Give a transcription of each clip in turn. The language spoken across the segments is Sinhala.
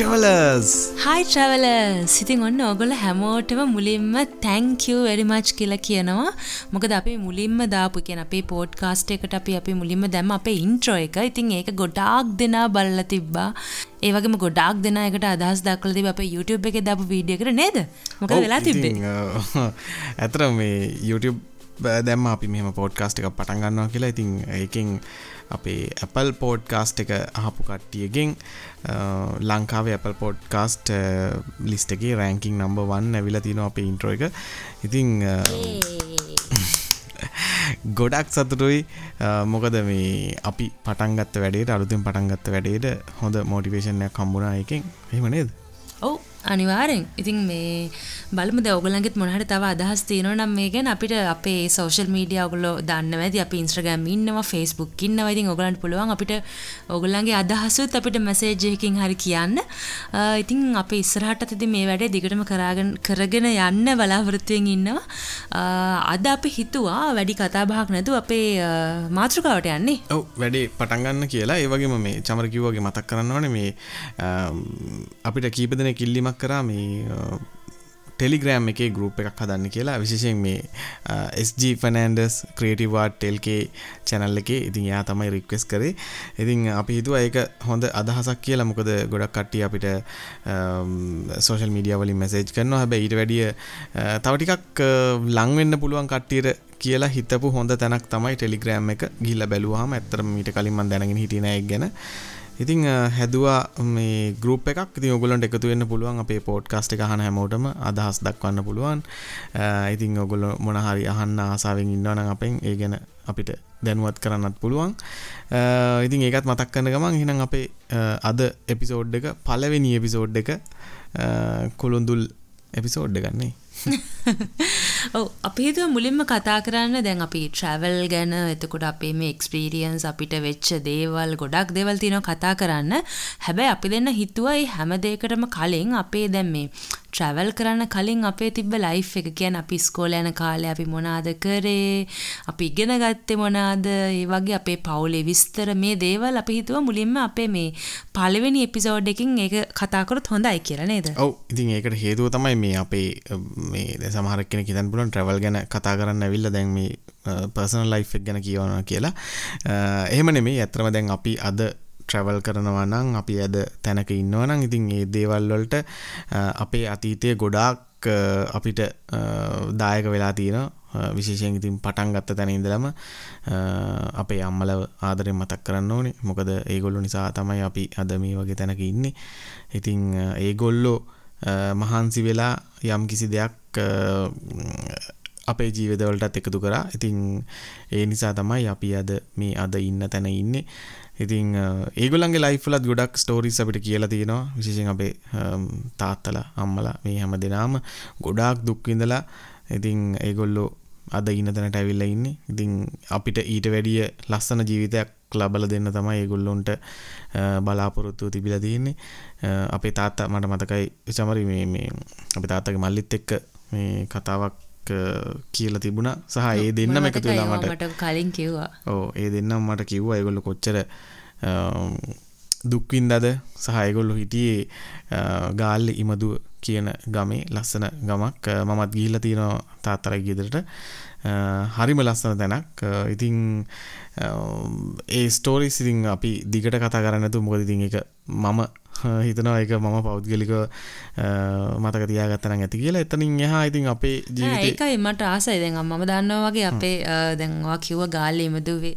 හයි ට්‍රවලර්ස් හයි ට්‍රවල සිතින් ඔන්න ඔගොල හැමෝටම මුලින්ම තැංකව වැඩිමච් කියලා කියනවා. මොකද අපි මුලින්ම දාපු කියෙන අපේ පෝඩ් කාස්ට එකට අපි අපි මුලින්ම දැම අපේ ඉන්ට්‍රෝ එක. ඉතින් ඒක ගොඩාක් දෙනා බල්ල තිබ්බා. ඒවගේම ගොඩක් දෙන එකට අදහස් දක්ල තිබ අප YouTube එක දපු වීඩියකට නේද? මොක වෙලා තිබේ ඇතර මේ YouTube දැම්ම අපි මෙම පෝඩ්කාස්ට එක පටන්ගන්නවා කියලා. ඉතින් ඒකින් අපේ Apple පෝඩ්කාස්ට් එක අහපු කට්ටියගෙන් ලංකාවේ Apple පෝඩ්කාස්ට් ලිස්ට එකේ රෑංකින් නම්බ වන් ඇවිල තින අපේ ඉන්ට්‍රෝ එක. ඉතිං ගොඩක් සතුටුයි. මොකද මේ අපි පටන්ගත්ත වැඩේට අලුතින් පටන්ගත්ත වැඩේට හොඳ මෝටිවේශනයක් කම්බුණා එකෙන්. එහෙම නේද? ඔව් අනිවාරෙන් ඉතින් මේ බලමු දැන් ඔයගොල්ලන්ගෙත් මොනහරි තව අදහස් තියෙනවා නම් මේ ගැන අපිට අපේ සෝෂල් මීඩියා ඔයගොල්ලෝ දන්නවා ඇති අපි Instagram ඉන්නවා Facebook ඉන්නවා. ඉතින් ඔයගොල්ලන්ට පුළුවන් අපිට ඔයගොල්ලන්ගේ අදහසුත් අපිට මැසේජ් එකකින් හරි කියන්න. ඉතින් අපි ඉස්සරහටත් ඉතින් මේ වැඩේ දිගටම කරගෙන කරගෙන යන්න බලාපොරොත්තුෙන් ඉන්නවා. අද අපි හිතුවා වැඩි කතා බහක් නැතුව අපේ මාතෘකාවට යන්නේ. ඔව් වැඩේ පටන් ගන්න කියලා. ඒ වගේම මේ චමර කිව්වාගේ මතක් කරන්න ඕනේ මේ අපිට කීප දෙනෙක් ඉල්ලීමක් ඉල්ලීමක් කරා මේ ටෙලිග්‍රෑම් එකේ ගරුප් එකක් හදන්න කියලා. විශේෂයෙන් මේ SG ෆනන්ඩස් ක්‍රේටිවාඩ් ටෙල්කේ චැනල් එකේ. ඉතින් යා තමයි රික්වෙස් කරේ. ඉතින් අපි හිතුව ඒක හොඳ අදහසක් කියලා. මොකද ගොඩක් කට්ටිය අපිට සෝෂල් මීඩිය වලින් මැසේජ් කරනවා. හැබැයි ඊට වැඩිය තව ටිකක් ලංවෙන්න පුළුවන් කට්ටියට කියලා හිතපු හොඳ තැනක් තමයි ටෙලිග්‍රෑම් එක. ගිහිල්ලා බැලුවාම ඇත්තටම ඊට කලින් මම දැනගෙන හිටියේ නෑ ඒක ගැන. ඉතිං හැදවා මේ ගරුප් එකක්. ති ඔගොලන්ට එකතු වෙන්න පුළුවන් අපේ පෝට්කාස්ට එක හන හැමෝටම අදහස් දක්වන්න පුළුවන්. ඉතිං ඔගොල මොනහරි අහන්න ආසාාවෙන් ඉන්නවන අපෙන් ඒ ගැන අපිට දැනුවත් කරන්නත් පුළුවන්. ඉතින් ඒකත් මතක් කන්න ගමන් හිනම් අපේ අද එපිසෝඩ් එක පලවෙනි එපිසෝඩ් එක කොළුන්දුල් එපිසෝඩ්ඩ ගන්නේ ඔව අපි හිතුව මුලින්ම කතා කරන්න දැන් අපි ට්‍රැවල් ගැන එතකොට අපේ මේ එක්ස්පීරියන්ස් අපිට වෙච්ච දේවල් ගොඩක් දෙවල් තියනවා කතා කරන්න. හැබැයි අපි දෙන්න හිතුව ඒ හැම දෙයකටම කලින් අපේ දැන් මේ ට්‍රැවල් කරන්න කලින් අපේ තිබ්බ ලයිෆ් එක කියන අපි ස්කෝල යන කාලේ අපි මොනාද කරේ අපි ඉගෙන ගත්තේ මොනාද ඒ වගේ අපේ පවුලේ විස්තර මේ දේවල් අපි හිතුව මුලින්ම අපේ මේ පළවෙනි එපිසෝඩ් එකකින් ඒක කතා කරොත් හොඳයි කියලා නේද? ඔව් ඉතින් ඒකට හේතුව තමයි මේ අපේ මේ දැන් සමහර කෙනෙක් හිතන්න පුළුවන් ට්‍රැවල් ගැන කතා කරන්න ඇවිල්ලා දැන් මේ පර්සනල් ලයිෆ් එක ගැන කියවනවා කියලා. එහෙම නෙමෙයි. ඇත්තම දැන් අපි අද ට්‍රැවල් කරනවා නම් අපි ඇද තැනක ඉන්නවනම් ඉතින් ඒ දේවල් වලට අපේ අතීතය ගොඩාක් අපිට දායක වෙලා තියෙන විශේෂයෙන් ඉතින් පටන් ගත්ත තැන ඉඳලම අපේ අම්මලව ආදරෙන් මතක් කරන්න ඕනේ. මොකද ඒගොල්ලෝ නිසා තමයි අපි අද මේ වගේ තැනක ඉන්නේ. ඉතින් ඒගොල්ලෝ මහන්සි වෙලා යම් කිසි දෙයක් අපේ ජීවිතවලටත් එකතු කරා. ඉතින් ඒ නිසා තමයි අපි අද මේ අද ඉන්න තැන ඉන්නේ. ඉතින් ඒගොල්ලන්ගේ ලයිෆ්ලත් ගොඩක් ස්ටෝරිස් අපිට කියලා තියෙනවා විශේෂයෙන් අපේ තාත්තලා අම්මලා මේ හැම දෙනාම ගොඩාක් දුක් විඳලා ඉතින් ඒගොල්ලෝ අද ඉන්න තැනට ඇවිල්ලා ඉන්නේ. ඉතින් අපිට ඊට වැඩිය ලස්සන ජීවිතයක් ලබලා දෙන්න තමයි ඒගොල්ලොන්ට බලාපොරොත්තුව තිබිලා තියෙන්නේ. අපේ තාත්තා මට මතකයි චමරි මේ මේ අපේ තාත්තගේ මල්ලිත් එක්ක මේ කතාවක් කියලා තිබුණා. සහ ඒ දෙන්නම එකතු වෙලා මට කලින් කිව්වා. ඔව් ඒ දෙන්නම මට කිව්වා. ඒගොල්ලෝ කොච්චර දුක්වින්දද? සහ ඒගොල්ලෝ හිටියේ ගාල්ලි ඉමදුව කියන ගමේ ලස්සන ගමක්. මමත් ගිහිල්ලා තියෙනවා තාත්තලා ගෙදරට. හරිම ලස්සන තැනක්. ඉතින් ඒ ස්ටෝරිස් ඉතින් අපි දිගට කතා කරන්න නැතුව මොකද ඉතින් ඒක මම හිතනවා ඒක මම පෞද්ගලික මතක තියාගත්තනම් ඇති කියලා. එතනින් එහා ඉතින් අපේ ජීවිතේ ඒකයි මට ආසයි. දැන් මම දන්නවා වගේ අපේ දැන් ඔයා කිව්ව ගාල්ලේ ඉමදුවේ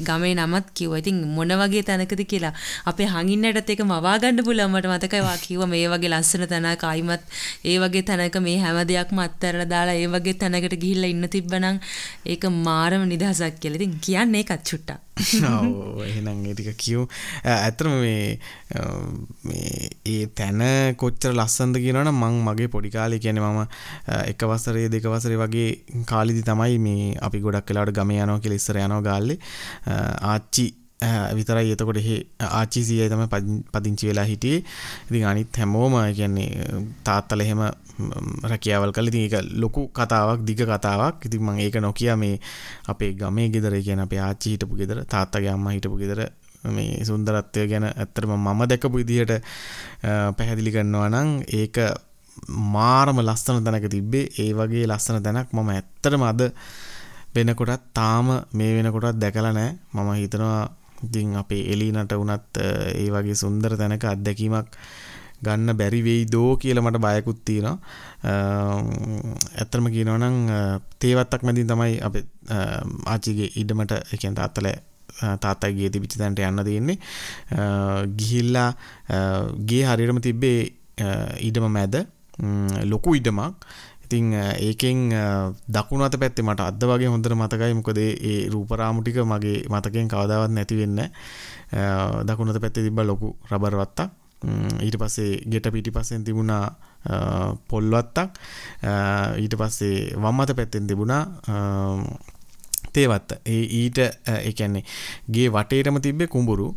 ගමේ නමත් කිව්ව. ඉතින් මොන වගේ තැනකද කියලා අපේ හඟින්නටත් එක මවා ගන්න පුළුවන් මට මතකයි. වා කිව්වා මේ වගේ ලස්සන තැනක ආයිමත් ඒ වගේ තැනක මේ හැම දෙයක්ම අත්හැරලා දාලා ඒ වගේ තැනකට ගිහිල්ලා ඉන්න තිබ්බනම් ඒක මාරම නිදහසක් කියලා. ඉතින් කියන්නේ ඒකත් චුට්ටක්. ඔව් එහෙනම් ඒ ටික කියමු. ඇත්තටම මේ මේ ඒ තැන කොච්චර ලස්සනද කියනවනම් මං මගේ පොඩි කාලේ කියන්නේ මම එක වසරේ දෙක වසරේ වගේ කාලෙදි තමයි මේ අපි ගොඩක් වෙලාවට ගමේ යනවා කියලා ඉස්සර යනවා ගාල්ලේ. ආච්චි විතරයි එතකොට එහි ආච්චි සීයයි තමයි පදිංචි වෙලා හිටියේ. ඉතින් අනිත් හැමෝම කියන්නේ තාත්තලා එහෙම රැකියාවල් කළා. ඉතින් ඒක ලොකු කතාවක්, දිග කතාවක්. ඉතින් මම ඒක නොකිය මේ අපේ ගමේ ගෙදර කියන්නේ අපේ ආච්චි හිටපු ගෙදර, තාත්තගේ අම්මා හිටපු ගෙදර මේ සුන්දරත්වය ගැන ඇත්තරම මම දැකපු විදිහට පැහැදිලි කරනවා නම් ඒක මාරම ලස්සන තැනක තිබ්බේ ඒ වගේ ලස්සන තැනක් මම ඇත්තටම අද වෙනකොටත් තාම මේ වෙනකොටත් දැකලා නැහැ මම හිතනවා ඉතින් අපේ එලිනට වුණත් ඒ වගේ සුන්දර තැනක අත්දැකීමක් ගන්න බැරි වෙයි දෝ කියලා මට බයකුත් තියෙනවා. ඇත්තටම කියනවා නම් තේවත්තක් මැදින් තමයි අපේ ආච්චිගේ ඉඩමට ඒ කියන්නේ තාත්තලා තාත්තයි ගේ තිබිච්ච තැනට යන්න තියෙන්නේ. ගිහිල්ලා ගේ හරියටම තිබ්බේ ඉඩම මැද ලොකු ඉඩමක්. ඉතින් ඒකෙන් දකුණු අත පැත්තේ මට අද වගේ හොඳට මතකයි මොකද ඒ රූපරාමු ටික මගේ මතකයෙන් කවදාවත් නැති වෙන්නේ දකුණු අත පැත්තේ තිබ්බ ලොකු රබර් වත්තක් ඊට පස්සේ ගෙට පිටිපස්සෙන් තිබුණා පොල්වත්තක්. ඊට පස්සේ වම් අත පැත්තෙන් තිබුණා තේවත්ත. ඒ ඊට එකන්නේ ගේ වටේටම තිබ්බේ කුඹුරු.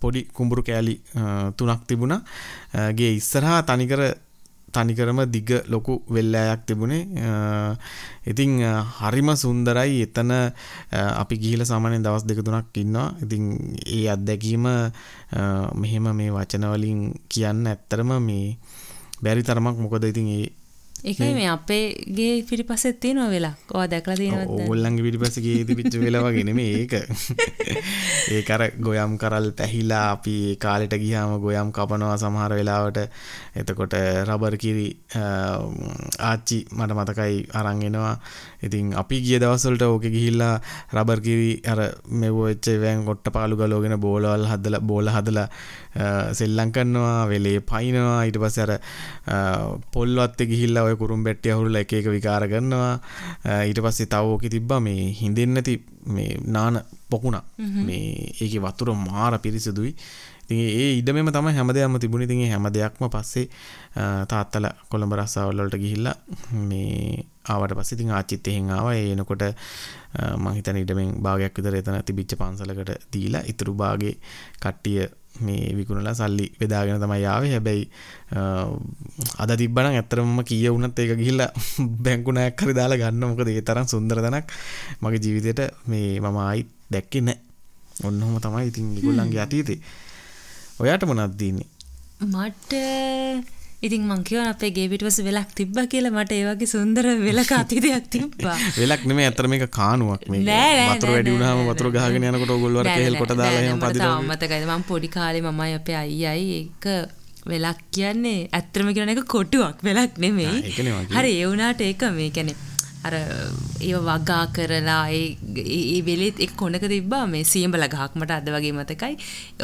පොඩි කුඹුරු කෑලි තුනක් තිබුණා. ගේ ඉස්සරහා තනිකර තනිකරම දිග ලොකු වෙල්ලෑයක් තිබුණේ. ඉතිං හරිම සුන්දරයි. එතන අපි ගිහිල සාමානයෙන් දවස් දෙක තුනක් ඉන්නවා. ඉතිං ඒ අත්දැකීම මෙහෙම මේ වචනවලින් කියන්න ඇත්තරම මේ බැරි තරමක්. මොකද ඉතින් ඒ ඒකයි මේ අපේගේ පිටිපස්සෙත් තියෙනවා වෙලා. ඔයා දැකලා තියෙනවද? ඕගොල්ලන්ගේ පිටිපස්සේ ගියේ තිබිච්ච වෙලා වගේ නෙමෙයි ඒක. ඒක අර ගොයම් කරල් පැහිලා අපි කාලෙට ගියාම ගොයම් කපනවා සමහර වෙලාවට. එතකොට රබර් කිරි ආච්චි මට මතකයි අරන් එනවා ඉතින් අපි ගිය දවස්වලට ඕකේ ගිහිල්ලා රබර් කිරි අර මෙව වෙච්ච වෑන් කොට්ට පාලු ගලවගෙන බෝලවල් හදලා බෝල හදලා සෙල්ලම් කරනවා වෙලේ පයින්නවා. ඊට පස්සේ අර පොල්වත්තේ ගිහිල්ලා ඔය කුරුම් බැට්ටිය අහුරලා එක එක විකාර කරනවා. ඊට පස්සේ තව ඕකේ තිබ්බා මේ හිඳෙන්නේ නැති මේ නාන පොකුණක්. මේ ඒකේ වතුර මාර පිරිසිදුයි ඉතින් ඒ ඉඩමෙම තමයි හැමදේම තිබුණේ. ඒ හැම දෙයක්ම පස්සේ තාත්තලා කොළඹ රස්සාවල් වලට ගිහිල්ලා මේ ආවට පස්සේ ඉතින් ආච්චිත් එහෙන් ආවා. එනකොට මං හිතන්නේ ඉඩමෙන් භාගයක් විතර එතන තිබිච්ච පන්සලකට දීලා ඉතුරු භාගේ කට්ටිය මේ විකුණලා සල්ලි බෙදාගෙන තමයි ආවේ. හැබැයි අද තිබ්බනම් ඇත්තරම කීය වුණත් ඒක ගිහිල්ලා බැංකු ණයක් හරි දාලා ගන්න. මොකද ඒ තරම් සුන්දර තැනක් මගේ ජීවිතේට මේ මම ආයිත් දැක්කේ නැහැ. ඔන්නෝම තමයි ඉතින් ඒගොල්ලන්ගේ අතීතේ ඔයාට මොනවද දීන්නේ මට ඉතින් මං කියවන අපේ ගේ පිටුපස වෙලක් තිබ්බා කියලා මට ඒ වගේ සුන්දර වෙලක අතීතයක් තිබ්බා. වෙලක් නෙමෙයි අතර මේක කානුවක් මේක. වතුර වැඩි වුණාම වතුර ගහගෙන යනකොට ඕගොල්ලෝ අර කෙහෙල් කොට දාලා එහෙම පදිනවා. මට මතකයි මම පොඩි කාලේ මමයි අපේ අයියයි ඒක වෙලක් කියන්නේ ඇත්තම කියන එක කොටුවක් වෙලක් නෙමෙයි. හරි ඒ වුණාට ඒක මේ කියන්නේ අර ඒ වගා කරලා ඒ වෙලෙත් එක් කොනක තිබ්බා මේ සියඹල ගහක් මට අද වගේ මතකයි.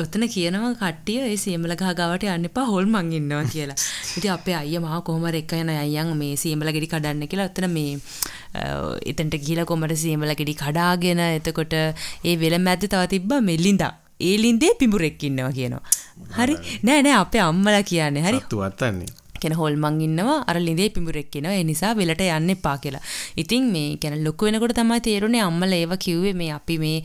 ඔතන කියනවා කට්ටිය ඒ සියඹල ගහ ගාවට යන්න එපා හොල්මන් ඉන්නවා කියලා. ඉතින් අපේ අයියා මහා කොහොම හරි එක්ක යන අයියන් මේ සියඹල ගෙඩි කඩන්න කියලා ඔතන මේ එතනට ගිහිලා කොහමද සියඹල ගෙඩි කඩාගෙන එතකොට ඒ වෙල මැද්දේ තව තිබ්බා මෙලින්දා. ඒ ලින්දේ පිඹුරෙක් ඉන්නවා කියනවා. හරි නෑ නෑ අපේ අම්මලා කියන්නේ හරි. සත්තු වත්තන්නේ. කියන හොල්මන් ඉන්නවා අර ලිඳේ පිඹුරෙක් ඉන්නවා ඒ නිසා වෙලට යන්න එපා කියලා. ඉතින් මේ කියන ලොකු වෙනකොට තමයි තේරුනේ අම්මලා ඒව කිව්වේ මේ අපි මේ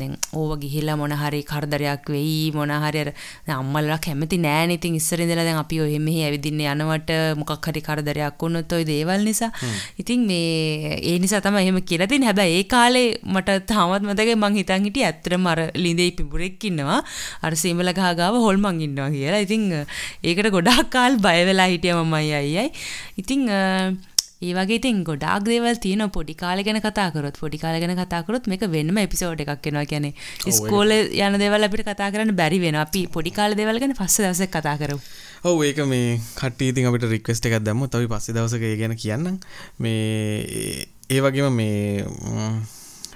දැන් ඕව ගිහිල්ලා මොන හරි කරදරයක් වෙයි මොන හරි අර අම්මලා කැමති නෑනේ ඉතින් ඉස්සර ඉඳලා දැන් අපි ඔය මෙහි ඇවිදින්න යනවට මොකක් හරි කරදරයක් වුණොත් ওই දේවල් නිසා. ඉතින් මේ ඒ නිසා තමයි එහෙම කියලා තියෙන්නේ. හැබැයි ඒ කාලේ මට තාමත් මතකයි මං හිතන් හිටියේ ඇත්තටම අර ලිඳේ පිඹුරෙක් ඉන්නවා. අර සීමල ගහ ගාව හොල්මන් ඉන්නවා කියලා. ඉතින් ඒකට ගොඩාක් කාල් බය වෙලා හිටිය මමයි අයියයි. ඉතින් ඒ වගේ ඉතින් ගොඩාක් දේවල් තියෙනවා. පොඩි කාලේ ගැන කතා කරොත් පොඩි කාලේ ගැන කතා කරොත් මේක වෙනම එපිසෝඩ් එකක් වෙනවා. කියන්නේ ඉස්කෝලේ යන දේවල් අපිට කතා කරන්න බැරි වෙනවා. අපි පොඩි කාලේ දේවල් ගැන පස්සේ දවසක් කතා කරමු. ඔව් ඒක මේ කට්ටිය ඉතින් අපිට රික්වෙස්ට් එකක් දැම්මොත් අපි පස්සේ දවසක ඒ ගැන කියන්නම්. මේ ඒ වගේම මේ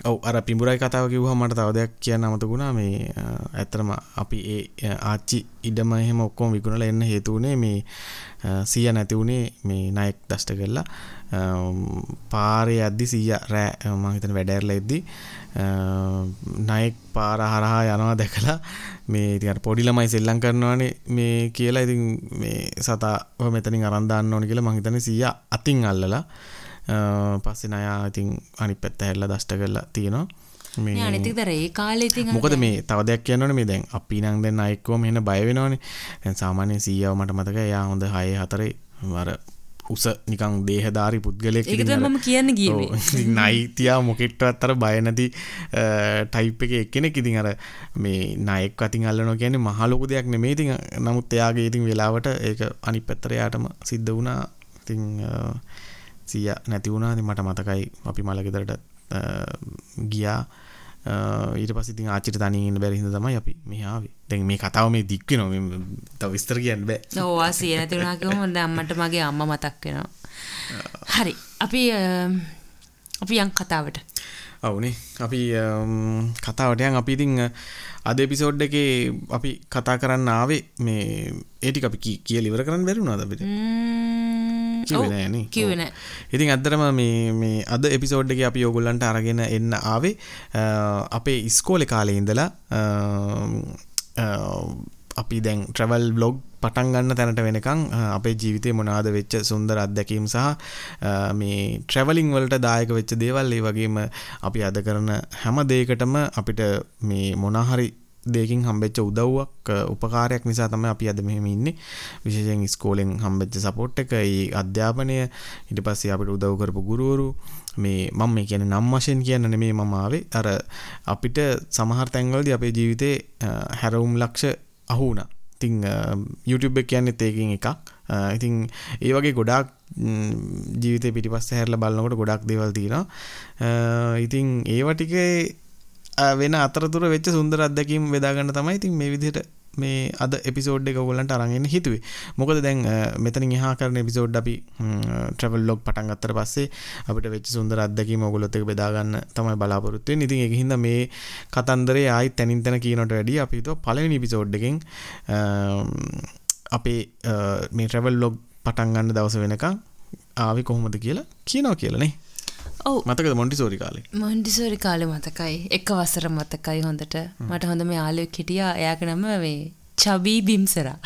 ඔව අර පිඹුරයි කතාව කිව්ව මට තව දෙයක් කියන්න අමතකුණා මේ ඇත්තරම අපි ඒ ආච්චි ඉඩම එහෙම ඔක්කොම විකුණල එන්න හේතුවනේ මේ සිය නැතිවුණේ මේ නයෙක් දෂ්ට කරලා. පාරය අද්දි සීය රෑ මහිතන වැඩෑරල එද්දි නයෙක් පාර හරහා යනවා දැකලා මේ ඉතිට පොඩිලමයි සෙල්ලං කරනවානේ මේ කියලා ඉතින් මේ සතා මෙතනින් අරන්දාන්න ඕනි කියලා මහිතන සීය අතින් අල්ලලා. පස්සේ නයා ඉතින් අනි පැත්ත හැල්ල දෂ්ට කරලා තියෙනවා. මේ අනිතිකතර ඒ කාලේ ඉතින් මොකද මේ තව දෙයක් කියන්නවනේ මේ දැන් අපි නම් දැන් අයෙක්වම එන බය වෙනවනේ. දැන් සාමාන්‍යයෙන් සීයව මට මතකයි එයා හොඳ 6 4 අර උස නිකං දේහධාරි පුද්ගලයෙක් මම කියන්න ගියේ නයිතියා මොකෙට්ට අත්තර බයනැති ටයිප් එක එක්කෙනෙක් ඉතින් අර මේ නයෙක් අතින් අල්ලනො කියන්නේ මහලොකු දෙයක් නෙමේ ඉතින් නමුත් එයාගේ ඉතින් වෙලාවට ඒක අනි පැත්තරයාටම සිද්ධ වුණා. ඉතිං සිය නැති වුණාද මට මතකයි අපි මලගෙදරට ගියා. ඊට පසිති ආචිට තනීන්න බැරිහිද තමයි අපි මෙහාාවේ දැන් මේ කතාව මේ දික්ක නො තව විස්තර කියන්න බෑ. ඕවා සිය නැතිවුණාකම හොඳ අම්මට මගේ අම්ම මතක් වෙනවා. හරි. අපි අපි යන් කතාවට. අවුනේ අපි කතාවටයන් අපි ඉතිං අද එපිසෝඩ් එකේ අපි කතා කරන්න ආවේ මේ ඒටි අපි කිය ලිවර කරන්න බැරුණාද අපිට කිවන ඉතින් අදරම මේ අද එපිසෝඩ් එක අපි යෝගුල්ලන්ට අරගෙන එන්න ආවේ අපේ ඉස්කෝලෙ කාලේ ඉඳලා අපි දැන් ට්‍රවල් බ්ලොග් පටන් ගන්න තැනට වෙනකං අපේ ජීවිතය මොනාද වෙච්ච සුන්දර අත්දැකීම් සහ මේ ට්‍රවලිං වලට දායක වෙච්ච දේවල් ඒ වගේම අපි අද කරන හැම දේකටම අපිට මේ මොනාහරි දෙකින් හම්බෙච්ච උදව්වක් උපකාරයක් නිසා තමයි අපි අද මෙහෙම ඉන්නේ විශේෂයෙන් ඉස්කෝලෙන් හම්බෙච්ච සපෝට් එක ඒ අධ්‍යාපනය ඊට පස්සේ අපිට උදව් කරපු ගුරුවරු මේ මම මේ කියන්නේ නම් වශයෙන් කියන්න නෙමෙයි මම ආවේ අර අපිට සමහර තැන්වලදී අපේ ජීවිතේ හැරවුම් ලක්ෂ අහු වුණා. ඉතින් YouTube එක කියන්නේත් ඒකෙන් එකක්. ඉතින් ඒ වගේ ගොඩාක් ජීවිතේ පිටිපස්ස හැරලා බලනකොට ගොඩාක් දේවල් තියෙනවා. ඉතින් ඒව ටිකේ වෙන අතරතුර වෙච්ච සුන්දර අත්දැකීම් බෙදාගන්න තමයි ඉතින් මේ විදිහට මේ අද එපිසෝඩ් එක ඔයගොල්ලන්ට අරන් එන්න හිතුවේ. මොකද දැන් මෙතනින් එහා කරන එපිසෝඩ් අපි ට්‍රැවල් ලොග් පටන් ගත්තට පස්සේ අපිට වෙච්ච සුන්දර අත්දැකීම් ඔයගොල්ලොත් එක්ක බෙදා ගන්න තමයි බලාපොරොත්තු වෙන්නේ. ඉතින් ඒකින්ද මේ කතන්දරේ ආයි තනින් තන කියනට වැඩිය අපි හිතුවා පළවෙනි එපිසෝඩ් එකෙන් අපේ මේ ට්‍රැවල් ලොග් පටන් ගන්න දවස වෙනකන් ආවේ කොහොමද කියලා කියනවා කියලා නේ. ඔව්. මතකද මොන්ටිසෝරි කාලේ? මොන්ටිසෝරි කාලේ මතකයි. එක වසර මතකයි හොඳට. මට හොඳ මේ යාළුවෙක් හිටියා. එයාගේ නම මේ චබී බිම්සරා.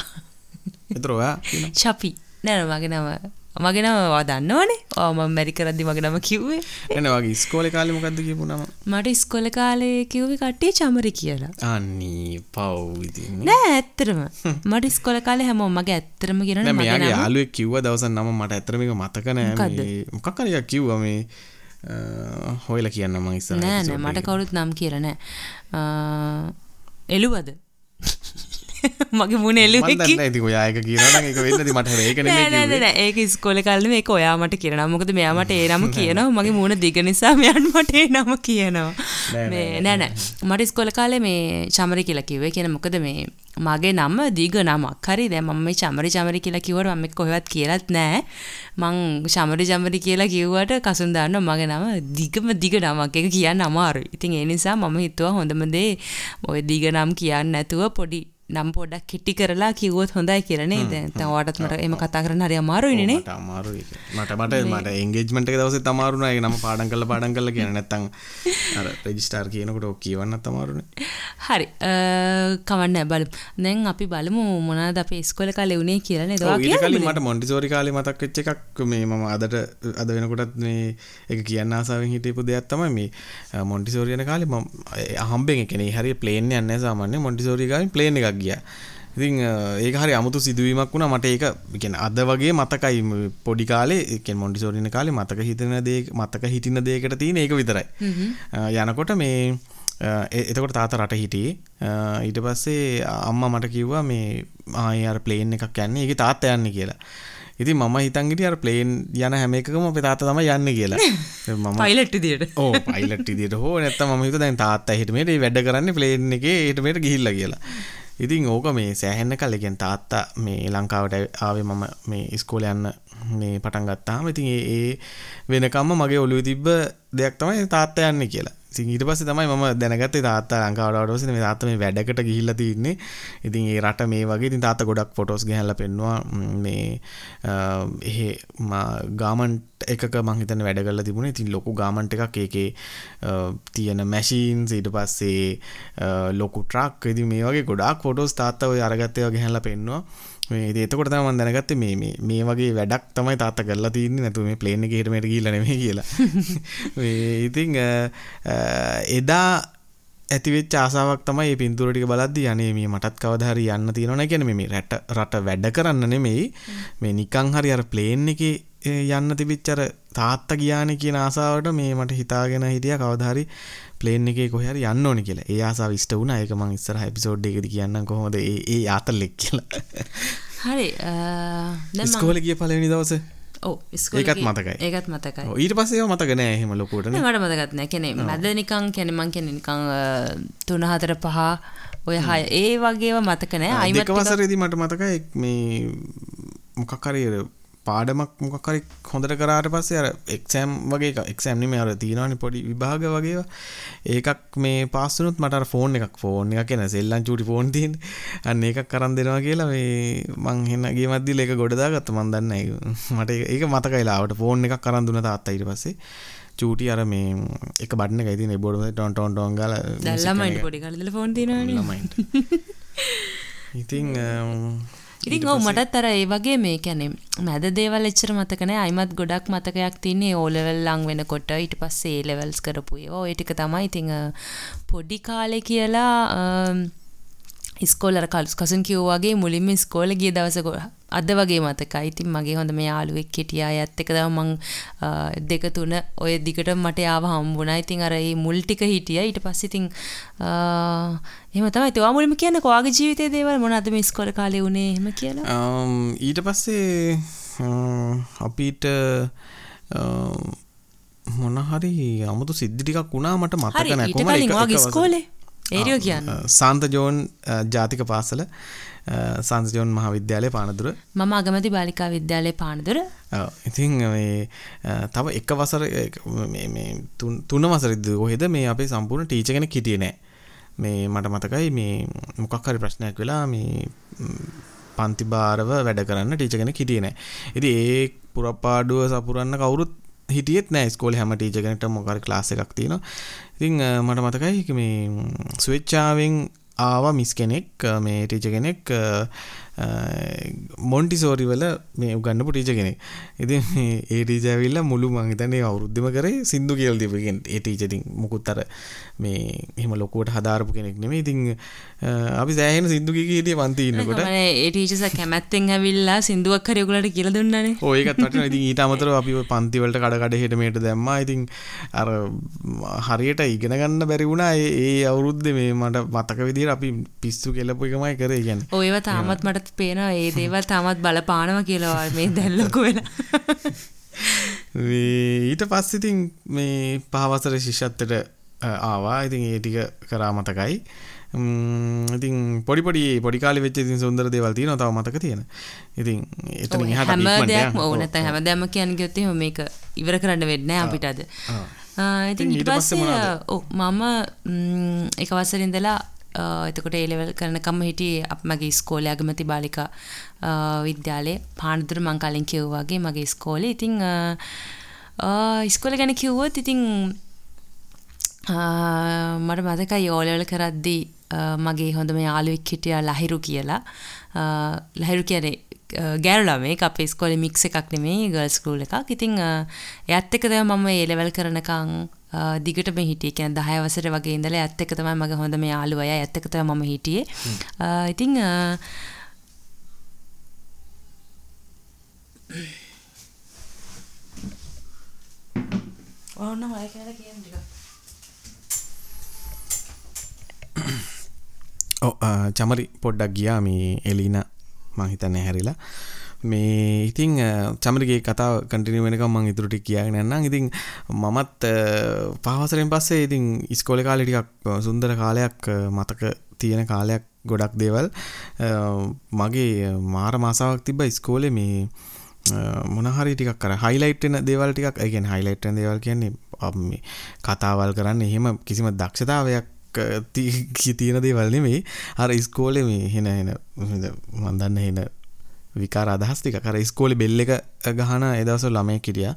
එතර ඔයා චපි. නෑ මගේ නම. මගේ නම දන්නවනේ. ඔව් මම මැරි කරද්දි මගේ නම කිව්වේ. එන වගේ ඉස්කෝලේ කාලේ මොකද්ද කියපු නම? මට ඉස්කෝලේ කාලේ කිව්වේ කට්ටිය චමරි කියලා. අනේ පව් ඉතින් නෑ ඇත්තටම. මට ඉස්කෝලේ කාලේ හැමෝම මගේ ඇත්තටම කියනනේ මගේ යාළුවෙක් කිව්වා දවසක් නම මට ඇත්තටම මේක මතක නෑ. මොකක් හරි කිව්වා මේ හොයල කියන්න ම ඉස්ස නෑ මට කවුරුත් නම් කියර නෑ. එළුවද මගේ මුණ එල්ලු ඇති ඔයායක කියන එක වෙන්නති මට? ඒක ඒක ස්කොල කල්ම එක ඔයාමට කියරන මොකද මෙයාමට ඒ නම කියනවා. මගේ මුණ දිග නිසා මෙයන් මට ඒ නම කියනවා. නෑනෑ මට ස්කොල කාලේ මේ චමරි කියලා කිවේ කියන මොකද මේ මගේ නම දිග නමක්. හරි? දැන් මම මේ චමරි චමරි කියලා කිව්වට මම කොහෙවත් කියලත් නෑ. මං චමරි චමරි කියලා කිව්වට කසුන් දාන්න මගේ නම දිගම දිග නමක්. එක කියන්න අමාරුයි. ඉතින් ඒ නිසා මම හිතුවා හොඳම දේ ඔය දිග නම් කියන්න නැතුව පොඩි නම් පොඩක් කිට්ටි කරලා කිව්වොත් හොඳයි කියලා නේද? දැන් ඔයාටත් මට එහෙම කතා කරන්න හරි අමාරුයිනේ නේ. මට අමාරුයි. මට මට මට එන්ගේජ්මන්ට් එක දවසෙත් අමාරු නෑ. ඒක නම පාඩම් කරලා පාඩම් කරලා කියන නැත්තම් අර රෙජිස්ටර් කියනකොට ඔක් කියවන්නත් අමාරුනේ. හරි. කවන්න බලමු. දැන් අපි බලමු මොනවද අපේ ඉස්කෝලේ කාලේ උනේ කියලා නේද? ඔයා කියන්නේ. කලින් මට මොන්ටිසෝරි කාලේ මතක් වෙච්ච එකක් මේ මම අදට අද වෙනකොටත් මේ ඒක කියන්න ආසාවෙන් හිටපු දෙයක් තමයි මේ මොන්ටිසෝරි යන කාලේ මම අහම්බෙන් ඒ කියන්නේ හරිය ප්ලේන් යන්නේ නැහැ සාමාන්‍යයෙන් මොන්ටිසෝරි ගාමින් ප්ලේන් එකක් ගියා. ඉතින් ඒක හරි අමුතු සිදුවීමක් වුණා මට ඒක කියන්නේ අද වගේ මතකයි පොඩි කාලේ කියන්නේ මොන්ටිසෝරින කාලේ මතක හිතෙන දේ මතක හිටින දෙයකට තියෙන ඒක විතරයි. යනකොට මේ එතකොට තාත රට හිටියේ ඊට පස්සේ අම්මා මට කිව්වා මේ ආයේ අර ප්ලේන් එකක් යන්නේ ඒකේ තාත්තා යන්නේ කියලා. ඉතින් මම හිතන් හිටියේ අර ප්ලේන් යන හැම එකකම අපේ තාත්තා තමයි යන්නේ කියලා. මම පයිලට් විදියට. ඔව් පයිලට් විදියට හෝ නැත්නම් මම හිතුවා දැන් තාත්තා හිට මෙහෙට වැඩ කරන්නේ ප්ලේන් එකේ ඊට මෙහෙට ගිහිල්ලා කියලා. ඉතින් ඕක මේ සෑහෙන්න කල එකෙන් තාත්තා මේ ලංකාවට ආවේ මම මේ ඉස්කෝල යන්න මේ පටන් ගත්තාම ඉතින් ඒ වෙනකම්ම මගේ ඔළුවේ තිබ්බ දෙයක් තමයි තාත්තා යන්නේ කියලා. ඉතින් ඊට පස්සේ තමයි මම දැනගත්තේ තාත්තා ලංකාවට ආවට පස්සේ මේ තාත්තා මේ වැඩකට ගිහිල්ලා තින්නේ. ඉතින් ඒ රට මේ වගේ ඉතින් තාත්තා ගොඩක් ෆොටෝස් ගහලා පෙන්නවා මේ එහෙ ගාමන්ට් එකක මං හිතන්නේ වැඩ කරලා තිබුණේ. ඉතින් ලොකු ගාමන්ට් එකක් ඒකේ තියෙන මැෂින්ස් ඊට පස්සේ ලොකු ට්‍රක් ඉතින් මේ වගේ ගොඩාක් ෆොටෝස් තාත්තා ඔය අරගත්තේ වගේ ගහලා පෙන්නවා. මේ තමයි මම දැනගත්තේ මේ මේ මේ වගේ වැඩක් තමයි තාත්තා කරලා තින්නේ. නැතුව මේ ප්ලේන් එකේ හිට මෙහෙට ගිහිල්ලා නෙමෙයි කියලා. මේ ඉතින් එදා ඇතිවෙච්ච ආසාවක් තමයි මේ පින්තූර ටික බලද්දි අනේ මේ මටත් කවදා හරි යන්න තියෙනවා නේ කියන්නේ මේ රට රට වැඩ කරන්න නෙමෙයි. මේ නිකන් හරි අර ප්ලේන් එකේ යන්න තිබිච්චර තාත්ත ගියාන කියන ආසාාවට මේ මට හිතාගෙන හිටිය. කවධහරි පලේන් එක කොහර යන්න ඕනි කියලා. ඒ ආසා විස්ට වුණ. එක මං ඉස්සර හැපිසෝඩ් එකද කියන්න කොහොද ඒ ආතල් ලෙක් කියලා. හරි ස්කෝල ගිය පලවෙනි දවස? ඒකත් මතකයි. ඒකත් මතකයි. ඊට පස්සේ මතක නෑ එහෙම ලොකුට මට මතකත්නෑ කෙනෙ මැද නිකං කෙනෙමං කෙන නිකං තුන හතර පහ ඔය හය ඒ වගේව මතකනෑ අයිමක වසරේදී මට මතකයි මේ මොකක්කරර පාඩමක් මොකක්කරි හොඳට කරාට පස්සේ අර එක්සෑම් වගේ එක්සෑම්නිම අර තියෙනවානි පොඩි විභාග වගේ ඒකක් මේ පාස්සනුත් මට ෆෝන් එකක් ෆෝන් එක කියෙන සෙල්ලන් චුටි ෆෝන් තින් අන්න එකක් කරන් දෙනවා කියලා මේ මං හෙන්නගේ මද්දිල එක ගොඩදාගත්ත මන්දන්න මට ඒක මතකයිලාවට ෆෝන් එකක් කරන් දුන තාත්ත ඉට පස්සේ. චූටි අර මේ එක බඩන ඇති බොඩ ටොන් ටොන් ටොන් ගල දැල්ලමයිට පොඩි කලල ෆෝන් තින ඉතිං ඉතින් ඔව් මටත් අර ඒ වගේ මේ කියන්නේ මැද දේවල් එච්චර මතක නැහැ. අයිමත් ගොඩක් මතකයක් තියෙන්නේ O level ලං වෙනකොට ඊට පස්සේ A levels කරපු ඒවා. ওই ටික තමයි ඉතින් පොඩි කාලේ කියලා ඉස්කෝලර කසුන් කිව්වා වගේ මුලින්ම ඉස්කෝලේ ගිය දවස අද වගේ මතකයි. ඉතින් මගේ හොඳ මේ යාළුවෙක් හිටියා. අයත් එක්ක තමයි මං දෙක තුන ඔය දිගට මට ආව හම්බුණා. ඉතින් අර මේ මුල් ටික හිටියා. ඊට පස්සේ ඉතින් එහෙම තමයි. ඒවා මුලින්ම කියන්නේ කොයාගේ ජීවිතයේ දේවල් මොනවද මේ ඉස්කෝලේ කාලේ උනේ එහෙම කියලා. ඊට පස්සේ අපිට මොන හරි අමුතු සිද්ධි ටිකක් වුණා මට මතක නැහැ කොහමද ඉස්කෝලේ ඒරියෝ කියන්න සාන්ත ජෝන් ජාතික පාසල සංස්ජෝන් මහාවිද්‍යාලය පානදුර. මම අගමති බාලිකා විද්‍යාලය පානදුර. ඉතින් තව එක වසර තුන්න වසරද කොහෙද මේ අපේ සම්පූර්ණ ටීචගෙන කිටිය නෑ. මේ මට මතකයි මේ මොකක් හරි ප්‍රශ්නයක් වෙලා මේ පන්තිභාරව වැඩ කරන්න ටීචගෙන කිටිය නෑ. ඉති ඒ පුරපාඩුව සපුරන්න කවුරුත් හිටියත් නෑ ස්කෝල හැම ටීචගෙනට මොකර ක්ලාස එකක් තියෙන ඉතිං මට මතකයි මේ ස්වේච්චාවෙන් ආවා මිස් කෙනෙක් මේ ටීච කෙනෙක් මොන්ටිසෝරිවල මේ උගන්නපු ටීච කෙනෙක්. ඉති ඒ ටීජවිල්ල මුළු මංහිතන්නේ අවුරුද්ධම කරේ සිින්දු කියල් තිබගෙන් ඒ ටීචටින් මුකුත්තර මේ එහම ලොකුවට හදාරපු කෙනෙක් නෙමේ ඉතිං අපි සෑහෙන සිින්දු හිටිය පන්තින්නකොට ඒ ටීචස කැමැත්තෙන් ඇවිල්ලා සිින්දුවක් කරයකුලට කියල දුන්නන. ඒකත් ඉති ඊට අමතර අපි පන්තිවලට කඩකට හෙටමට දැම්ම. ඉතින් අර හරියට ඉගෙන ගන්න බැරි වුණා. ඒ අවුරුද්ධ මේ මට මතක විදිර අපි පිස්සු කෙලපු එකමයි කර. ගැන ඔයව තාමත් මට පේනවා ඒ දේවල් තාමත් බලපානව කියලා මේ දැල්ලොකු වෙන ඊට පස්සිතින් මේ පහවසර ශිෂ්‍යත්තට ආවා. ඉතින් ඒ ටික කරා මතකයි. ඉතින් පොඩිපොඩි පොඩිකාලි වෙච්ච ඉතින් සුන්දර දේවල් තියෙනවා. තව මතක තියෙන. ඉතින් එතනින් එහාට හැම දෙයක්ම ඕන නැත්නම් හැමදාම කියන්නේ ගියොත් එහෙම මේක ඉවර කරන්න වෙන්නේ නැහැ අපිට අද. ඉතින් ඊට පස්සේ ඔව් මම එක වසරින් ඉඳලා එතකොට ඒලෙවල් කරනකම හිටියේ අප මගේ ස්කෝලේ අගමැති බාලිකා විද්‍යාලයේ පානදුර මං කලින් කිව්වාගේ මගේ ස්කෝලේ ඉතින් ඉස්කෝලේ ගැන කිව්වොත් ඉතින් මට මතකයි ඕලෙවල් කරද්දී මගේ හොඳම යාළුවෙක් හිටියා ලහිරු කියලා. ලහිරු කියන්නේ ගෑනු ළමෙක් අපේ ඉස්කෝලේ මික්ස් එකක් නෙමෙයි ගර්ල්ස් ස්කූල් එකක්. ඉතින් එයත් එක්ක තමයි මම ඒ ලෙවල් කරනකන් දිගටම හිටියේ. කියන්නේ 10 වසර වගේ ඉඳලා එයත් එක්ක තමයි මගේ හොඳම යාළුවා. එයත් එක්ක තමයි මම හිටියේ. ඉතින් ඔන්න මම කියලා කියන්නේ ටිකක්. ඔව් චමරි පොඩ්ඩක් ගියා මේ එලින මං හිතන්නේ හැරිලා. මේ ඉතිං චමරිගේ කතාව කටිනිය වෙනක මං ඉතුරටි කියගෙන යන්නම්. ඉතින් මමත් පහවසරෙන් පස්සේ ඉතින් ඉස්කෝල කාලටිකක් සුන්දර කාලයක් මතක තියෙන කාලයක් ගොඩක් දේවල්. මගේ මාර මාසාවක් තිබ ඉස්කෝලෙ මේ මොනහරි ටිකක් කර. හයිලයිට්න දේවල් ටිකක් ඇගෙන් හයිලයිට්න දේවල් කියන්නේ කතාවල් කරන්න. එහෙම කිසිම දක්ෂතාවයක් තියෙන දේවල් නෙමේ අර ඉස්කෝලෙ මේ හෙන හෙන මන්දන්න හෙන විකාර අදහස් ටික කර ඉස්කෝලි බෙල්ල එක ගහන එදවස ළමය කිරිය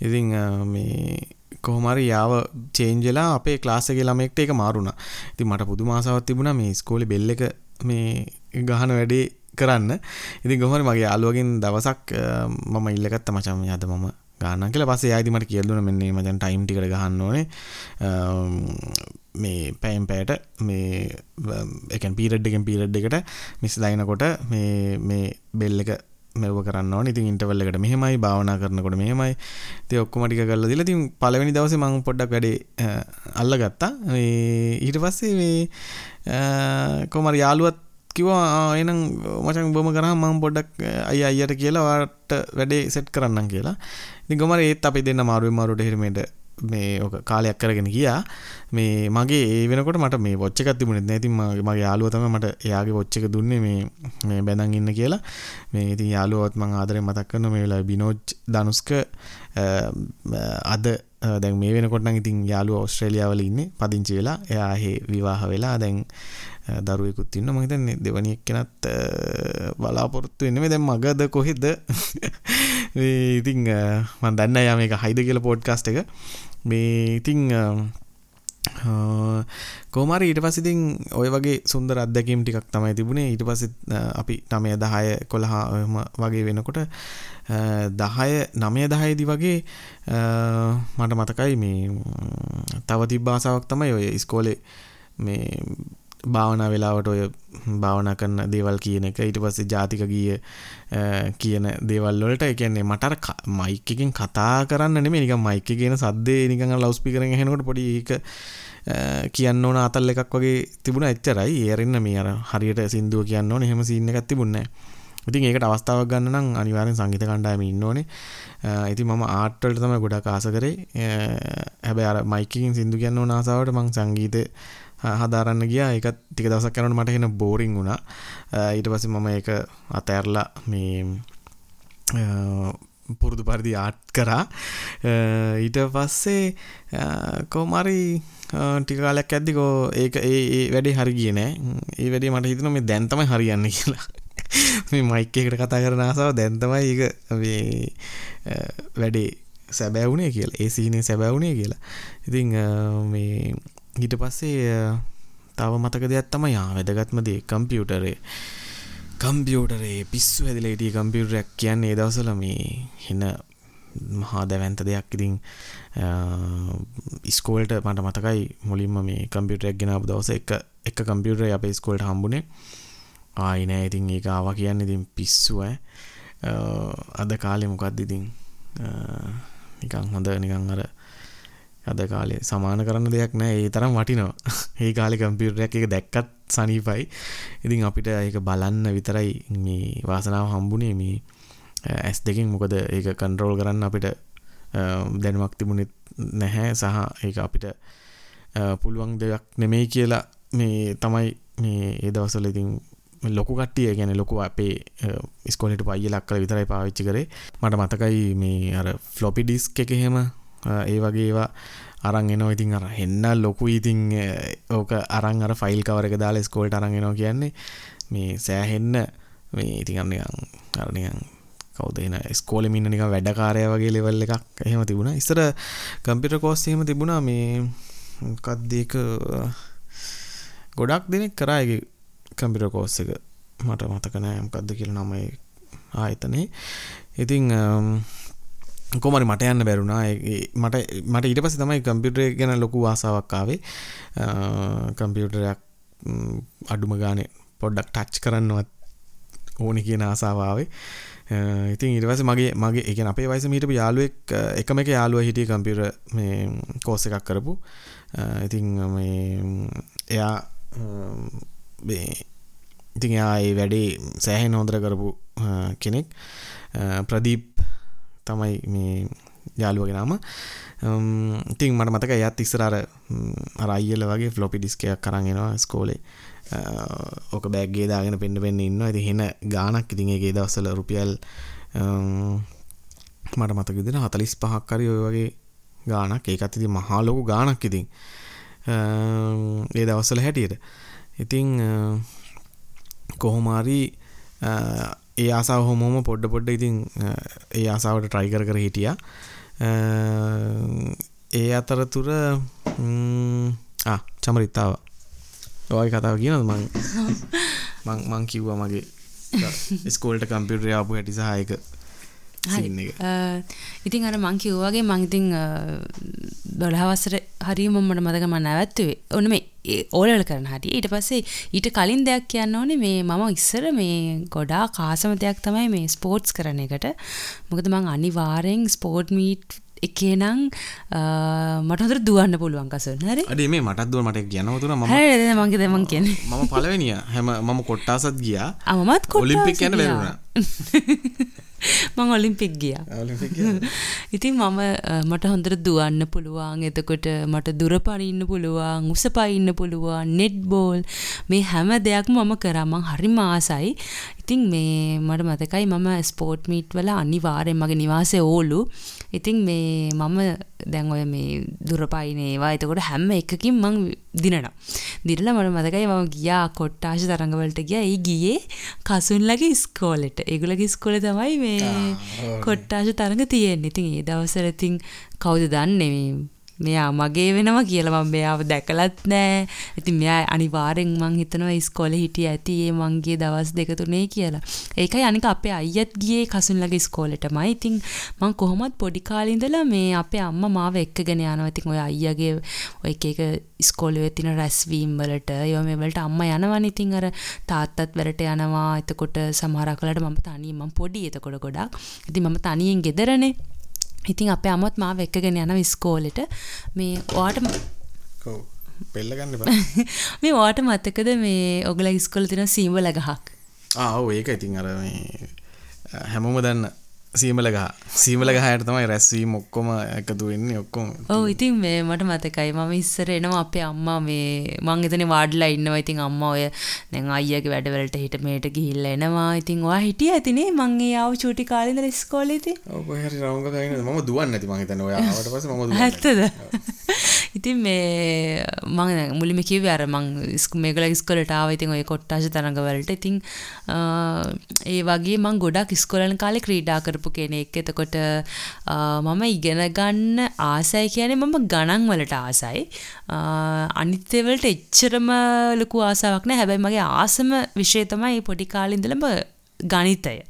ඉතිං මේ කොහමරි යාව චේන්ජලා අපේ ක්ලාසගේ ළමෙක්ට එක මාරුණ. ති මට පුදු මාසාවත් තිබුණ මේ ස්කෝලි බෙල්ල එක මේ ගහන වැඩේ කරන්න. ඉති ගොහර මගේ යාලුවගෙන් දවසක් මම ඉල්ලගත්ත මචම යද මම ගාන කියල. පසේ අයිතිමට කියල්ලුන මෙන්නේ මචන් ටයිම් ටිකට ගහන්න ඕනේ. මේ පැම් පෑට මේ එකන් පීරඩ් එකෙන් පීරඩ් එකට මිස් දයිනකොට මේ මේ බෙල් එක මෙව කරන්න ඕනේ. ඉතින් ඉන්ටර්වල් එකට මෙහෙමයි භාවනා කරනකොට මෙහෙමයි. ඉතින් ඔක්කොම ටික කරලා දීලා ඉතින් පළවෙනි දවසේ මම පොඩ්ඩක් වැඩේ අල්ලගත්තා. මේ ඊට පස්සේ මේ කොහමද යාළුවත් කිව්වා එහෙනම් මචං බොම කරාම මම පොඩ්ඩක් අයියා අයියට කියලා ඔයාලට වැඩේ සෙට් කරන්නම් කියලා. ඉතින් කොහමද ඒත් අපි දෙන්න මාරුවෙන් මාරුවට හිරමෙට මේ ඕක කාලයක් කරගෙන ගියා. මේ මගේ ඒ වෙනකොට මට මේ වොච් එකක් තිබුණෙත් නෑ. ඉතින් මගේ යාළුවා තමයි මට එයාගේ වොච් එක දුන්නේ මේ මේ බැඳන් ඉන්න කියලා. මේ ඉතින් යාළුවවත් මම ආදරෙන් මතක් කරනවා මේ වෙලාවේ බිනෝජ් දනුස්ක අද දැන් මේ වෙනකොට නම් ඉතින් යාළුවා ඕස්ට්‍රේලියාවල ඉන්නේ. පදිංචි වෙලා. එයා හේ විවාහ වෙලා දැන් දරුවෙකුත් ඉන්න මම හිතන්නේ දෙවනි එක්කෙනත් බලාපොරොත්තු වෙන්නේ මේ දැන් මගද කොහෙද? ඉතින් මම දන්නේ යා මේක හයිද කියලා පොඩ්කාස්ට් එක. මේ ඉතිං කෝමරි ඊට පසිතින් ඔය වගේ සුන්දර අත්දැකීම් ටිකක් තමයි තිබුණේ. ඊට පස්සෙත් අපි නමය දහය කොළහාම වගේ වෙනකොට දහය නමය දහයදි වගේ මට මතකයි මේ තව තිබ්බාසාවක් තමයි ඔය ඉස්කෝලේ මේ භාවනා වෙලාවට ඔය භාවනා කරන දේවල් කියන එක. ඊට පස්සේ ජාතික ගීය කියන දේවල් වලට ඒ කියන්නේ මට අර මයික් එකෙන් කතා කරන්න නෙමෙයි. නිකන් මයික් එකේ කියන සද්දේ නිකන් ලවුඩ් ස්පීකරෙන් ඇහෙනකොට පොඩි ඒක කියන්න ඕන අතල් එකක් වගේ තිබුණා එච්චරයි. ඒරින්න මේ අර හරියට සින්දුව කියන්න ඕනේ. එහෙම සීන් එකක් තිබුණේ නැහැ. ඉතින් ඒකට අවස්ථාවක් ගන්න නම් අනිවාර්යෙන් සංගීත කණ්ඩායමේ ඉන්න ඕනේ. ඉතින් මම ආර්ට් වලට තමයි ගොඩක් ආස කරේ. හැබැයි අර මයික් එකකින් සින්දු කියන්න ඕන ආසාවට මම සංගීතේ හදාරන්න ගියා. ඒකත් ටික දවසක් කරනකොට මට එන බෝරින් වුණා. ඊට පස්සේ මම ඒක අතෑරලා මේ පුරුදු පරිදි ආට් කරා. ඊට පස්සේ කොහමරි ටික කාලයක් ඇද්දිකෝ ඒක ඒ ඒ වැඩේ හරි ගියේ නෑ. ඒ වැඩේ මට හිතෙනවා මේ දැන් තමයි හරියන්නේ කියලා. මේ මයික් එකට කතා කරන ආසාව දැන් තමයි ඒක මේ වැඩේ සැබෑ වුණේ කියලා. ඒ සීනේ සැබෑ වුණේ කියලා. ඉතින් මේ ඊට පස්සේ තව මතක දෙයක් තමයි ආ වැදගත්ම දේ කම්පියුටරේ. කම්පියුටරේ පිස්සු හැදිලා හිටිය කම්පියුටරයක් කියන්නේ ඒ දවස්වල මේ හින මහා දැවැන්ත දෙයක්. ඉතින් ඉස්කෝල්ට මට මතකයි මුලින්ම මේ කම්පියුටරයක් ගෙනාපු දවස එක එක කම්පියුටරේ අපේ ඉස්කෝල්ට හම්බුනේ. ආයි නෑ ඉතින් ඒක ආවා කියන්නේ ඉතින් පිස්සු ඈ. අද කාලේ මොකක්ද ඉතින්? නිකන් හොඳ නිකන් අර අද කාලේ සමාන කරන්න දෙයක් නෑ. ඒ තරම් වටිනවා. ඒ කාලේ කම්පියුටරයක් එක දැක්කත් සනීපයි. ඉතින් අපිට ඒක බලන්න විතරයි මේ වාසනාව හම්බුනේ. මේ ඇස් දෙකින් මොකද ඒක කන්ට්‍රෝල් කරන්න අපිට දැනුමක් තිබුණෙත් නැහැ. සහ ඒක අපිට පුළුවන් දෙයක් නෙමෙයි කියලා මේ තමයි මේ ඒ දවස්වල ඉතින් ලොකු කට්ටිය ගැන ලොකු අපේ ස්කොලට පයිලක් කළ විතරයි පාවිච්චි කරේ. මට මතකයි මේ අර ෆ්ලොපි ඩිස්ක් එක එහෙම ඒ වගේ ඒවා අරන් එනවා ඉතින් අර හෙන්න ලොකු ඉතින් ඕක අරන් අර ෆයිල් කවර එක දාලා ස්කෝල්ට අරන් එනවා කියන්නේ මේ සෑහෙන්න මේ ඉතින් අර නිකන් අර නිකන් කවුද එන ස්කෝලේ ඉන්න නිකන් වැඩකාරය වගේ ලෙවල් එකක් එහෙම තිබුණා. ඉස්සර කම්පියුටර් කෝස් එහෙම තිබුණා මේ මොකක්ද ඒක ගොඩක් දෙනෙක් කරා ඒක කම්පියුටර් කෝස් එක මට මතක නෑ මොකක්ද කියලා නම ආයතනේ. ඉතින් කොමරි මට යන්න බැරුණා මට මට ඊට පස්සේ තමයි කම්පියුටර් ගැන ලොකු ආසාවක් ආවේ. කම්පියුටරයක් අඩුම ගානේ පොඩ්ඩක් ටච් කරන්නවත් ඕනි කියන ආසාව ආවේ. ඉතින් ඊට පස්සේ මගේ මගේ ඒ කියන්නේ අපේ වයසේ හිටපු යාළුවෙක් එකම එක යාළුවා හිටියේ කම්පියුටර් මේ කෝස් එකක් කරපු. ඉතින් මේ එයා මේ ඉතින් එයා ඒ වැඩේ සෑහෙන හොඳට කරපු කෙනෙක්. ප්‍රදීප් තමයි මේ යාළුවගේ නම ඉතින් මට මතක එයත් ඉස්සර අර අර අයියල වගේ ෆ්ලොපි ඩිස්කයක් අරන් එනවා ස්කෝලේ ඕක බෑග්ගේ දාගෙන පෙන්න පෙන්න ඉන්නවා. ඉතින් හෙන ගාණක් ඉතින් ඒකේ දවස්වල රුපියල් මට මතක විදිහට 45ක් හරි ඔය වගේ ගාණක්. ඒකත් ඉතින් මහා ලොකු ගාණක් ඉතින්. ඒ දවස්වල හැටියට. ඉතින් කොහොම හරි ඒ ආසාාව හොමෝම පොඩ්ඩ පොඩ්ඩ ඉතින් ඒ ආසාාවට ට්‍රයිකර කර හිටිය. ඒ අතරතුර චමරිත්තාව ඔය කතාව කියනද මං? මං කිව්වා මගේ. ස්කෝල්ට කම්පියුටර් ආපු හැටි සහයක සින්න එක ඉතින් අර මං කිව්වාගේ මං ඉතින් දොළහවසර හරිය මට මතක මම නැවැත්තුවේ. ඔන්න මේ ඕලල් කරන හරි ඊට පස්සේ ඊට කලින් දෙයක් කියන්න ඕනේ මේ මම ඉස්සර මේ ගොඩා කාසම දෙයක් තමයි මේ ස්පෝර්ට්ස් කරන එකට. මොකද මං අනිවාර්යෙන් ස්පෝර්ට් මීට් එකේ නම් මට හොඳට දුවන්න පුළුවන් කසුන් හරි? අඩේ මේ මටත් දුව මට කියනවතුන ම හරි මගේ දෙමන් කියන මම පලවෙනිය හැම මම කොට්ටාසත් ගියා. අමමත් ඔලිම්පික් යන වැරුණ මං ඔලිම්පික් ගිය. ඉතින් මම මට හොඳට දුවන්න පුළුවන්. එතකොට මට දුරපනින්න පුළුවන් උසපයින්න පුළුවන් නෙට් බෝල් මේ හැම දෙයක්ම මම කරමං හරි මාසයි ඉතින් මේ මට මතකයි මම ස්පෝට් මීට් වල අනිවාර්යෙන් මගේ නිවාසය ඕලු ඉතින් මේ මම දැන් ඔය මේ දුරපයින ඒවා. එතකොට හැම එකකින් මං දිනනවා. දිරලා මට මතකයි මම ගියා කොට්ටාශ තරඟවලට ගියා. ඒ ගියේ කසුන්ලගේ ස්කෝලෙට ඒගොල්ලගේ ස්කෝලේ තමයි මේ කොට්ටාශ තරඟ තියෙන්නේ. ඉතින් ඒ දවස්වල ඉතින් කවුද දන්නේ? මේ මෙයා මගේ වෙනවා කියලා මම මෙයාව දැකලත් නෑ. ඉතින් මෙයා අනිවාර්යෙන් මං හිතනවා ඉස්කෝලේ හිටියේ ඇති ඒ මංගේ දවස් දෙක තුනේ කියලා. ඒකයි අනික අපේ අයියත් ගියේ කසුන්ලගේ ඉස්කෝලේටමයි. ඉතින් මං කොහොමත් පොඩි කාලේ ඉඳලා මේ අපේ අම්මා මාව එක්කගෙන යනවා. ඉතින් ඔය අයියාගේ ඔය එක එක ඉස්කෝලේ තියෙන රැස්වීම් වලට ඒවා මේ වලට අම්මා යනවනේ. ඉතින් අර තාත්තත් වැඩට යනවා. එතකොට සමහරක් වෙලාවට මම තනියෙන් මම පොඩි එතකොට ගොඩක්. ඉතින් මම තනියෙන් ගෙදරනේ. ඉතින් අපේ අමත් මාව එක්කගෙන යන විස්කෝලෙට මේ ඔයාට පෙල්ලගන්න මේ වාට මත්තකද මේ ඔගල ඉස්කොල තින සීමල ගහක් ආව ඒක ඉතින් අර හැමෝම දන්න සීමල ගහ. සීමල ගහයට තමයි රැස්වීම ඔක්කොම එකතු වෙන්නේ ඔක්කොම. ඔව් ඉතින් මේ මට මතකයි මම ඉස්සර එනවා අපේ අම්මා මේ මං එතන වාඩිලා ඉන්නවා. ඉතින් අම්මා ඔය දැන් අයියාගේ වැඩවලට හිට මේට ගිහිල්ලා එනවා. ඉතින් ඔයා හිටියා ඇතිනේ මං ඒ ආව චූටි කාලේ ඉඳලා ඉස්කෝලේ ඉතින්. ඔව් කොහේ හරි රවුම් ගහගෙන මම දුවන්නේ නැති මං හිතන්නේ. ඔයා ආවට පස්සේ මම දුවන්නේ ඇත්තද? ඉතින් මේ මං මුලින්ම කිව්වේ අර මං මේගොල්ලෝ ඉස්කෝලේට ආවා. ඉතින් ඔය කොට්ටාශ තරඟවලට. ඉතින් ඒ වගේ මං ගොඩක් ඉස්කෝලේ කාලේ ක්‍රීඩා කරපු කරපු කෙනෙක්. එතකොට මම ඉගෙන ගන්න ආසයි කියන්නේ මම ගණන් වලට ආසයි. අනිත්‍යවලට එච්චරම ලොකු ආසාවක් නෑ. හැබැයි මගේ ආසම විෂය තමයි පොඩි කාලේ ඉඳලම ගණිතය.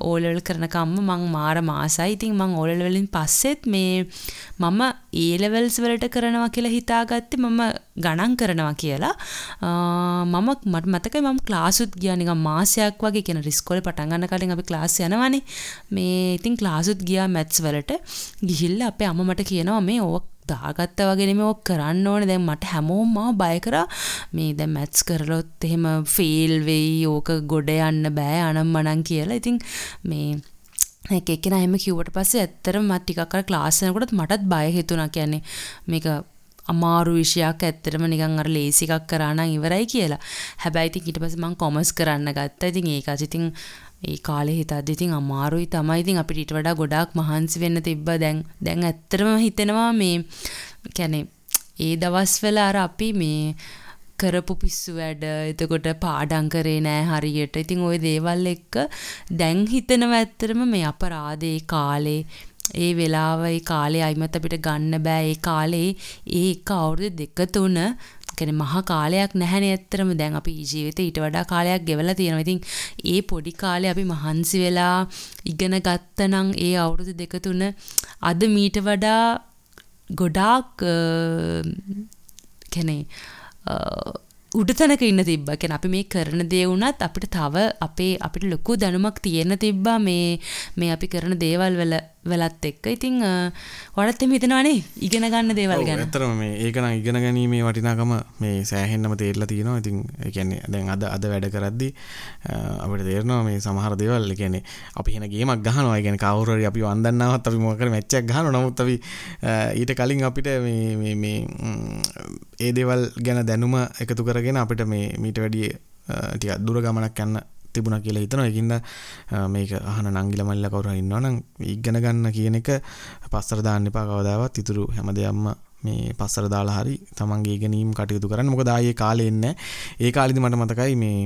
ඕලෙවල් කරනකම්ම මං මාර මාසයි. ඉතින් මං ඕලෙවල් වලින් පස්සෙත් මේ මම ඒලෙවල්ස් වලට කරනවා කියලා හිතාගත්තේ මම ගණන් කරනවා කියලා. මම මට මතකයි මම ක්ලාසුත් ගියා නිකන් මාසයක් වගේ කියන රිස්කෝලේ පටන් ගන්න කලින් අපි ක්ලාස් යනවනේ. මේ ඉතින් ක්ලාසුත් ගියා මැත්ස් වලට. ගිහිල්ලා අපේ අම්මා මට කියනවා මේ ඕක දාගත්ත වගේ නෙමෙයි ඔක් කරන්න ඕනේ. දැන් මට හැමෝම මාව බය කරා. මේ දැන් මැත්ස් කරලොත් එහෙම ෆේල් වෙයි ඕක ගොඩ යන්න බෑ අනම්මනම් කියලා. ඉතින් මේ එක එක්කෙනා එහෙම කිව්වට පස්සේ ඇත්තටම මට ටිකක් අර ක්ලාස් යනකොටත් මටත් බය හිතුණා. කියන්නේ මේක අමාරු විෂයක්. ඇත්තටම නිකන් අර ලේසි එකක් කරා නම් ඉවරයි කියලා. හැබැයි ඉතින් ඊට පස්සේ මම කොමර්ස් කරන්න ගත්තා. ඉතින් ඒකත් ඉතින් ඒ කාලේ හිතද්දි ඉතින් අමාරුයි තමයි. ඉතින් අපිට ඊට වඩා ගොඩාක් මහන්සි වෙන්න තිබ්බා. දැන් දැන් ඇත්තටම හිතෙනවා මේ කියන්නේ ඒ දවස්වල අර අපි මේ කරපු පිස්සු වැඩ එතකොට පාඩම් කරේ නෑ හරියට. ඉතින් ওই දේවල් එක්ක දැන් හිතෙනවා ඇත්තටම මේ අපරාධේ කාලේ. ඒ වෙලාව ඒ කාලේ අයිමත් අපිට ගන්න බෑ. ඒ කාලේ ඒ එක අවුරුදු දෙක තුන කියන්නේ මහා කාලයක් නැහැනේ ඇත්තටම දැන් අපි ජීවිතේ ඊට වඩා කාලයක් ගෙවලා තියෙනවා. ඉතින් ඒ පොඩි කාලේ අපි මහන්සි වෙලා ඉගෙන ගත්තනම් ඒ අවුරුදු දෙක තුන අද මීට වඩා ගොඩාක් කියන්නේ උඩ තැනක ඉන්න තිබ්බා. කියන්නේ අපි මේ කරන දේ වුණත් අපිට තව අපේ අපිට ලොකු දැනුමක් තියෙන්න තිබ්බා මේ මේ අපි කරන දේවල් වල වෙලත් එක්ක. ඉතිං වඩත් එම හිතනවානේ ඉගෙන ගන්න දේවල් ගැන. ඇතරම මේ ඒකන ඉගෙන ගැනීමේ වටිනාකම මේ සෑහෙන්නම තේරලා තියෙනවා. ඉතින් එකන්නේ දැන් අද අද වැඩ කරද්දි අපට තේරනවා මේ සමහර දේවල් කියන්නේ අපි හෙන ගේමක් ගහනවා. ගැන කවුරරි අපි වන්දන්නාවත් අපි මොකර මැච්චක් ගහන නමුත් අපි ඊට කලින් අපිට මේ ඒ දේවල් ගැන දැනුම එකතු කරගෙන අපිට මේ මීට වැඩිය ටික දුර ගමනක් යන්න තිබුණ කියලා හිතන එකින්ද මේක අහන නංගිල මල්ල කවුර ඉන්නවනම් ඉග්ගන ගන්න කියන එක පස්සර දාන්න එපා කවදාවත්. ඉතුරු හැම දෙයක්ම මේ පස්සර දාලා හරි තමන්ගේ ගැනීම් කටයුතු කරන්න. මොකද ආයේ කාලේ එන්නේ ඒ කාලෙදි මට මතකයි මේ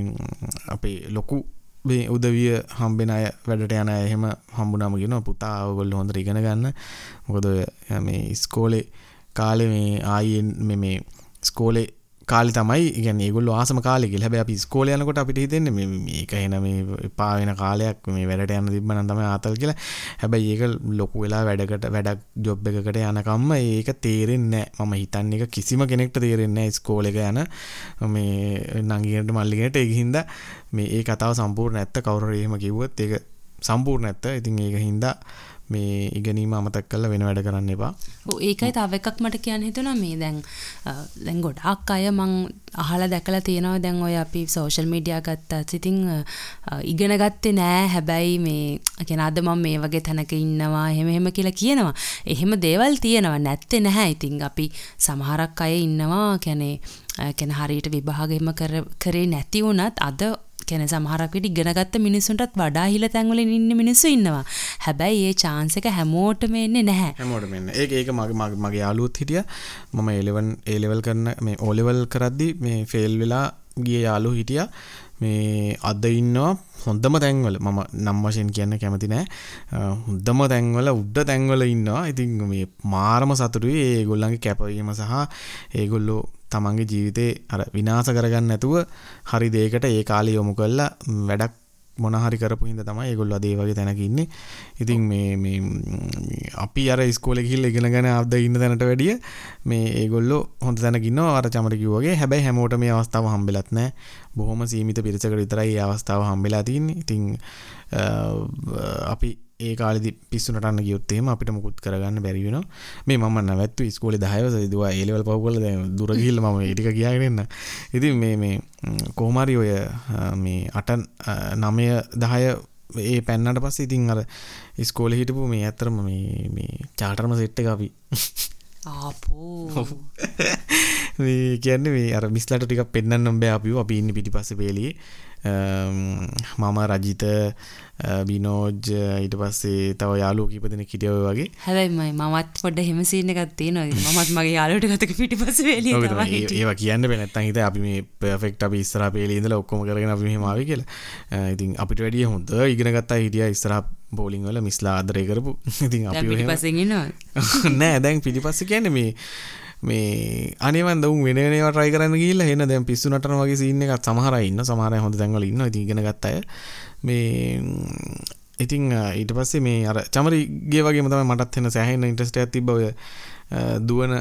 අපේ ලොකු මේ උදවිය හම්බෙන අය වැඩට යන අය එහෙම හම්බුනාම කියනවා. පුතා ඔයගොල්ලෝ හොඳට ඉගෙන ගන්න. මොකද මේ ඉස්කෝලේ කාලේ මේ ආයේ මේ මේ ස්කෝලේ කාලි තමයි ගැන ගුල් ආසම කාලෙක හැබ අපි ස්කෝලයනකොට අපිට හිතෙන්න මේක එන මේ පාවෙන කාලයක් මේ වැඩට යන්න තිබන තම ආතල් කියලා. හැබැයි ඒක ලොකු වෙලා වැඩකට වැඩක් ජොබ් එකකට යනකම්ම ඒක තේරෙන්නේ මම හිතන්න එක කිසිම කෙනෙක්ට තේරෙන්නේ ස්කෝල එක යන මේ නංගියට මල්ලිගට එහින්ද මේ ඒ කතාව සම්පූර්ණ ඇත්ත. කවුරේම කිව්වත් ඒක සම්පූර්ණ ඇත්ත. ඉතින් ඒක හින්දා මේ ඉගෙනීම අමතක් කල්ල වෙන වැඩ කරන්න එපා. ඒකයි තව එකක් මට කියන්න හිතුනා මේ දැන් දැන් ගොඩක් අය මං අහලා දැකලා තියෙනවා. දැන් ඔය අපි සෝෂල් මීඩියා ගත්තත් ඉතින් ඉගෙන ගත්තේ නෑ. හැබැයි මේ කියන අද මම මේ වගේ තැනක ඉන්නවා. එහෙම එහෙම කියලා කියනවා. එහෙම දේවල් තියෙනවා. නැත්තේ නැහැ. ඉතින් අපි සමහරක් අය ඉන්නවා. කියන්නේ කියන හරියට විභාගෙම කරේ නැති වුණත් අද කැන සමහරක් විට ඉගෙනගත්ත මිනිස්සුන්ටත් වඩා හිල තැන්වල ඉන්න මිනිස්සු ඉන්නවා. හැබැයි ඒ චාන්සක හැමෝටම එන්නේ නැහැ. හැමෝට මෙන්න ඒ ඒක මගේ මගේ යාලුත් හිටිය. මම ඒලවන් ඒලෙවල් කරන්න මේ ඕලෙවල් කරද්දි මේ ෆෙල් වෙලා ගිය යාලු හිටිය. මේ අද ඉන්නවා හොඳම තැන්වල. මම නම් වශයෙන් කියන්න කැමති නෑ හොඳම තැන්වල උඩ්ඩ තැන්වල ඉන්නවා. ඉතින් මේ මාරම සතුරුයි ඒ ගොල්ලන්ගේ කැපවීම සහ ඒගොල්ලෝ තමන්ගේ ජීවිතේ අර විනාස කරගන්න ඇතුව හරි දේකට ඒ කාලේ යොමු කල්ලා වැඩක් මොනහරි කරපු හිද තමයි ඒගොල්ල අදේ වගේ තැනකින්නේ ඉතින් මේ අපි අර ස්කෝල කිල් ඉගෙන ගැන අද ඉන්න තැනට වැඩිය මේ ඒගොල්ලො හොඳ තැනකින්න අර චමරකිවගේ හැබැයි හැමෝට මේ අවස්ථාව හම්බෙලත් නෑ බොහොම සීමිත පිරිසකට විතරයි අවස්ථාව හම්බෙලා තින්නේ ඉතිං අපි ඒ කාලෙදි පිස්සු නටන්න ගියොත්තේම අපිට මුකුත් කරගන්න බැරිවෙන මේ මම නැවත්තු ස්කෝලි දහයවස දවා ඒලවල් පව්ගල දුරගිල්ල ම ඉටික කියාගෙනන්න ඉතින් මේ මේ කෝමරි ඔය මේ අටන් නමය දහය ඒ පැන්නට පස්ස ඉතින් අර ස්කෝල හිටපු මේ ඇත්තරම මේ චාටර්ම සෙට්ට අපි ආපෝ. කියන්න අර මිස්ලට ටික පෙන්න්න නොම්බෑ අපි අපි ඉන්න පිටි පස්ස පේලියේ මම රජිත බිනෝජ් ඊට පස්සේ තව යාලෝ කීපදෙන කිටියව වගේ. හැබැයි මමත් පොඩ හෙමසින්න ගත්තේ නො මත් මගේ යාලට ගතක පිටි පස ඒවා කියන්න පෙනත්තන් හිත අපි මේ පෙෆෙක්ට අපි ස්තර පේලින්දල ඔක්කොම කරගෙන අපි මාව කියලා. ඉතින් අපිට වැඩිය හොඳ ඉගෙන ගත්තා හිටිය ස්තර බෝලිං වල මිස්ලා ආදරය කරපු. ඉතින් අපි පසෙන්නවා නෑ දැන් පිටිපස්ස කියන්නේ මේ මේ අනිවන් දවුන් වෙනේවා ට්‍රයි කරන්න ගිල්ල හෙන්න දැන් පිස්සු නටන වගේ සින්න එකත් සමහර ඉන්න සමහරය හොඳ තැන්වල ඉන්න ඉතින් ඉගෙන ගත්ත අය. මේ ඉතිං ඊට පස්සේ මේ අර චමරිගේ වගේ මතම මටත් වෙන සෑහෙන්න ඉන්ට්‍රස්ට ඇති බව දුවන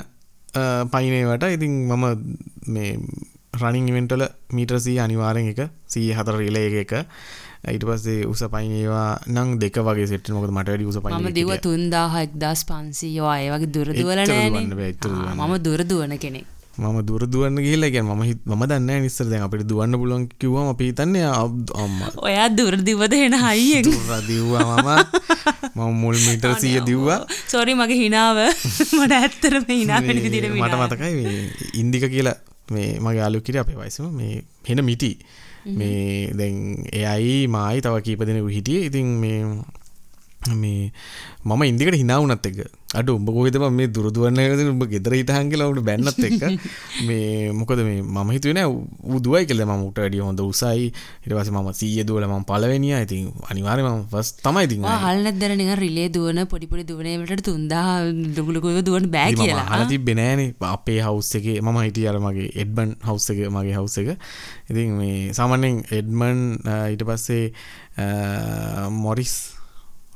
පයිනේවට ඉතින් මම මේ රනිින් ඉවෙන්ටල මීටරසී අනිවාරෙන් එක සී හතර රිලේ එක ඊට පස්සේ උස පයිඒවා නං දෙක වගේ සෙට මොක මට වැඩි උස පයි ම දිව තුන්දා එක්දස් පන්සීයෝ අය වගේ දුරදුවල මම දුරදුවන කෙනෙක්. මම දුරදුවන්න කියලක ම හිත් ම දන්න නිස්සර දැන් අපිට දුවන්න පුලන් කිවම අපි තන්නේ අම්ම. ඔයා දුරදිවද එන හයිය දිව්වා මම. මම මුල් මිටර් සිය දිව්වා. සොරි මගේ හිනාව මට ඇත්තරම හිනා මට මතකයි ඉන්දික කියලා මේ මගේ අලුකිර අපේ වයිසම. මේ හෙන මිටි මේ දැන් එයයි මායි තව කීප දෙනෙකු හිටිය. ඉතින් මේ මේ මම ඉන්දිකට හිනාවනත් එක අඩ උඹ කොහෙතම මේ දුරදුවන්න උඹ ගෙදර හිටහන් කියලා උට බැන්නත් එක්ක. මේ මොකද මේ මම හිතුවෙන උදුවයි කියල. ම උට වැඩිය හොඳ උසයි. ඉටවස ම සීය දුවල ම පලවෙනිය ඉතින් අනිවාරම ෆස් තමයි ති හල්න දරන රිලේ දුවන පොඩිපොඩි දුවනට තුන්දා දුගලකොව දුවන් බෑ කියලා. හලති බෙනෑන අපේ හවස් එක මම හිටිය අර මගේ එඩ්බන් හවස් එක මගේ හවස් එක. ඉතින් මේ සාමන්‍යෙන් එඩ්මන් ඊට පස්සේ මොරිස්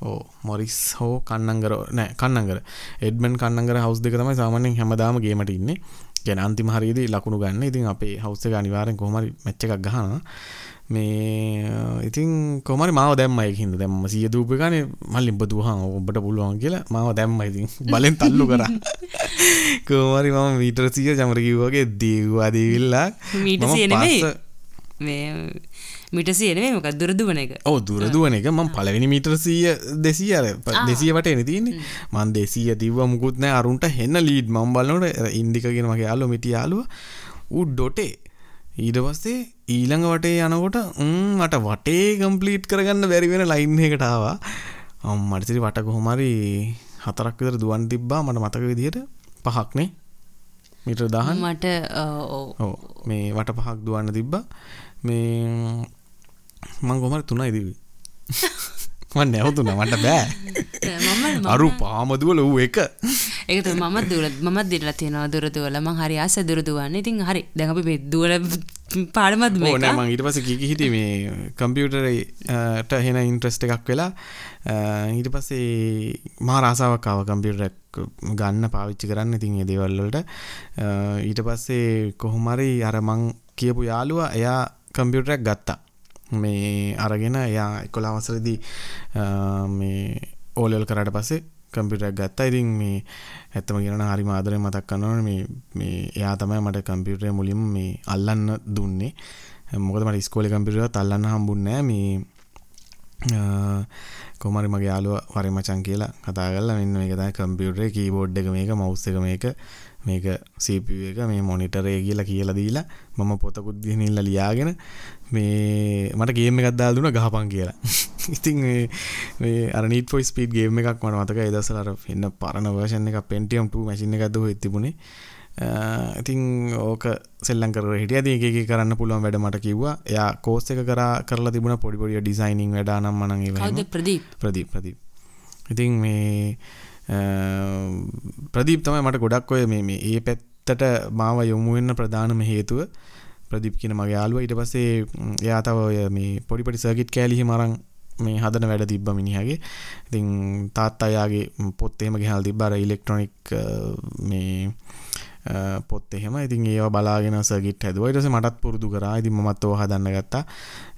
ඕ මොරිස් හෝ කන්නංගර නෑ කන්නගර. එඩ්මන් කන්නගර හවස් දෙක තමයි සාමානෙන් හැමදාම ගේමට ඉන්න. ගැන අන්තිම හරිදි ලකුණු ගන්න. ඉතින් අපේ හවස්ස අනිවාරෙන් කොමරි මෙච්ච එකක් ගහන මේ ඉතින් කොමරි මාව දැම්මයි හිද දැම්ම සිය දූපකානේ මල්ලින් බදුහන් ඔබට පුළුවන් කියලා මාව දැම්ම ඉතින්. බලෙන් තල්ලු කර. කෝමරි මම මීටරසිය චමරකිව්වගේ දීවාදීවිල්ලා මීට මේ මිටසියනේ මොක දුරදුවන එක. ඕ දුරදුවන එක. මං පලවෙනි මීටරසීය දෙසී අර දෙසියට එන තියන්නේ. මන් දෙසීය තිව මුකුත්නෑ අරුන්ට හෙන්න ලීඩ් මම් බලනට ඉන්දිකගෙන මගේ යාලු මිටි යාලුව උ ඩොටේ ඊට පස්සේ ඊළඟ වටේ යනකොට මට වටේ කම්පලීට් කරගන්න බැරිවෙන ලයින් එකටාවා අම්මටසිරි වට කොහොමරි හතරක් විතර දුවන් තිබ්බා මට මතක විදිහට පහක්නේ. මිට දහන්. මට මේ වට පහක් දුවන්න තිබ්බා. මේ මං ගොමර තුනයි දිවි මන් නැවතුන මට බෑ. අරු පාමදුවල වූ එක. ඒක මමත් දුර මමත් දිරලා තියෙනවා දුර දුවලා. මං හරි ආස දුර දුවන්නේ. ඉතින් හරි දැන් අපි මේ දුවල පාඩමත් ඕ නෑ මං ඊට පස්සේ කීකි හිටියේ මේ කම්පියුටරට හෙන ඉන්ට්‍රස්ට් එකක් වෙලා. ඊට පස්සේ මහා රාසාවක් ආව කම්පියුටරයක් ගන්න පාවිච්චි කරන්න. ඉතින් ඒ දේවල් වලට. ඊට පස්සේ කොහොම හරි අර මං කියපු යාළුවා එයා කම්පියුටරයක් ගත්තා මේ අරගෙන එයා 11 වසරේදී මේ ඕලෙවල් කරාට පස්සේ කම්පියුටරයක් ගත්තා. ඉතින් මේ ඇත්තම කියනවා හරිම ආදරෙන් මතක් කරනවා මේ මේ එයා තමයි මට කම්පියුටරේ මුලින්ම මේ අල්ලන්න දුන්නේ. මොකද මට ඉස්කෝලේ කම්පියුටරයක් අල්ලන්න හම්බුන්නේ නැහැ. මේ කොහොම හරි මගේ යාළුවා වරේ මචං කියලා කතා කරලා මෙන්න මේක තමයි කම්පියුටරේ කීබෝඩ් එක මේක මවුස් එක මේක මේක CPU එක මේ මොනිටර් කියලා කියලා දීලා මම පොතකුත් ගෙනිල්ලා ලියාගෙන මේ මට ගේම් එකක් දාලා දුන්නා ගහපන් කියලා. ඉතින් මේ මේ අර Need for Speed ගේම් එකක් මට මතකයි ඒ දවස්වල අර එන්න පරණ version එකක් Pentium 2 මැෂින් එකක් දුව තිබුණේ. ඉතින් ඕක සෙල්ලම් කරලා හිටියා. එක කරන්න පුළුවන් වැඩ මට කිව්වා. එයා කෝස් එක කරා කරලා තිබුණා පොඩි පොඩි ඩිසයිනින් වැඩ නම් මනම් ඒව. කවුද ප්‍රදීප්? ප්‍රදීප් ප්‍රදීප්. ඉතින් මේ ප්‍රදීප් තමයි මට ගොඩක් ඔය මේ මේ ඒ පැත්තට මාව යොමු වෙන්න ප්‍රධානම හේතුව. ප්‍රදීප් කියන මගේ යාළුවා. ඊට පස්සේ එයා තව ඔය මේ පොඩි පොඩි සර්කිට් කෑලි හිම අරන් මේ හදන වැඩ තිබ්බ මිනිහගේ. ඉතින් තාත්තා යාගේ පොත් එහෙම ගෙනල්ලා තිබ්බ අර ඉලෙක්ට්‍රොනික මේ පොත් එහෙම. ඉතින් ඒවා බලාගෙන සර්කිට් හැදුවා. ඊට පස්සේ මටත් පුරුදු කරා. ඉතින් මමත් ඕවා හදන්න ගත්තා.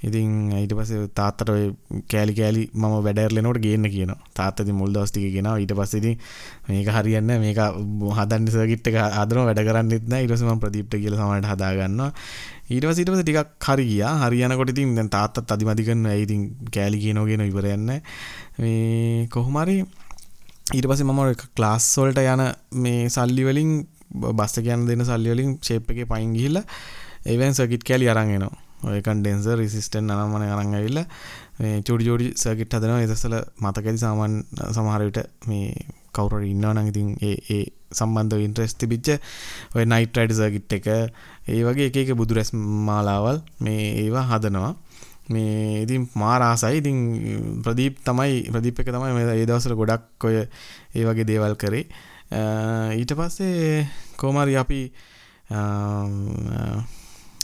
ඉතින් ඊට පස්සේ තාත්තට ඔය කෑලි කෑලි මම වැඩ ඇරලෙනකොට ගේන්න කියනවා. තාත්තා ඉතින් මුල් දවස් ටික ගෙනාවා. ඊට පස්සේ ඉතින් මේක හරියන්නේ මේක හදන්න සර්කිට් එක හදනවා. වැඩ කරන්නෙත් නැහැ. ඊට පස්සේ මම ප්‍රදීප්ට කියලා සමහරට හදා ගන්නවා. ඊට පස්සේ ඊට පස්සේ ටිකක් හරි ගියා. හරියනකොට ඉතින් දැන් තාත්තත් අදිමදි කරනවා. ඒ ඉතින් කෑලි කියනවා කියන ඉවරයක් නැහැ. මේ කොහොම හරි ඊට පස්සේ මම ක්ලාස් වලට යන මේ සල්ලි වලින් බස්ස කියන්න දෙන්න සල්ලි වලින් ෂේප් එකේ පයින් ගිහිල්ලා ඒවෙන් සර්කිට් කෑලි අරන් එනවා. ඔය කන්ඩෙන්සර් රෙසිස්ටන්ට් අනම්මන අරන් ඇවිල්ලා මේ චූටි චූටි සර්කිට් හදනවා. ඒ දවස්වල මතකයි සාමාන්‍ය සමහර විට මේ කවුරු හරි ඉන්නවා නම් ඉතින් ඒ ඒ සම්බන්ධව ඉන්ට්‍රෙස්ට් තිබිච්ච ඔය නයිට් රයිඩ් සර්කිට් එක ඒ වගේ එක එක බුදු රැස් මාලාවල් මේ ඒවා හදනවා. මේ ඉතින් මාර ආසයි ඉතින් ප්‍රදීප් තමයි ප්‍රදීප් එක තමයි මේ ඒ දවස්වල ගොඩක් ඔය ඒ වගේ දේවල් කරේ. ඊට පස්සේ කෝමරි අපි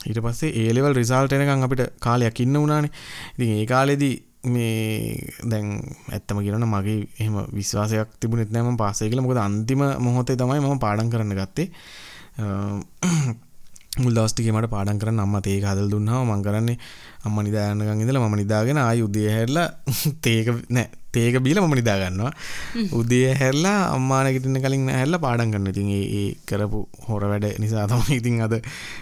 ඊට පස්සේ ඒලෙවල් රිසාල්ට එනකම් අපිට කාලයක් ඉන්න වුණානේ. ඉතින් ඒ කාලෙදී මේ දැන් ඇත්තම කියනවනම් මගේ එහෙම විශ්වාසයක් තිබුණෙත් නෑ මම පාස් වෙයි කියලා. මොකද අන්තිම මොහොතේ තමයි මම පාඩම් කරන්න ගත්තේ. මුල් දවස් ටිකේ මට පාඩම් කරන්න අම්මා තේ හදලා දුන්නාම මම කරන්නේ අම්මා නිදා යනකම් ඉඳලා මම නිදාගෙන ආයි උදේ හැරලා තේක නෑ තේක බීලා මම නිදා ගන්නවා. උදේ හැරලා අම්මා නැගිටින්න කලින් හැරලා පාඩම් කරනවා. ඉතින් ඒ කරපු හොර වැඩ නිසා තමයි ඉතින් අද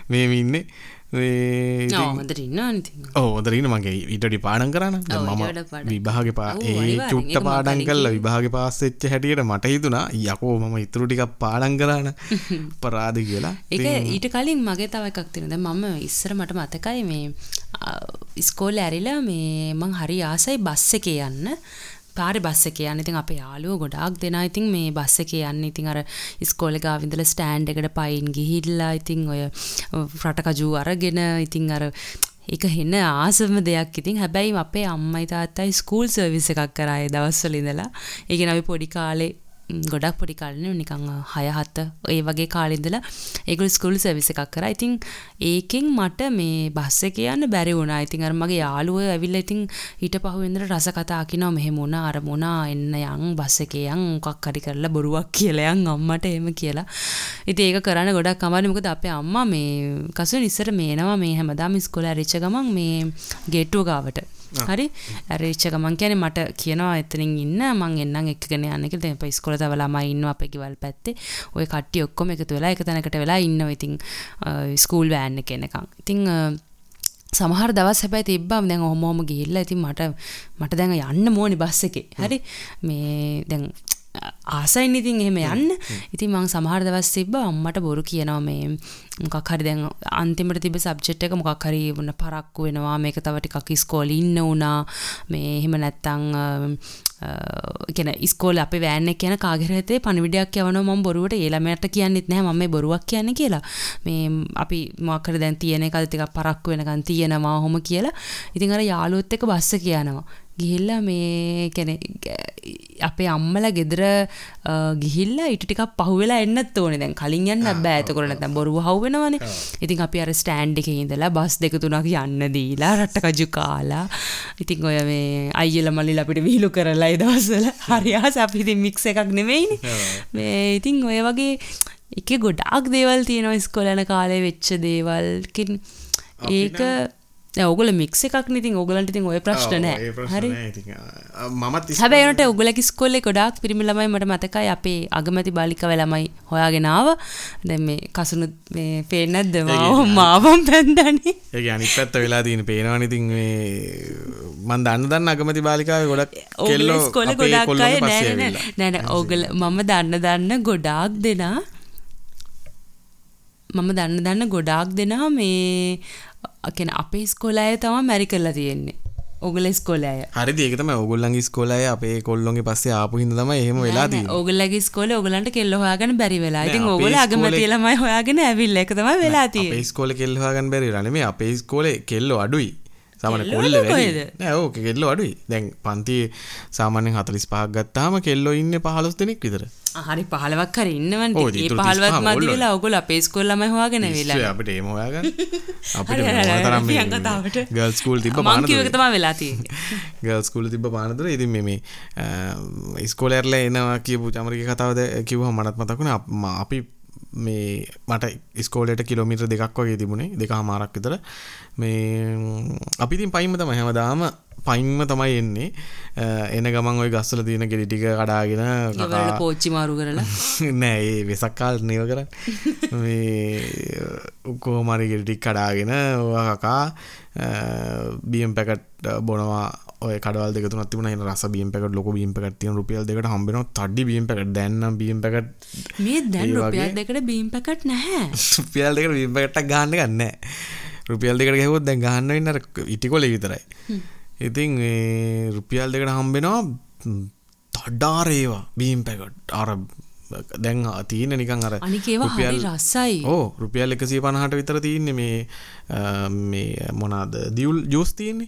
මේ ඉන්නේ හොඳට ඉන්න ඕදරන මගේ ඉටඩි පාඩන් කරන්න මම විභාග පා ඒ චුට්ට පාඩන් කල්ල විභාග පාස්සෙච්ච හැටියට මට හිතුනා යකෝ මම ඉතුරු ටිකක් පාඩන් කරන්න පරාද කියලා. එක ඊට කලින් මගේ තව එකක් තිනද මම ඉස්සර මට මතකයි මේ ඉස්කෝල් ඇරිලා මේ මං හරි ආසයි බස්ස එක යන්න පාරි බස්ස එක යන්න. ඉතින් අපේ යාළුවෝ ගොඩාක් දෙනා. ඉතින් මේ බස් එකේ යන්න. ඉතින් අර ඉස්කෝලේ ගාව ඉඳලා ස්ටෑන්ඩ් එකට පයින් ගිහිල්ලා ඉතින් ඔය රටකජු අරගෙන ඉතින් අර ඒක හෙන ආසම දෙයක්. ඉතින් හැබැයි අපේ අම්මයි තාත්තයි ස්කූල් සර්විස් එකක් කරා ඒ දවස්වල ඉඳලා. ඒ කියන්නේ අපි පොඩි කාලේ ගොඩක් පොඩි කාලෙනේ නිකන් 6 7 ඒ වගේ කාලේ ඉඳලා ඒගොල්ලෝ ස්කූල් සර්විස් එකක් කරා. ඉතින් ඒකෙන් මට මේ බස් එකේ යන්න බැරි වුණා. ඉතින් අර මගේ යාළුවෝ ඇවිල්ලා ඉතින් ඊට පහුවෙන්දට රස කතා කියනවා මෙහෙම වුණා අර මොනා එන්න යන් බස් එකේ යන් මොකක් හරි කරලා බොරුවක් කියලා යන් අම්මට එහෙම කියලා. ඉතින් ඒක කරන්න ගොඩක් අමාරුයි. මොකද අපේ අම්මා මේ කසුන් ඉස්සර මේනවා මේ හැමදාම ඉස්කෝලේ ඇරිච්ච ගමන් මේ ගේට්ටුව ගාවට. හරි. ඇරිච්ච ගමන් කියන්නේ මට කියනවා එතනින් ඉන්න මං එන්නම් එක්කගෙන යන්න කියලා. දැන් ඉස්කෝලේ තව ළමයි ඉන්නවා අපේ ගෙවල් පැත්තේ. ওই කට්ටිය ඔක්කොම එකතු වෙලා එක තැනකට වෙලා ඉන්නවා. ඉතින් ස්කූල් වෑන් එක එනකන්. ඉතින් සමහර දවස් හැබැයි තිබ්බම දැන් ඔහොම ඔහොම ගිහිල්ලා. ඉතින් මට මට දැන් යන්න ඕනේ බස් එකේ. හරි. මේ දැන් ආසයින් ඉතින් එහෙම යන්න. ඉතින් මං සමහර දවස් තිබ්බ අම්මට බොරු කියනවා මේ මොකක් හරි දැන් අන්තිමට තිබ්බ සබ්ජෙක්ට් එක මොකක් හරි වුණ පරක්කු වෙනවා. මේක තව ටිකක් ඉස්කෝලේ ඉන්න උනා මේ එහෙම නැත්තම් කියන ඉස්කෝල අපේ වෑන් එක යන කාගෙර හිතේ පණිවිඩයක් යවනවා මම බොරුවට. ඒ ළමයාට කියන්නෙත් නැහැ මම මේ බොරුවක් කියන්නේ කියලා. මේ අපි මොකක් හරි දැන් තියෙන එකද ටිකක් පරක්කු වෙනකන් තියෙනවා ඔහොම කියලා. ඉතින් අර යාළුවොත් එක්ක බස්ස කියනවා ගිහිල්ලා මේ කැන අපේ අම්මල ගෙදර ගිහිල්ලා ඉට ටික පහුවෙලා එන්නත් ඕන. දැන් කලින් යන්න බෑ. ඇතකොර නැතම් බොරුව හවවෙනවන ඉතින් අපි අර ස්ටෑන්් එක ඉඳලා බස් දෙක තුනක් යන්න දීලා රට්ටකජු කාලා. ඉතින් ඔය මේ අයියල මල්ලි අපිට විහිලු කරලා දවසල හරියාස අපිති මික්ස එකක් නෙවෙයිනි මේ ඉතින් ඔය වගේ එක ගොඩාක් දේවල් තියෙනවා ඉස්කොලන කාලය වෙච්ච දේවල්කින් ඒක ඔගල මික්ස එකක් නිතින් ඔගලන්ට ඉතින් ඔය ප්‍රශ්න හරි? මමත් හැබැයිනට ඔගලක ස්කොල්ල ගොඩක් පිරිමි ළමයි මට මතකයි අපේ අගමැති බාලිකව ළමයි හොයාගෙනාව දැ මේ කසුණු මේ පේනැද්ද මාවම් පැන්දන්නේ ඒ අනි පැත්ත වෙලා තියන පේනවනිතින් මන් දන්න දන්න අගමති බාලිකාව ගොඩක් ස්කොල ගොඩක් නැන ඔගල මම දන්න දන්න ගොඩාක් දෙනා මම දන්න දන්න ගොඩාක් දෙනා මේ අකෙන අපේ ස්කොලය තම මැරි කරලා තියෙන්නේ. ඔගල ස්කොලය හරි ඒකතම ඔගුල්ලන්ගේ ස්කොලය අපේ කොල්ලොගේ පස්සේ ආපු හිද තම එහෙම වෙලාදී ඔගලගේ ස්කොල ඔගලන්ට කෙල්ල හොයාගෙන බැරි වෙලා. ඉතින් ඔගල අගමතිලමයි හොයාගෙන ඇවිල්ල. එක තම වෙලාති ස්කොල කෙල්හගන් බැරි රනම අපේ ස්කෝල කෙල්ලො අඩුයි. සමන කොල්ල ඕක කෙල්ලො අඩුයි. දැන් පන්ති සාමානෙන් හතලිස් පහක් ගත්තාම කෙල්ලො ඉන්න පහලොස් දෙනෙක් විතර හරි පහලවක් කර ඉන්නවන් ඒ පහල්වත් මදි වෙලා ඔගොල අපේ ස්කොල්ලම හවාගෙන වෙලා අපට ඒම හොයාගන්න. අපට ගල් ස්කූල් තිබ මාන්කිවතම වෙලාති ගල් ස්කූල තිබ පානතර ඉතින් මෙම ස්කෝලඇරල එනවා කියපු චමරික කතාවද කිවහ මනත් මතකුණ අපි මේ මට ස්කෝලට කිලෝමිට්‍ර දෙකක් වගේ තිබුණේ. දෙක හමාරක් විතර. මේ අපිතින් පයිමතම හැමදාම පයින්ම තමයි එන්නේ. එන ගමන් ඔය ගස්සල තියෙන ගෙඩිටික කඩාගෙන පෝච්චි මාරු කරලා. නෑ ඒ වෙසක්කාල් නව කර උකෝමරි ගෙඩිටික් කඩාගෙන කකා. බියම් පැකට් බොනවා. ඔය කඩවල් දෙක තුනක් තිබුණා. එන රස බීම් පැකට් ලොකු බීම් පැකට් තියෙන රුපියල් දෙකට හම්බෙනවා තඩි බීම් පැකට්. දැන් නම් බීම් පැකට් මේ දැන් රුපියල් දෙකට බීම් පැකට් නැහැ. රුපියල් දෙකට බීම් පැකට්ටක් ගන්න ගන්න රුපියල් දෙකට ගැහුවොත් දැන් ගහන්න වෙන්නේ අර ඉටිකොලේ විතරයි ඉතින් රුපියල් දෙකට හම්බෙනවා තඩ්ඩාරේවා බීම් පැකට්. අර දැන් තියන නිකන් අර රුපියල් රස්සයි ඕ රුපියල් එකසිය පණහට විතර තියන්නේ මේ මේ මොනාද දියවල් ජෝස් තියන්නේ?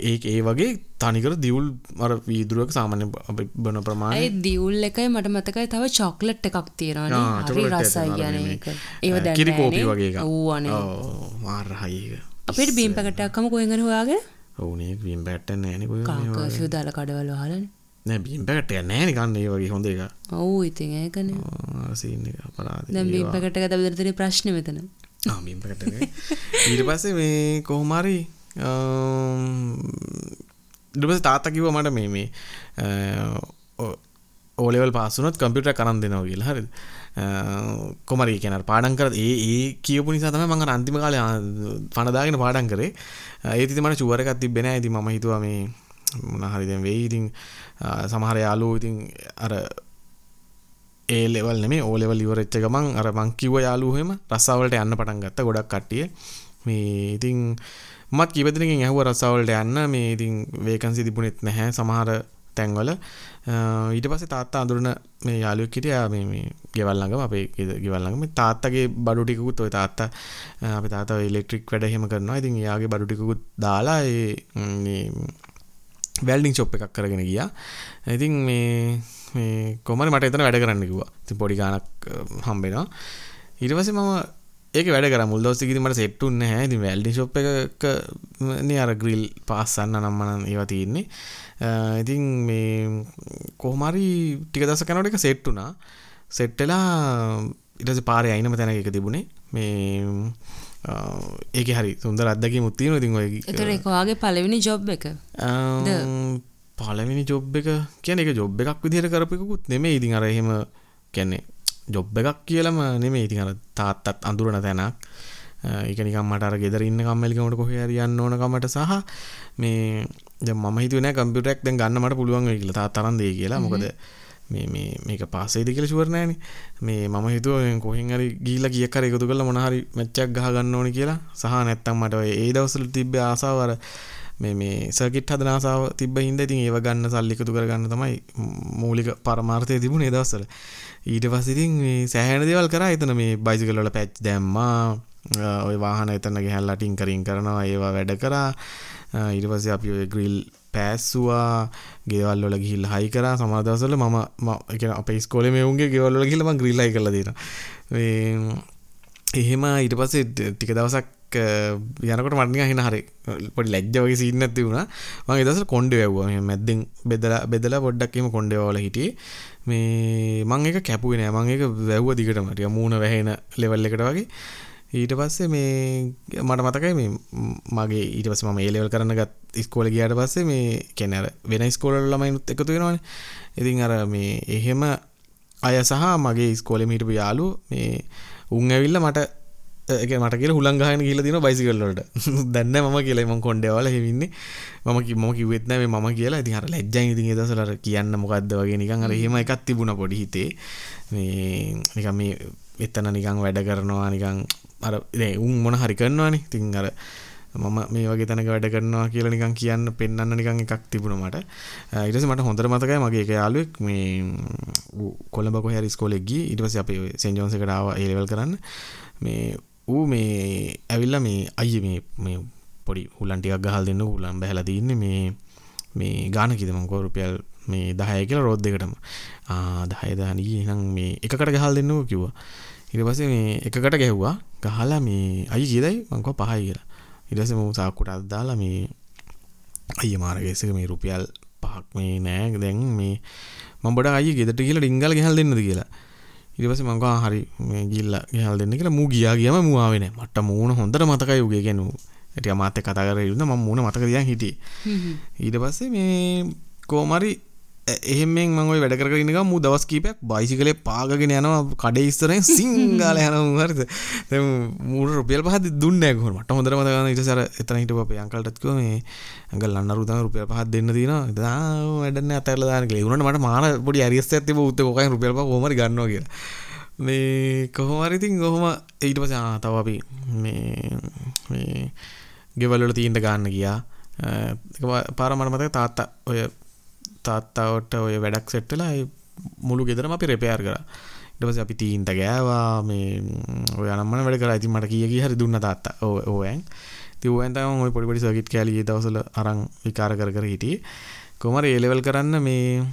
ඒ ඒ වගේ තනිකර දියවල් අර වීදුරුවක සාමාන්‍ය බන ප්‍රමාණය. දියවල් එකයි මට මතකයි තව චොක්ලට් එකක් තියෙනවා හරි රසයි කියන ඒ කිරිකෝපි වගේ ඕනේ මාර්හයික අපිට බීම් පැකටක්කම කොහෙඟර හොයාගෙන ඕනේ බීම් පැට්ට නෑනක දාල කඩවල හලන නෑ බීම් පැකට නෑන කන්න ඒ වගේ හොඳ එක ඔවු ඉතින් ඒකන. සින්න පරාද බීම් පැකට දබදරතර ප්‍රශ්න මෙතන. බීම් පැට ඊට පස්සේ මේ කොහොමරි ඩපස තාත්ත කිව මට මේ මේ ඕලෙවල් පාසුනත් කම්පිට කරන්න දෙනවා කියල. හරි කොමරි කියන පාඩන් කර ඒ ඒ කියපු නිසා තම මඟ අන්තිම කාල පණදාගෙන පාඩන් කරේ. ඒති මට චුවරකත් තිබෙන ඇති ම හිතුව මේ මොනහරිදැන් වෙයි. ඉතින් සමහර යාලු ඉතින් අර ඒ ලෙවල් නෙමේ ඕලෙවල් ඉවරච්ච ගමන් අර මං කිව්ව යාලුහෙම රස්සාවලට යන්න පටන් ගත්ත ගොඩක් කට්ටිය. මේ ඉතින් මත් කිවතිනකින් ඇහුව රස්සාවලට යන්න. මේ ඉතින් වේකන්සි තිබුණෙත් නැහැ. සමහර තැන්වල ඊට පස්සේ තාත්තා අඳුරන මේ යාළුවෙක් හිටියා මේ මේ ගෙවල් ළඟම අපේ ගෙවල් ළඟම තාත්තගේ බඩු ටිකකුත් ඔය තාත්තා අපේ තාත්තා ඔය ඉලෙක්ට්‍රික් වැඩ එහෙම කරනවා. ඉතින් එයාගේ බඩු ටිකකුත් දාලා ඒ මේ වැල්ඩිං ෂොප් එකක් කරගෙන ගියා. ඉතින් මේ මේ කොහමද මට එතන වැඩ කරන්න කිව්වා. ඉතින් පොඩි ගාණක් හම්බෙනවා. ඊට පස්සේ මම ඒක වැඩ කර මුල් දවස් ටිකදී මට සෙට් වුණේ නැහැ. ඉතින් වැල්ඩිං ෂොප් එකක නේ අර ග්‍රිල් පාස්සන්න නම් මම ඒවා තියෙන්නේ. ඉතින් මේ කොහමරි ටික දවසක් යනකොට ඒක සෙට් වුණා. සෙට් වෙලා ඊට පස්සේ පාරේ අයිනම තැනක එක තිබුණේ. මේ ඒක හරි සුන්දර අත්දැකීමක් තියෙනවා. ඉතින් ඔය ඒතර ඒක වාගේ පළවෙනි ජොබ් එක. පළවෙනි ජොබ් එක කියන්නේ ඒක ජොබ් එකක් විදිහට කරපු එකකුත් නෙමෙයි. ඉතින් අර එහෙම කියන්නේ ජොබ් එකක් කියලාම නෙමෙයි. ඉතින් අර තාත්තත් අඳුරන තැනක්. ඒක නිකන් මට අර ගෙදර ඉන්න කම්මැලිකමට කොහේ හරි යන්න ඕන කමට සහ මේ දැන් මම හිතුවේ නෑ කම්පියුටර් එකක් දැන් ගන්න මට පුළුවන් කියලා. දෙයි කියලා. මොකද මේ මේ මේක පාස් වෙයිද කියලා ෂුවර් නෑනේ. මේ මම හිතුවා කොහෙන් හරි ගිහිල්ලා කීයක් හරි එකතු කරලා මොන හරි මැච් එකක් ගහ ගන්න ඕනේ කියලා. සහ නැත්තම් මට ඒ දවස්වල තිබ්බ ආසාව අර මේ මේ සර්කිට් හදන ආසාව තිබ්බ හින්දා ඉතින් ඒව ගන්න සල්ලි එකතු කරගන්න තමයි මූලික පරමාර්ථය තිබුණේ ඒ දවස්වල. ඊට මේ සෑහෙන දේවල් කරා. එතන මේ බයිසිකල් වල පැච් දැම්මා ඔය වාහන එතන ගහලා ටින්කරින් කරනවා ඒවා වැඩ කරා. ඊට පස්සේ අපි ඔය ග්‍රිල් පෑස්සවා ගෙවල්ලොල ගිහිල් හයි කර. සමාදසල මම එක අප ස්කෝල මෙවුන්ගේ ගෙවල්ල ගිලම ග්‍රීලයි කල දෙන එහෙම ඊට පස්සේ ටික දවසක් යනකට මටනික හින හරි පොඩි ලැජ්ජ වගේ සින්න ඇති වුණ. මගේ දස කොන්ඩ වැව්වා. මැද්දෙන් බෙදලා බෙදලා පොඩ්ඩක්කම කොන්ඩවල හිටිය. මේ මං එක කැපුවෙන මං එක වැැව්ව දිගටමටිය මූුණ වැහෙන ලෙවල් එකට වගේ. ඊට පස්සේ මේ මට මතකයි මේ මගේ ඊට පස්සේ මම ඒ ලෙවල් කරන්න ගත් ඉස්කෝලේ ගියාට පස්සේ මේ කියන්නේ අර වෙන ඉස්කෝල වල ළමයිනුත් එකතු වෙනවනේ. ඉතින් අර මේ එහෙම අය සහ මගේ ඉස්කෝලේම හිටපු යාළුවෝ මේ උන් ඇවිල්ලා මට ඒක මට කියලා හුලං ගහගෙන ගිහලා තියෙනවා බයිසිකල් වලට. දැන් නෑ මම කියලා මම කොණ්ඩේ වල එහෙම ඉන්නේ. මම මම කිව්වෙත් නෑ මේ මම කියලා. ඉතින් අර ලැජ්ජයි ඉතින් ඒ දවස්වල අර කියන්න මොකද්ද වගේ නිකන් අර එහෙම එකක් තිබුණා පොඩි හිතේ. මේ නිකන් මේ එතන නිකන් වැඩ කරනවා නිකන් අර උන් මොන හරි කරනවානේ. තින් අර මම මේ වගේ තැනක වැඩ කරනවා කියලා නිකන් කියන්න පෙන්වන්න නිකන් එකක් තිබුණා මට. ඊට පස්සේ මට හොඳට මතකයි මගේ එක යාළුවෙක් මේ කොළඹ කොහේ හරි ඉස්කෝලේ ගියේ. ඊට පස්සේ අපි සෙන්ට් ජෝන්ස් එකට ආවා ඒ ලෙවල් කරන්න. මේ ඌ මේ ඇවිල්ලා මේ අයියේ මේ මේ පොඩි හුලන් ටිකක් ගහලා දෙන්න හුලන් බහැලා තින්නේ මේ මේ ගාන කිද මං කෝ රුපියල් මේ 10 කියලා රෝඩ් දෙකටම. ආ 10 10 එහෙනම් මේ එකකට ගහලා දෙන්නකෝ කිව්වා. පස්සේ මේ එකකට ගැහුවා. ගහලා මේ අයි කියදයි මං කිව්වා පහයි කියලා. පස්සේ මම සාක්කුවට අත් දාලා මේ අයිය මාරගේසක මේ රුපියල් පහක් මේ නෑ. දැන් මේ මම බඩ අයිය ගෙදරට ගිහලා ඩිංගල් ගෙහල් දෙන්නද කියලා. ඊට පස්සේ මං කිව්වා හරි මේ ගිහිල්ලා ගෙහල් දෙන්න කියලා. මූ ගියා ගියාම මූ ආවේ නෑ. මට මූණ හොඳට මතකයි උගේ කියන්නේ ටික මාත් එක්ක කතා කරගෙන ඉන්න මම මූණ මතක තියන් හිටියේ. ඊට පස්සේ මේ කොහමරි එහෙමෙන් මං ඔය වැඩ කරගෙන ඉන්න ගමන් මූ දවස් කීපයක් බයිසිකලේ පාගගෙන යනවා කඩේ ඉස්සරහින් සිංගාල යනවා හරිද? දැන් මූට රුපියල් පහක් දුන්නේ නැහැ කොහොම මට හොඳට මතක ගන්න ඊට පස්සේ අර එතන හිටපු අපේ අංකල්ටත් කිව්වා මේ අංකල් අන්නරු තමයි රුපියල් පහක් දෙන්න තියෙනවා. ඉතින් ආ වැඩ නැහැ අතහැරලා දාන්න කියලා. ඒ වුණාට මට මාන පොඩි ඇරියස් එකක් තිබ්බ උත්තේ කොකෙන් රුපියල් පහ කොහොම හරි ගන්නවා කියලා. මේ කොහොම හරි ඉතින් කොහොම ඊට පස්සේ ආ තව අපි මේ මේ ගෙවල් වල තීන්ද ගන්න ගියා. ඒක පාර මට මතක තාත්තා ඔය තාත්තාවට ඔය වැඩක් සෙට්ටලා මුළු ගෙදරම අපි රෙපයාර් කරා. ඊට පස්සේ අපි තීන්ත ගෑවා මේ ඔය අනම්මන වැඩ කරා. ඉතින් මට කීය කී හරි දුන්න තාත්තා. ඕ ඕයන්. ඉතින් ඕයන් තමයි ඔය පොඩි පොඩි සර්කිට් කෑලි ඒ දවස්වල අරන් විකාර කර කර හිටියේ. කොහමද ඒ ලෙවල් කරන්න මේ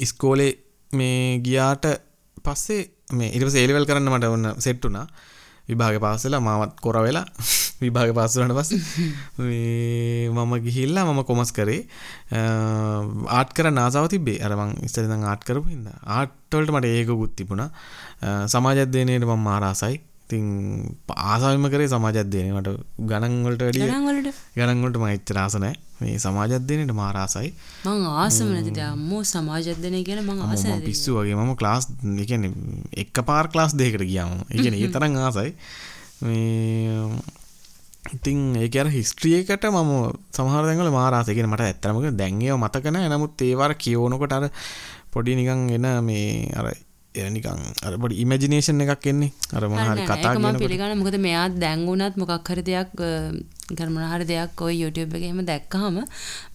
ඉස්කෝලේ මේ ගියාට පස්සේ මේ ඊට පස්සේ ඒ ලෙවල් කරන්න මට ඔන්න සෙට් වුණා. විභාග පාස් වෙලා මාවත් කොර වෙලා විභාග පාස් වුණාට පස්සේ මම ගිහිල්ලා මම කොමස් කරේ. ආට් කරන්න ආසාව තිබ්බේ. අර මං ඉස්සෙල්ලා ඉඳන් ආට් කරපු හින්දා. ආට් වලට මට ඒකකුත් තිබුණා. සමාජ අධ්‍යයනයේට මම ආසයි ඉතින් ආසාවෙම කරේ සමාජ අධ්‍යයනය මට ගණන් වලට වැඩිය ගණන් වලට? ගණන් වලට මම එච්චර ආස නැහැ. මේ සමාජ අධ්‍යයනයට මාර ආසයි. මං ආසම නැතිද අම්මෝ සමාජ අධ්‍යයනය කියන මං ආස පිස්සු වගේ. මම ක්ලාස් ඒ කියන්නේ එකපාර ක්ලාස් දෙකකට ගියා මම ඒ තරම් ආසයි. ඉතින් ඒක අර හිස්ට්‍රි එකට මම සමහර දැන්වල මාර ආසයි. කියන්නේ මට ඇත්තටම දැන් ඒව මතක නැහැ. නමුත් ඒවර කියවනකොට අර පොඩි නිකන් එන මේ අර නිකන් අර පොඩි ඉමේජිනේෂන් එකක් එන්නේ. අර මොන හරි කතා පිළිගන්න මොකද මෙයා දැන් වුණත් මොකක් හරි දෙයක් නිකන් මොන හරි දෙයක් ඔය YouTube එකේ එහෙම දැක්කහම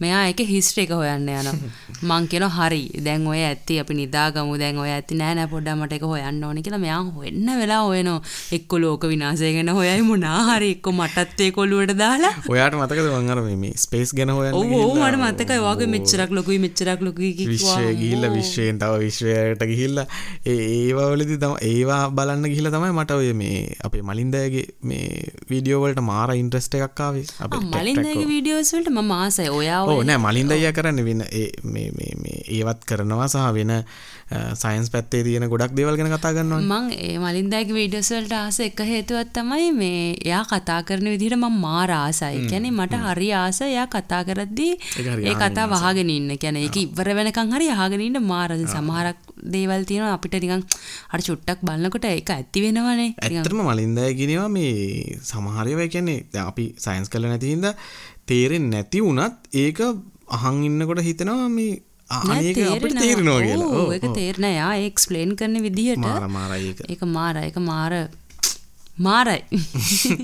මෙයා ඒකේ හිස්ටරි එක හොයන්න යනවා. මං කියනවා හරි. දැන් ඔය ඇත්ති අපි නිදාගමු. දැන් ඔය ඇත්ති නෑ නෑ පොඩ්ඩක් මට ඒක හොයන්න ඕනේ කියලා මෙයා හොයන්න වෙලා හොයනවා. එක්ක ලෝක විනාශය ගැන හොයයි මොනා හරි එක්ක මටත් ඒක ඔලුවට දාලා ඔයාට මතකද මං අර මේ ස්පේස් ගැන හොයන්න ඔව් ඔව්? මට මතකයි වාගේ මෙච්චරක් ලොකුයි මෙච්චරක් ලොකුයි කිව්වා. විශ්වය ගිහිල්ලා විශ්වයෙන් තව විශ්වයට ගිහිල්ලා ඒ ඒවා වලදී තමයි ඒවා බලන්න ගිහිල්ලා තමයි මට ඔය මේ අපේ මලින්දයගේ මේ වීඩියෝ වලට මාර ඉන්ට්‍රස්ට් එකක් ආවේ අපේ මලින්දගේ වීඩියෝස් වලට මම ආසයි. ඔයා ඕ ඔය නෑ මලින්ද අයියා කරන්න වෙන ඒ මේ මේ මේ ඒවත් කරනවා සහ වෙන සයින්ස් පැත්තේ තියෙන ගොඩක් දේවල් ගැන කතා කරනවා මං ඒ මලින්දගේ වීඩියෝස් වලට ආස එක හේතුවක් තමයි මේ එයා කතා කරන විදිහට මම මාර ආසයි. කියන්නේ මට හරි ආස එයා කතා කරද්දී ඒ කතා වහගෙන ඉන්න. කියන්නේ ඒක ඉවර වෙනකන් හරි අහගෙන ඉන්න මාර සමහරක් දේවල් තියෙනවා අපිට නිකන් අර චුට්ටක් බලනකොට ඒක ඇති වෙනවනේ. ඇත්තටම මලින්දය කියනවා මේ සමහරයව කියන්නේ අපි සයින්ස් කළ නැති හින්දා තේරෙන්නේ නැති වුණත් ඒක අහන් ඉන්නකොට හිතෙනවා මේ නෑ, අනේක අපිට තේරෙනවා. තේරෙනවා කියලා ඔව්, ඔව්, ඒක ඔව්. තේරෙන යා එක්ස්ප්ලේන් කරන විදිහට ඒක. මාර ඒක මාර මාරයි.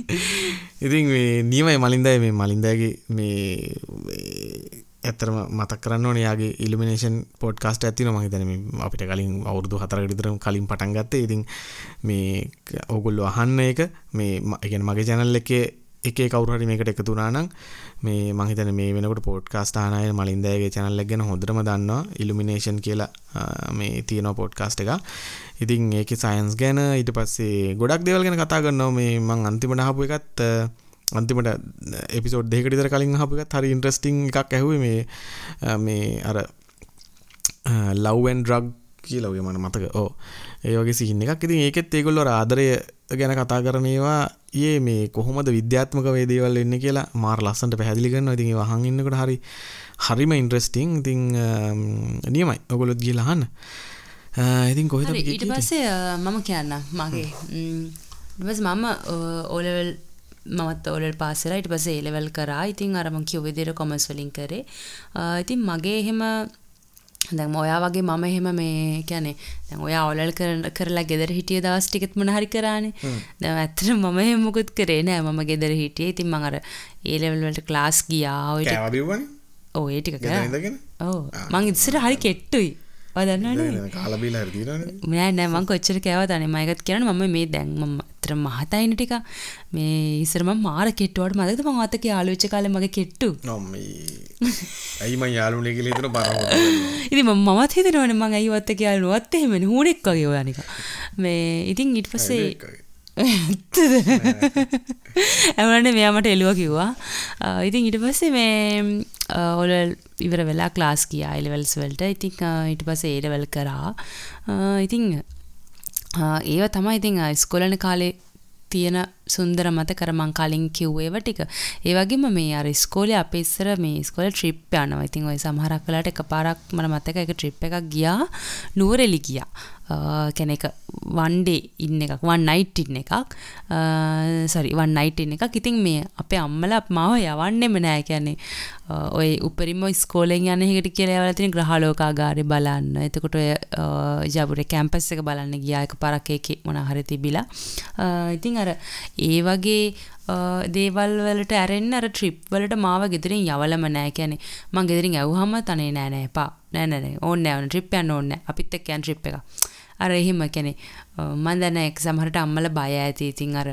ඉතින් මේ නියමයි මලින්දය මේ මලින්දයගේ මේ මේ ඇත්තරම මතක් කරන්න ඕනේ යාගේ ඉලිමිනේෂන් පොඩ්කාස්ට් ඇති න මහිතන මේ අපිට කලින් අවුරදු හතර විතරම කලින් පටන් ගත්තේ. ඉතින් මේ ඔගොල්ලො අහන්න එක මේ කියන්නේ මගේ චැනල් එකේ එකේ කවුරහරි මේකට එකතුනානම් මේ මහිතන මේ වෙනකට පෝට්කාස්ට ආනය මලින්දෑගේ චැනල්ලක් ගැන හොඳරම දන්නවා. ඉල්ිමිනේෂන් කියලා මේ තියනෝ පෝට්කාස්ට එක ඉතින් ඒක සයින්ස් ගැන ඊට පස්සේ ගොඩක් දෙවල් ගැන කතා කරන්නවා මේ මං අන්තිමට හපු එකත් අන්තිමට එපිසෝඩ් දෙකටිතර කලින් හපිකත් හරි ඉන්ට්‍රස්ටිං එකක් ඇහුවේ මේ මේ අර ලව්වන් ඩ්‍රග් කියලවගේ මන මතක. ඕ ඒ වගේ සිහින්න එකක්. ඉතින් ඒකෙත් ඒගොල්ලො ආදරය ගැන කතා කරනේවා ඒ මේ කොහොමද විද්‍යාත්මක වේදේවල් එන්න කියලා මාර් ලස්සන්ට පැදිලි කරන්න ඉතින් වහන් ඉන්නකට හරි හරිම ඉන්ට්‍රස්ටිං ඉතිං නියමයි. ඔගොලොත් ගිලහන්න ඉතින් කොහ ඊට පස්සේ මම කියන්න මගේ. ඩස් මම ඕලවල් මත් ඕලල් පාසලා ඉට පස ඒලවල් කරා. ඉතින් අරම කිව් විදිර කොමස් වලින් කරේ. ඉතින් මගේ එහෙම දැන් ඔයා වගේ මම එහෙම මේ කියන්නේ දැන් ඔයා ඔලල් කරලා ගෙදර හිටිය දවස් ටිකත් මොන හරි කරානේ. දැන් ඇත්තට මම එහෙම මොකුත් කරේ නෑ. මම ගෙදර හිටියේ. ඉතින් මම අර ඒ ලෙවල් වලට ක්ලාස් ගියා. ඔය ටික ඔව් ඒ ටික කරා ඔව්. මං ඉස්සර හරි කෙට්ටුයි දන්නවනේ? කාලබීලා නෑ නෑ මං කොච්චර එකත් කියන්න මම මේ දැන් මම අතර මහතයින ටික. මේ ඉස්සර මම මාර කෙට්ටුවට මතකද මං අතක යාළු වෙච්ච කාලේ මගේ කෙට්ටු. ඇයි මං යාළුනේ කියලා හිතන බර ඉතින් මම මමත් හිතනවනේ මං ඇයි වත්තක යාළුනොත් එහෙමනේ. හුණෙක් වගේ ඔයා නිකන්. මේ ඉතින් පස්සේ ඇත්තද? ඇවලට මෙයාමට එලුව කිව්වා. ඉතින් ඉට පස්සේ මේ Uh, ඔල ඉවර වෙලා ක්ලාස් කිය අයිලවල්ස් වලට ඉතින් ඉට පස ඒඩවල් කරා uh, ඉතිං uh, ඒව තමයි ඉතිං ස්කොලන කාලේ තියෙන සුන්දර මත කරමං කලින් කිව්වේව ටික ඒ වගේම මේ අර ස්කෝලේ අපේ ඉස්සර මේ ස්කෝලේ ට්‍රිප් යනවා. ඉතින් ওই සමහරක් වෙලාවට එකපාරක් මම මතක එක ට්‍රිප් එකක් ගියා නුවරඑලි ගියා. Uh, කෙනෙක වන්ඩේ ඉන්න එකක් වන් නයිට් ඉන්න එකක්. සරි වන් නයිට් ඉන්න එකක්. ඉතින් මේ අපේ අම්මල මාව යවන්නෙම නෑ. කියන්නේ uh, ඔය උපරිම ස්කෝලෙන් යන එකට කියලා යවලා තියෙන ග්‍රහලෝකාගාරය බලන්න. එතකොට ඔය uh, ජබුරේ කැම්පස් එක බලන්න ගියා. එක පාරක් ඒකේ මොනා හරි තිබිලා. ඉතින් අර ඒ වගේ දේවල් වලට ඇරෙන්න අර ට්‍රිප් වලට මාව ගෙදරින් යවලම නෑ. කියන්නේ මං ගෙදරින් ඇව්වහම තනේ නෑ නෑ එපා නෑ නෑ ඕනේ නෑ ට්‍රිප් යන්න ඕනේ නෑ. අපිත් එක්ක යන ට්‍රිප් එක අර එහෙම කෙනෙ මන් දන්න එක් සමහරට අම්මල බය ඇති. ඉතින් අර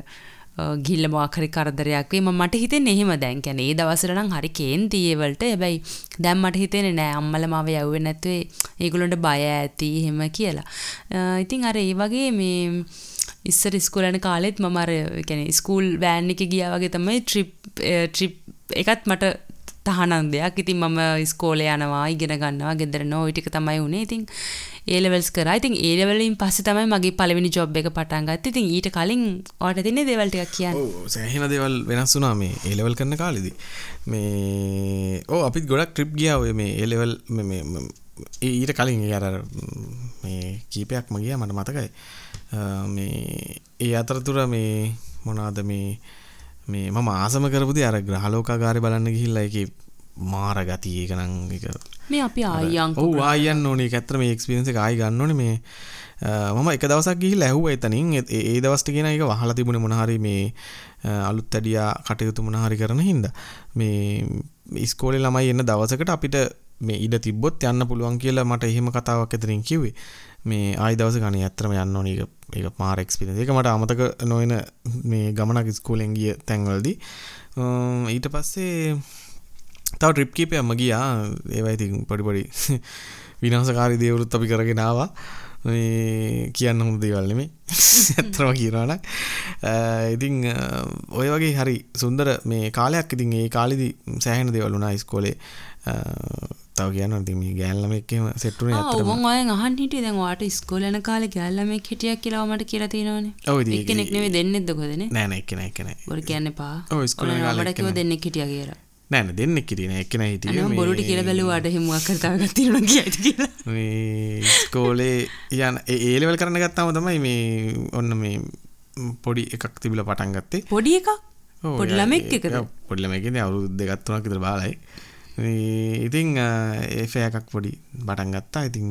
ගිල්ල මොක්හරි කරදරයක් වේ මට හිතෙන් එහෙම දැන් කැන ඒ දවසරනම් හරි කේන්තියවලට හැබැයි දැම් මට හිතෙන නෑ අම්මල මාව යව්ව නැත්වේ ඒගුලොන්ට බය ඇති එහෙම කියලා. ඉතින් අර ඒ වගේ මේ ඉස්සර ස්කූලන කාලෙත් මමර කැන ස්කූල් වෑන් එක ගිය වගේ තමයි ට්‍රිප් ට්‍රිප් එකත් මට තහනම් දෙයක්. ඉතින් මම ස්කෝලේ යනවා ඉගෙන ගන්නවා ගෙදර නෝ ටික තමයි උනේ. ඉතින් ඒලෙවල්ස් කරා. ඉතින් ඒලෙවලින් පස්සේ තමයි මගේ පළවෙනි ජොබ් එක පටන් ගත්තේ. ඉතින් ඊට කලින් ඔයාලට තියෙන දේවල් ටිකක් කියන්න. ඔව් සෑහෙන දේවල් වෙනස් වුණා මේ ඒලෙවල් කරන කාලෙදී. මේ ඔව් අපිත් ගොඩක් ට්‍රිප් ගියා ඔය මේ ඒලෙවල් මේ ඊට කලින් අර මේ කීපයක්ම ගියා මට මතකයි. මේ ඒ අතරතුර මේ මොනාද මේ මේ මම ආසම කරපුදි අර ග්‍රහලෝකාගාරය බලන්න ගිහිල්ලා ඒකේ මාර ගතිය ඒක නම් එක මේ අපි ආයන් ආයන් ඕනේ. ඒක ඇත්තට මේ එක්ස්පීරියන්ස් එක ආයි ගන්න ඕනේ. මේ මම එක දවසක් ගිහිල්ලා ඇහුවා එතනින්. ඒ දවස්ට කියන එක වහලා තිබුණේ මොන හරි මේ අලුත් ඇඩියා කටයුතු මොන හරි කරන හින්දා. මේ ඉස්කෝලේ ළමයි එන්න දවසකට අපිට මේ ඉඩ තිබ්බොත් යන්න පුළුවන් කියලා මට එහෙම කතාවක් එතනින් කිව්වේ. මේ ආයි දවස ගණේ ඇත්තටම යන්න ඕනේ ඒක ඒක මාර එක්ස්පීරියන්ස් ඒක මට අමතක නොවන මේ ගමනක් ස්කූලෙන් ගිය තැන්වලදී. ඊට පස්සේ තව ට්‍රිප් කීපයක්ම ගියා. ඒවා ඉතින් පොඩි පොඩි විනාශකාරී දේවලුත් අපි කරගෙන ආවා. මේ කියන්න හොඳ දේවල් නෙමෙයි. ඇත්තම කියනවා නම්. ඉතින් ඔය වගේ හරි සුන්දර මේ කාලයක් ඉතින් ඒ කාලෙදි සෑහෙන දේවල් වුණා ඉස්කෝලේ තව කියන්න ඉතින් මේ ගෑල් ළමෙක් එහෙම සෙට් වුණේ ඇත්තටම. මම ඔයන් අහන්න හිටියේ. දැන් ඔයාට ඉස්කෝලේ යන කාලේ ගෑල් ළමෙක් හිටියක් කියලා මට කියලා තියෙනවනේ. ඔව් ඉතින් එක්කෙනෙක් නෙවෙයි දෙන්නෙක්ද කොහෙදනේ නෑ? නෑ එක්කෙනෙක් එක්කෙනෙක් බොරු කියන්න එපා. ඔව් ඉස්කෝලේ යන කාලේ මට කිව්ව දෙන්නෙක් හිටියා කියලා. නෑ නෑ දෙන්නෙක් හිටියේ නෑ එක්කෙනෙක් හිටියේ. මම බොරුට කියලා බැලුවාට කියයිද කියලා. මේ ඉස්කෝලේ යන ඒ ලෙවල් කරන්න ගත්තාම තමයි මේ ඔන්න මේ පොඩි එකක් තිබිලා පටන් ගත්තේ. පොඩි එකක්? පොඩි ළමෙක් එකද? පොඩි ළමෙක් ඉතින් අවුරුදු දෙකක් තුනක් විතර බාලයි ඉතිං ඒෆය එකක් පොඩි බටන් ගත්තා. ඉතිං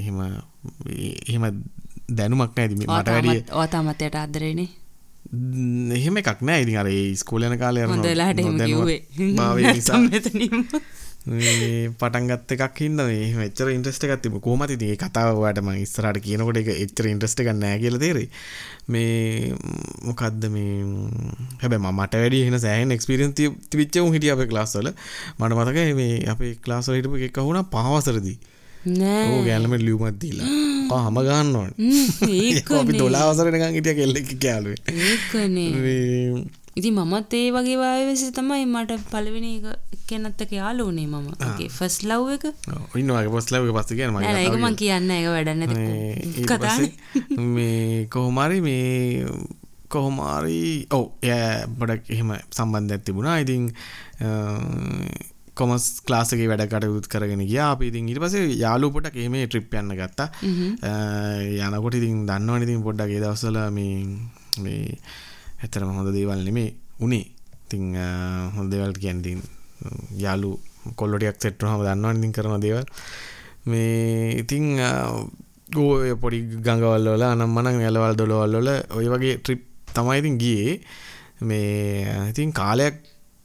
එහෙම එහෙම දැනුමක් නෑ ති මට වැඩිය ඕතාමතයට අදරේනේ එහෙම එකක් නෑ ඉතින් අර ස්කෝලයන කාලය හොඳලාට පටන්ගත් එකක් හින්න මේ එච්චර ඉන්ට්‍රස්ට එකක් තිබ කෝමති තිේ කතාවටම ඉස්සරට කියනකොට එක එච්චර ඉන්ට්‍රස්ට එක නෑ කියල තේරේ මේ මොකක්ද මේ හැබ මට වැඩි එන සෑහන් එක්ස්පිරියන් තිවිච්ච හිටිය අප ලාස්සල මට මතක මේ අපේ ක්ලාසල හිටපු එක වුණ පහවසරදී ගැලම ලියුමත්දීලා හම ගන්නවන් අපි දොලාවසරනකං හිටිය කෙල්ල කෑලුවේ ඉති මමත් ඒ වගේ වායවෙසි තමයි මට පලවෙනි කෙනත්තක යාලුනේ මමගේ ෆස් ලව් එක. ඉන්නවාගේ පොස් ලව පස්ස කියන ඒකම කියන්න එක වැඩන්න කතා මේ කොහොමරි මේ කොහොමාරි ඔව එය බඩක් එහෙම සම්බන්ධ ඇතිබුණා ඉතින් කොමස් ක්ලාසගේ වැඩ කටයුත් කරගෙන ගිය අපි. ඉතින් ඉට පසේ යාලුපොට එහෙම ට්‍රිප් යන්න ගත්තා. යනකොට ඉතින් දන්නවන ඉතින් පොඩ්ඩක් ඒ දවසල මේ මේ ඇතරම හොඳ දේවල් නෙමේ උනේ. තිං හොඳ දෙවල්ට කියන්තින් යාලු කොල්ලොටියක් සෙට්ට හම දන්නවා ඉතින් කරන දේවල්. මේ ඉතිං ගෝය පොඩි ගඟවල්ලල අනම් මනක් ඇලවල් දොළවල්ලොල ඔය වගේ ට්‍රිප් තමයිඉතින් ගියේ. මේ ඉතින් කාලයක්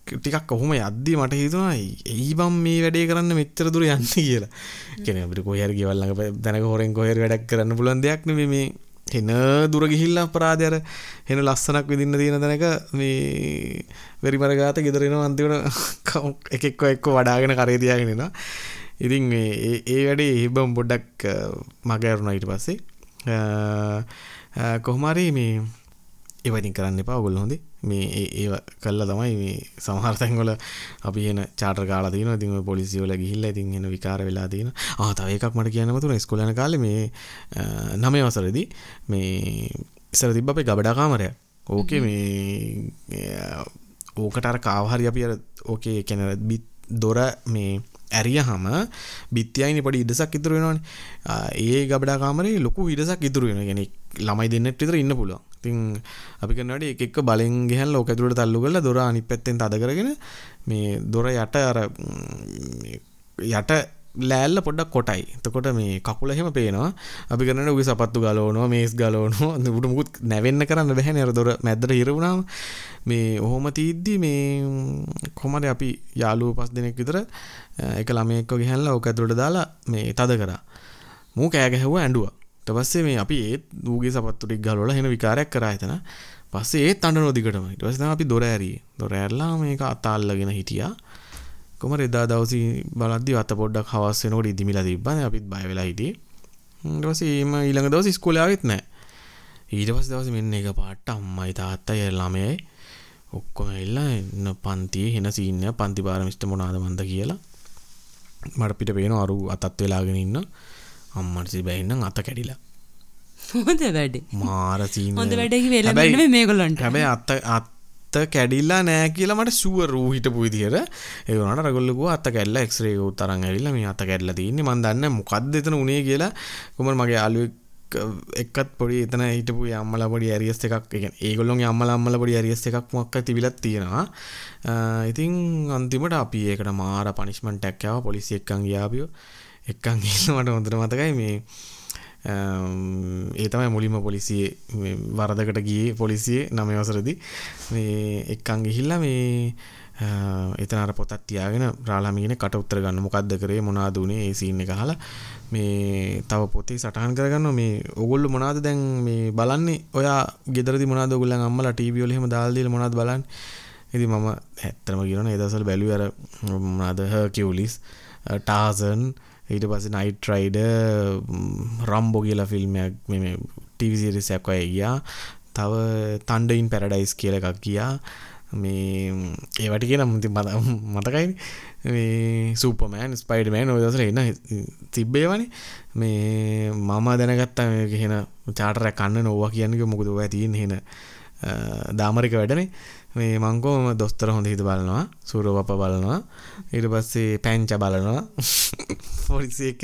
ටිකක් කොහොම යද්දී මට හිතුවා ඒ බම් මේ වැඩේ කරන්න මෙච්චර දුර යන්න කියලා. කෙන අපිට කොහරි ගෙවල්ලඟ දැනක හොරෙන් කොහෙර වැඩක් කරන්න පුළුවන් දෙයක් නෙමේ මේ එන දුර ගිහිල්ලා අපරාධයර එන ලස්සනක් විදින්න තියෙන තැනක මේ වෙරිමරගාත ගෙදරෙනවා අන්තිමට එකෙක්ව එක්ක වඩාගෙන කරේතියාගෙනෙන ඉතින් මේ ඒ වැඩේ හිබම් බොඩ්ඩක් මගෑරුණ ඊට පස්සේ. කොහොමරි මේ ඒවතින් කරන්න එපා. ඔගොල්ලො හොඳේ. මේ ඒ කල්ල තමයි මේ සමහර්තැන්ගොල අපි එන චාට කාල තින තිම පොලිසිවල ගිහිල්ල ඉතින් එන විකාර වෙලා තින ආතව එකක් මට කියනමතුර ස්කොලන කාල මේ නමේ වසරදි මේ ඉසර තිබ අපේ ගබඩාකාමරය ඕකේ මේ ඕකටර කාවහරි අපි ඕකේ කැන බිත් දොර මේ ඇරිය හම බිත්තියයිනි පඩි ඉඩසක් ඉතුර වෙනවාන. ඒ ගබඩා කාමරේ ලොකු ඉඩසක් ඉතුර වෙන ගෙනෙ ළමයි දෙන්නට විතර ඉන්න පුළුවන් තින් අපි කනට එකක් බලෙන් ගෙහල් ලෝක ඇතුළට තල්ලු කල දොර අනි පැත්තෙන් අද කරගෙන මේ දොර යට අර යට ලෑල්ල පොඩක් කොටයි. තකොට මේ කකුල එහෙම පේනවා. අපි කරන උගේ සපත්තු ගලෝනවා මේස් ගලෝනවා උට මුකුත් නැවෙන්න කරන්න බැහැ අර දොර මැදර හිරවුණාම මේ ඔහොම තිීද්දි මේ කොමට අපි යාලුව පස් දෙනෙක් විතර එක ළමයෙක්ක ගහල්ලා ඕක ඇතුළට දාලා මේ තද කරා. මූ කෑගැහුව ඇඩුව තපස්සේ මේ අපි ඒත් දූගේ සපත්තුටික් ගලොල හෙන විකාරයක් කරා එතන. පස්සේ ඒත් අන්න නොදිකටම ඉට පස්ස අපි දොර ඇරී දොර ඇරලා මේක අතාල්ලගෙන හිටියා. කොම එදා දවසි බලද්දි අත පොඩ්ඩක් හවස් වෙනකොට ඉදිමිලා තිබ්බන අපිත් බය වෙලා හිටියේ. ඊට පස්සේ එම ඊළඟ දවස් ඉස්කෝලේ ආවෙත් නැහැ ඊට පස්සේ දවසේ මෙන්න එක පාට අම්මයි තාත්තයි ළමයයි ඔක්කොම ඇවිල්ලා එන්න පන්තියේ හෙන සීන් එක පන්ති පාරමිස්ට මොනවාද මන්ද කියලා. මට පිට පේන අරු අතත් වෙලාගෙන ඉන්න. අම්මට සිබැයින්නම් අත කැඩිලා. හොඳ වැඩ. මාර සීන් හොඳ වැඩ වෙලා මේගොල්ලන්ට. හැබැයි අත්ත අත් කැඩිල්ලා නෑ කියලා මට සුව රූ හිටපු විදිහට. ඒ වුණාට රගොල්ලෝ අත කැඩලා එක්ස්රේ එක තරන් ඇවිල්ලා මේ අත කැඩලා තියෙන්නේ. මන් දන්නේ මොකද්ද එතන උනේ කියලා. කොහමද මගේ යාළුවෙක් එක්කත් පොඩි එතන හිටපු අම්මලා පොඩි ඇරියස් එකක් කියන්නේ ඒගොල්ලෝගේ අම්මලා අම්මලා පොඩි ඇරියස් එකක් මොකක් තිබිලත් තියෙනවා. ඉතින් අන්තිමට අපි ඒකට මාර පනිෂ්මන්ට් එකක් ආවා පොලිසිය එක්කන් ගියාපියෝ එක්කන් ගිහින් මට හොඳට මතකයි මේ ඒ තමයි මුලින්ම පොලිසියේ වරදකට ගියේ පොලිසියේ නමයවසරදි මේ එක්කං ගිහිල්ලා මේ එතනර පොතත් තියාගෙන රාලාමීන කට උත්තර ගන්න. මොකක්ද කරේ? මොනාද වුණේ ඒ සීන් එක අහලා මේ තව පොතේ සටහන් කරගන්න මේ ඔගොල්ලෝ මොනවද දැන් මේ බලන්නේ? ඔයා ගෙදරදි මොනවද ඔයගොල්ලන් අම්මලා ටීවී වල එහෙම දාලා දීලා මොනවද බලන්නේ? ඉතින් මම ඇත්තම කියනවා ඒ දවස්වල බැලුවේ අර මොනවද හර්කියුලිස් ටාසන් ඊට පස්සේ නයිට් රයිඩ රම්බෝ කියලා ෆිල්ම්යක් මෙම ටිවිසිරිසයක් අය ගියා. තව තන්ඩයින් පැරඩයිස් කියල එකක් ගියා. මේ ඒවට කියෙන මුති මත මතකයි. මේ සූපමෑන් ස්පයිඩමෑන් ඔදසර එන්න තිබ්බේවනි. මේ මම දැනගත්තා හෙන චාටර කන්න නොවා කියන්නක මොකද ඇතින් හෙන දාමරික වැඩනේ. මේ මංකෝම දොස්තර හොඳ හිත බලනවා සුරවප බලනවා. ඊට පස්සේ පැංච බලනවා. පොලිසිය එක්ක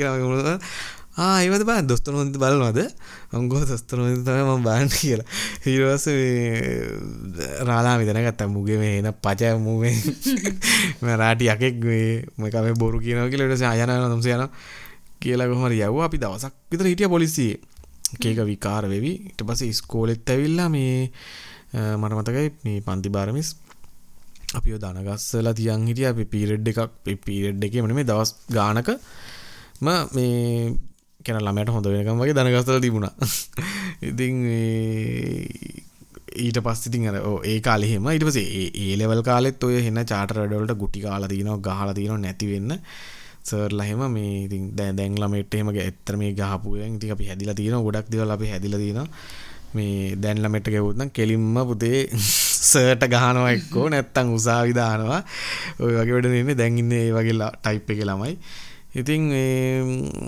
ඒවද බා දොස්තර හොඳ බලනවාද? අංගෝ දොස්තර හොඳ තම ම බාන්න කියලා. හිරවස රාලා විතනගත්ත මුගේ මේ එන පච මුවේ රාටි යකෙක් මේකම බොරු කියනව කියලට ආයන නම්සයන කියලා කොහමර යව් අපි දවසක් විතර හිටිය පොලිසියේ. කේක විකාර වෙවි. ඉට පස ස්කෝලෙත් ඇවිල්ලා මේ මට මතකයි මේ පන්ති බාරමිස් අපිෝ දනගස්සලා තියන් හිටිය. අපි පීරෙඩ් එකක් පීරෙඩ් එක මන මේ දවස් ගානක ම මේ කැන ළමයට හොඳ වෙනකම් වගේ දනගස්සල තිබුණා. ඉතින් ඊට පස්සිතින් අර ඒ කාලෙහෙම ඉට පසේ ඒලෙවල් කාලෙත් ඔය හෙන්න චාටරඩවලට ගුටි කාලා තියනවා ගහලා තියනවා නැතිවෙන්න සර්ලහෙම මේ ඉතින් දැ දැන්ලමට එමගේ ඇත්තර මේ ගහපුුවෙන් ති අපි හැදිලා තියෙන ගොඩක් දෙවල අපි හැදිල තියෙන මේ දැන්ලමට ගෙවුත්න කෙලින්ම පුතේ සර්ට ගහනවා එක්කෝ නැත්තං උසාවිධානවා ඔය වගේ වැඩ දෙන්නේ දැන්ඉන්න ඒ වගේලා ටයිප් එක ළමයි. ඉතින්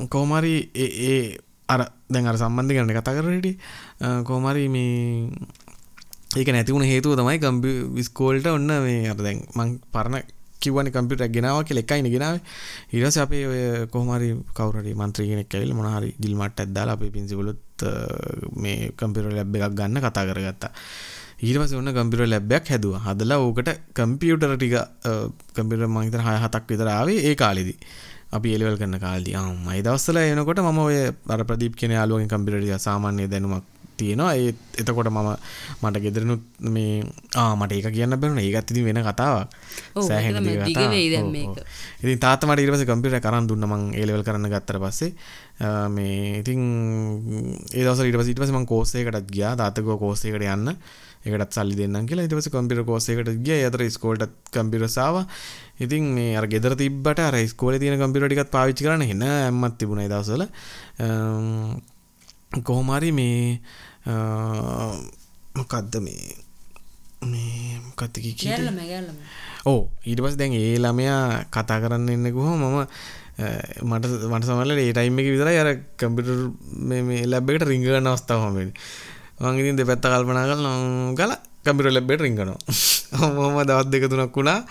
කෝමරි ඒ අර දැන් අර සම්බන්ධ කරන්න කතා කරට කෝමරි මේ ඒක නැතිවුණ හේතුව තමයි ගම්බි විස්කෝල්ට ඔන්න මේ අර දැන් මං පරණ කිවන කම්පිට ගෙනාව කිය එකයින ගෙනාව. ඉරස අපේ ඔය කොහමරි කවරට මන්ත්‍රීගෙනෙක් කැවිල් මොනහරි දිල්මට ඇදදාලා අපේ පින්සිකුලුත් මේ කම්පිර ලැබ් එකක් ගන්න කතා කරගත්තා. ඊටපස ඔන්න කම්පිර ලැබ්බයක් හැදුව. හදලා ඕකට කම්පියුටර ටික කම්පිට මහිතර හය හතක් විතරාවේ ඒ කාලෙදි. අපි එලවල් කරන්න කාල්දි. මයි දවස්සල එනකොට ම ඔය අර ප්‍රදීප කියන යාලුවෙන් කම්පිරටිය සාමාන්‍ය දැනුමක් තියෙනවා. ඒ එතකොට මම මට ගෙදරනුත් මේ ආමට ඒක කියන්න බැරුණ. ඒකත් ඉතින් වෙන කතාවක්. සෑහෙන ඉතින් තාත මට ඉරස කම්පිට කරන්න දුන්න මං ඒලෙවල් කරන්න ගත්තර පස්සේ මේ ඉතින් ඒදස ඉට සිට පසම කෝසයකටත් ගියා. තාතකෝ කෝසයකට යන්න. එකටත් සල්ලි දෙන්න කියලා. ඉටවස කම්පිර කෝසයකට ගිය. අතර ස්කෝල්ට කම්පිරසාාව ඉතින් මේ අර ගෙදර තිබට අර ස්කෝල තියෙන කම්පිරටිකත් පාවිච්චි කරන හෙන ඇමත් තිබුණ දවසල කොහොමරි මේ මොකක්ද මේ මේ කතිකි ඕ ඊට පස් දැන් ඒ ළමයා කතා කරන්න එන්නකුහ මම මට මට සමල ඒ ටයිම් එක විතර අර කම්පිටර් මේ ලැබ්බෙට රිංගගන්න අවස්ථාවමෙන් මංගිතින් දෙ පැත්ත කල්පනා කල ගල කම්පිට ලැබ්බෙට රිංගනවා හොම දවත් දෙක තුනක් වුණා.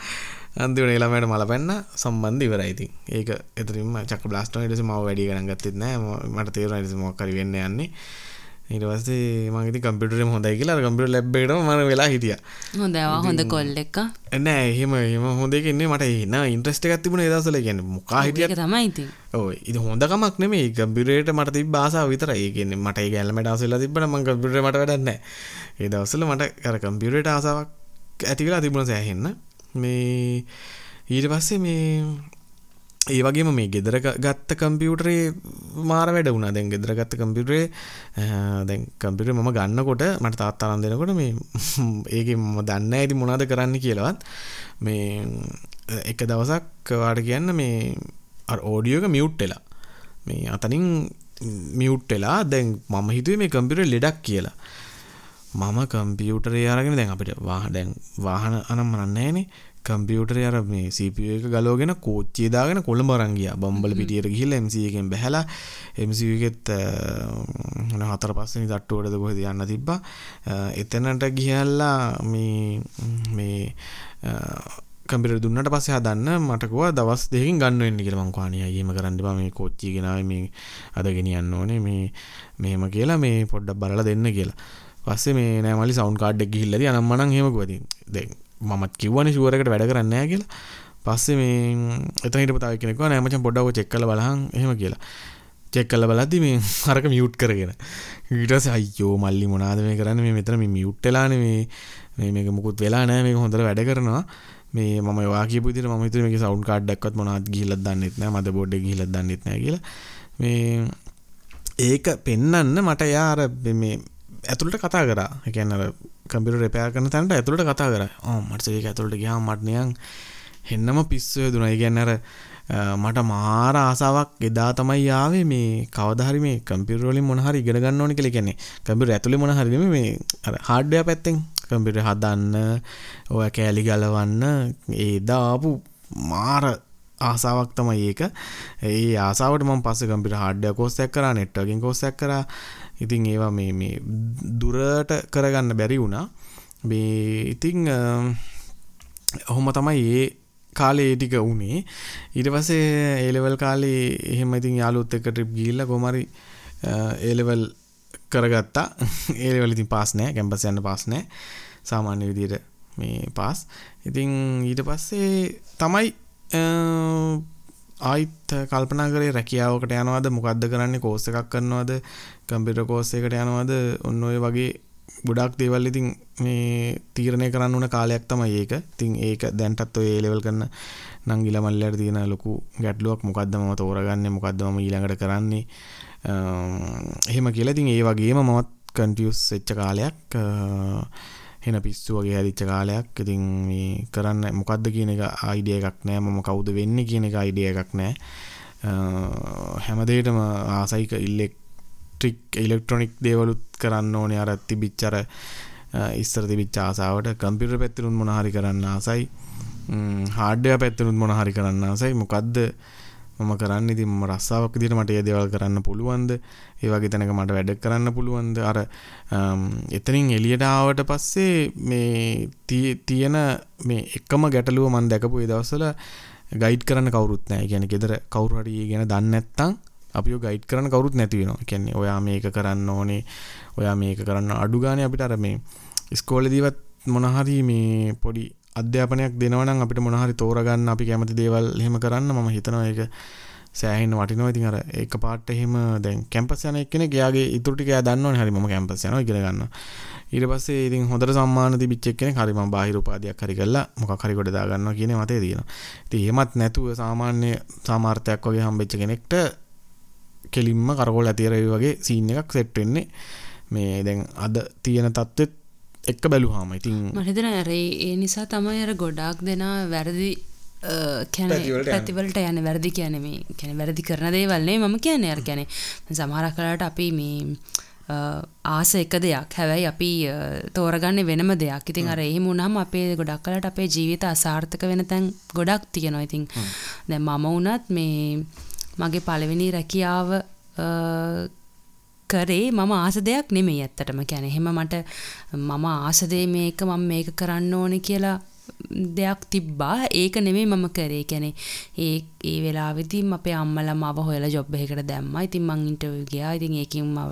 අන්තිවන ළමයට මල පැන්න. සම්බන්ධ ඉවරයිති ඒක එතරින්ම චක් බ්ලාස්ටෝ ටස ම වැඩි ගන ගත්තෙත් නෑ මට තේර මොක්කර වෙන්න යන්නේ. ඉටවස්සේ මගති කම්පිටර හොඳයි කියලා කම්පිට ලැබ්බේට මන වෙලා හිටිය. හොඳවා හොඳ කොල්ල එක. නෑ එහෙම එම හොඳකන්නේ මට එන්න ඉන්ට්‍රස්ට එකත්තිබුණ දසල ගැන මොකා හිටිය තමයිති ඉති හොඳකමක් නෙමේ ගම්බිරයට මට බාසා විතර ඒගෙන මට ගැල්මට අසල තිබන ම කම්පිට මට වැඩන්න ඒ දවසල මට කර කම්පියරට ආසාවක් ඇතිවෙලා තිබුණ සෑහෙන්න. මේ ඊට පස්සේ මේ ඒ වගේම මේ ගෙදර ගත්ත කම්පියුටරේ මාර වැඩ වුණා. දැන් ගෙදර ගත්ත කම්පියුටරේ දැන් කම්පියුටරේ මම ගන්නකොට මට තාත්තා අරන් දෙනකොට මේ ඒකේ මම දන්නේ නැහැ ඉතින් මොනවද කරන්න කියලාවත්. මේ එක දවසක් වාට කියන්න මේ අර ඕඩියෝ එක මියුට් වෙලා. මේ අතනින් මියුට් වෙලා දැන් මම හිතුවේ මේ කම්පියුටරේ ලෙඩක් කියලා. මම කම්පියුටරේ අරගෙන දැන් අපිට වාහ දැන් වාහන අනම්මනන්නේ නැහනේ කම්පියුටර් අර මේ CPU එක ගලවගෙන කෝච්චිය දාගෙන කොළඹ අරන් ගියා. බම්බල පිටියට ගිහිල්ලා MC එකෙන් බැහැලා එකෙත් හතර පස්වෙනි තට්ටුවටද කොහෙද යන්න තිබ්බා. එතනට ගිහිල්ලා මේ මේ කම්පියුටර් දුන්නට පස්සේ හදන්න මට කිව්වා දවස් දෙකකින් ගන්න වෙන්න කියලා. මං කහණිය අයියම කරන්න එපා. මේ කෝච්චිය ගෙනාවේ මේ අද ගෙනියන්න ඕනේ. මේ මෙහෙම කියලා මේ පොඩ්ඩක් බලලා දෙන්න කියලා. පස්සේ මේ නෑ මලි සවුන්ඩ් කාඩ් එක ගිහිල්ලාදී අනම්මනම් එහෙම කිව්වා. දැන් මමත් කිව්වනේ ෂුවර් එකට වැඩ කරන්නේ නැහැ කියලා. පස්සේ මේ එතන හිටපු තව කෙනෙක් කිව්වා නෑ මචං පොඩ්ඩක් ඔය චෙක් කරලා බලහන් එහෙම කියලා. චෙක් කරලා බලද්දි මේ අරක මියුට් කරගෙන. ඊට පස්සේ අයියෝ මල්ලි මොනවාද මේ කරන්නේ මේ මෙතන මේ මියුට් වෙලානේ මේ මේ මේක මුකුත් වෙලා නැහැ මේක හොඳට වැඩ කරනවා. මේ මම ඔයා කියපු විදිහට මම හිතුවේ මේකේ සවුන්ඩ් කාඩ් එකක්වත් මොනවද ගිහිල්ලා දන්නෙත් නැහැ මදර් බෝඩ් එක ගිහිල්ලා දන්නෙත් නැහැ කියලා. මේ ඒක පෙන්නන්න මට යා අර මේ ඇතුළට කතා කරා. ඒ කියන්නේ අර කම්පියුටර් රිපෙයාර් කරන තැනට ඇතුළට කතා කරා. ආ මට ඒක ඇතුළට ගියාම මට නිකන් හෙන්නම පිස්සු වැදුනා. ඒ කියන්නේ අර මට මාර ආසාවක් එදා තමයි ආවේ මේ කවදා හරි මේ කම්පියුටර් වලින් මොන හරි ඉගෙන ගන්න ඕනේ කියලා කියන්නේ. කම්පියුටර් ඇතුලේ මොන හරි නෙමෙයි මේ අර හાર્ඩ්වෙයාර් පැත්තෙන් කම්පියුටර් හදන්න, ඔය කෑලි ගලවන්න, ඒ දාපු මාර ආසාවක් තමයි ඒක. ඒ ආසාවට මම පස්සේ කම්පියුටර් හાર્ඩ්වෙයාර් කෝස් එකක් කරා, නෙට්වර්කින් කෝස් එකක් කරා. ඉතින් ඒවා මේ මේ දුරට කරගන්න බැරි වුණා. මේ ඉතිං ඔහොම තමයි ඒ කාලේ ටික වුණේ. ඊට පස්සේ ඒලෙවල් කාලේ එහෙම ඉතින් යාළුවොත් එක්ක ට්‍රිප් ගිහිල්ලා කොහම හරි ඒලෙවල් කරගත්තා. ඒලෙවල් ඉතින් පාස් නෑ කැම්පස් යන්න පාස් නෑ සාමාන්‍ය විදියට මේ පාස් ඉතින් ඊට පස්සේ තමයි ආයිත් කල්පනා කරේ රැකියාවකට යනවාද? මොකක්ද කරන්නේ? කෝස් එකක් කරනවාද? කම්පියුටර් කෝස් එකට යනවාද? ඔන්න ඔය වගේ ගොඩක් දේවල් ඉතින් මේ තීරණය කරන්න වන කාලයක් තමයි ඒක. තින් ඒක දැන්ටත් ඔය ඒලෙවල් කරන්න නංගිල මල්ලට තියෙන ලොකු ගැටලුවක්. මොකක්දම තෝරගන්න? මොකක්දම ඊළඟට කරන්නේ? එහෙම කියලතින් ඒ වගේම මත් කන්ටියස් එච්ච කාලයක් හෙන පිස්සු වගේ හැදිච්ච කාලයක්. ඉතින් මේ කරන්න මොකක්ද කියන එක අයිඩිය එකක් නෑ. මම කවුද වෙන්න කියන එක අයිඩිය එකක් නෑ. හැමදේටම ආසයික ඉල්ලෙක්ට්‍රික් ඉලෙක්ට්‍රොනික් දේවලුත් කරන්න ඕනේ. අර තිබිච්චර ඉස්සර තිබිච්ච ආසාාවට කම්පිට පැත්තිරුන් මොනහරි කරන්න ආසයි. හාඩ්‍ය පැත්තිරුත් මොනහරි කරන්න ආසයි. මොකක්ද මම කරන්න? ඉතින් මම රස්සාාවක් දිට මට ඒ දේවල් කරන්න පුළුවන්ද? ඒ වගේ තැනක මට වැඩ කරන්න පුළුවන්ද? අර එතනින් එලියටාවට පස්සේ මේ තියෙන මේ එකම ගැටලුව මන් දැකපු දවසල ගයිඩ් කරන්න කවරුත් නෑ ගැන ගෙදර කවුරහරි ගැන දන්නත්තං අපි ගයිඩ් කරන්න කවරුත් නැතිවෙනවා කියන්නේ ඔයා මේක කරන්න ඕනේ. ඔයා මේක කරන්න අඩුගානය අපිට අර මේ ස්කෝලදීවත් මොනහරි මේ පොඩි අධ්‍යාපනයක් දෙනවනම් අපිට මොනහරි තෝරගන්න අපි කැමති දේවල් එහෙම කරන්න මම හිතනවා ඒක සෑහෙන් වටිනවා. ඉතින් අර ඒක පාට එහෙම දැන් කැම්පස් යන එක්කෙනෙක් එයාගේ ඉතුරු ටික එයා දන්නවනේ. හරි මම කැම්පස් යනවා ඉගෙන ගන්නවා. ඊට පස්සේ ඉතින් හොඳට සම්මාන තිබිච්ච එක්කෙනෙක් හරි මම බාහිර උපාධියක් හරි කරලා මොකක් හරි කොට දා ගන්නවා කියන මතේ තියෙනවා. ඉතින් එහෙමත් නැතුව සාමාන්‍ය සාමාර්ථයක් වගේ හම්බෙච්ච කෙනෙක්ට කෙලින්ම කරකෝල ඇතිරේ වගේ සීන් එකක් සෙට් වෙන්නේ. මේ දැන් අද තියෙන තත්ත්වෙත් එක්ක බැලුහාම ඉතින් මහිතන ඇර ඒ නිසා තමයි අර ගොඩාක් දෙනා වැරදි පැතිවලට යන වැරදි කියනෙම කැන වැරදි කරන දේවල්න්නේ මම කියන අර ගැන සමහර කලාට අපි මේ ආස එක දෙයක්. හැබැයි අපි තෝරගන්න වෙනම දෙයක්. ඉතින් අර එහි මුණහම අපේ ගොඩක් කලට අපේ ජීවිත අසාර්ථක වෙන තැන් ගොඩක් තියෙනවා. ඉතින් දැ මම වුනත් මේ මගේ පළවෙනි රැකියාව කරේ මම ආස දෙයක් නෙමෙයි ඇත්තටම. කැන එහෙම මට මම ආසදේ මේක මම මේක කරන්න ඕන කියලා දෙයක් තිබ්බා. ඒක නෙමේ මම කරේ. කැනෙ ඒ ඒ වෙලාවෙතින් අපේ අම්මලම අව හොයලා ජොබ් එකකට දැම්ම. ඉතින් මං ඉන්ටර්විව් ගියා. ඉතින් ඒකින් මව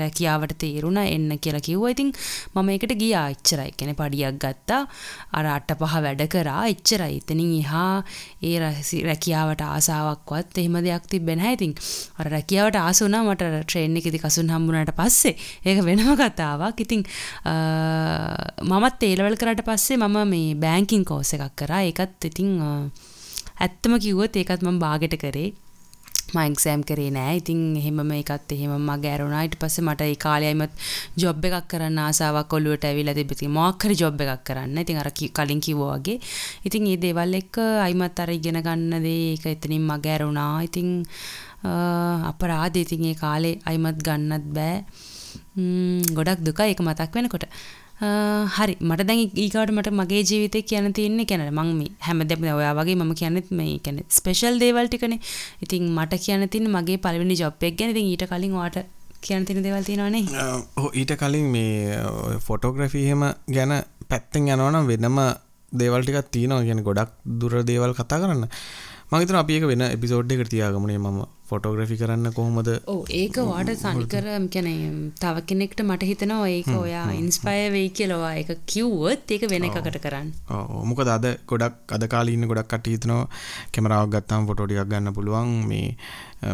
රැකියාවට තේරුණ එන්න කියලා කිව්වා. ඉතින් මම ඒකට ගියා. එච්චරයි. කියන්නේ පඩියක් ගත්තා. අර අට පහ වැඩ කරා. එච්චරයි. එතනින් එහා ඒ රැකියාවට ආසාවක්වත් එහෙම දෙයක් තිබෙන්නේ නැහැ. ඉතින් අර රැකියාවට ආස වුණා. මට ට්‍රේන් එකේදී කසුන් හම්බුනාට පස්සේ ඒක වෙනම කතාවක්. ඉතින් මමත් ඒ ලෙවල් කරාට පස්සේ මම මේ බැංකින් කෝස් එකක් කරා. ඒකත් ඉතින් ඇත්තම කිව්වොත් ඒකත් මම බාගෙට කරේ. මයික්සෑම් කරේ නෑ. ඉතින් එහෙම එකත් එහෙම මගේ ඇරුණා ඊට පස්සේ මට ඒ කාලේ අයිමත් ජොබ් එකක් කරන්න ආසාවක් ඔළුවට ඇවිල්ලා තිබිති මොකක් හරි ජොබ් එකක් කරන්න. ඉතින් අර කලින් කිව්වා වගේ. ඉතින් මේ දේවල් එක්ක අයිමත් අර ඉගෙන ගන්න දේ ඒක එතනින් මගේ ඇරුණා ඉතින් අපරාධ ඉතින් ඒ කාලේ අයිමත් ගන්නත් බෑ. ගොඩක් දුක ඒක මතක් වෙනකොට. හරි. මට දැන් ඊකාට මට මගේ ජීවිතය කියන තියන්නේ කැන මං මේ හැම දෙම ඔයා වගේ මම කියන්නෙත් මේ කැන ස්පෙෂල් දේවල් ටිකනේ. ඉතින් මට කියන්න තින් මගේ පලවෙනි ජොබ්යක් ගැන. ඉතින් ඊට කලින් වාට කියන තින දෙවල් තියෙනවානේ ඊට කලින් මේ ෆොටෝග්‍රෆී හෙම ගැන පැත්තෙන් යනවනම් වෙනම දේවල්ටිකක් තියෙනවා. ගැන ගොඩක් දුර දේවල් කතා කරන්න. මහිතන අපි එක වෙන එපිසෝඩ් එකට තියාගමනේ මම. ෆොටෝග්‍රෆි කරන්න කොහොමද? ඕ ඒක වාට සනිකර කැන තව කෙනෙක්ට මට හිතනවා ඒක ඔයා ඉන්ස්පය වෙයි කියලවා එක කිව්වොත් ඒක වෙන එකකට කරන්න. මොකද අද ගොඩක් අද කාලීන්න ගොඩක් කට හිතනවා කැමරාවක් ගත්තාම් ෆොටෝටියක් ගන්න පුළුවන්. මේ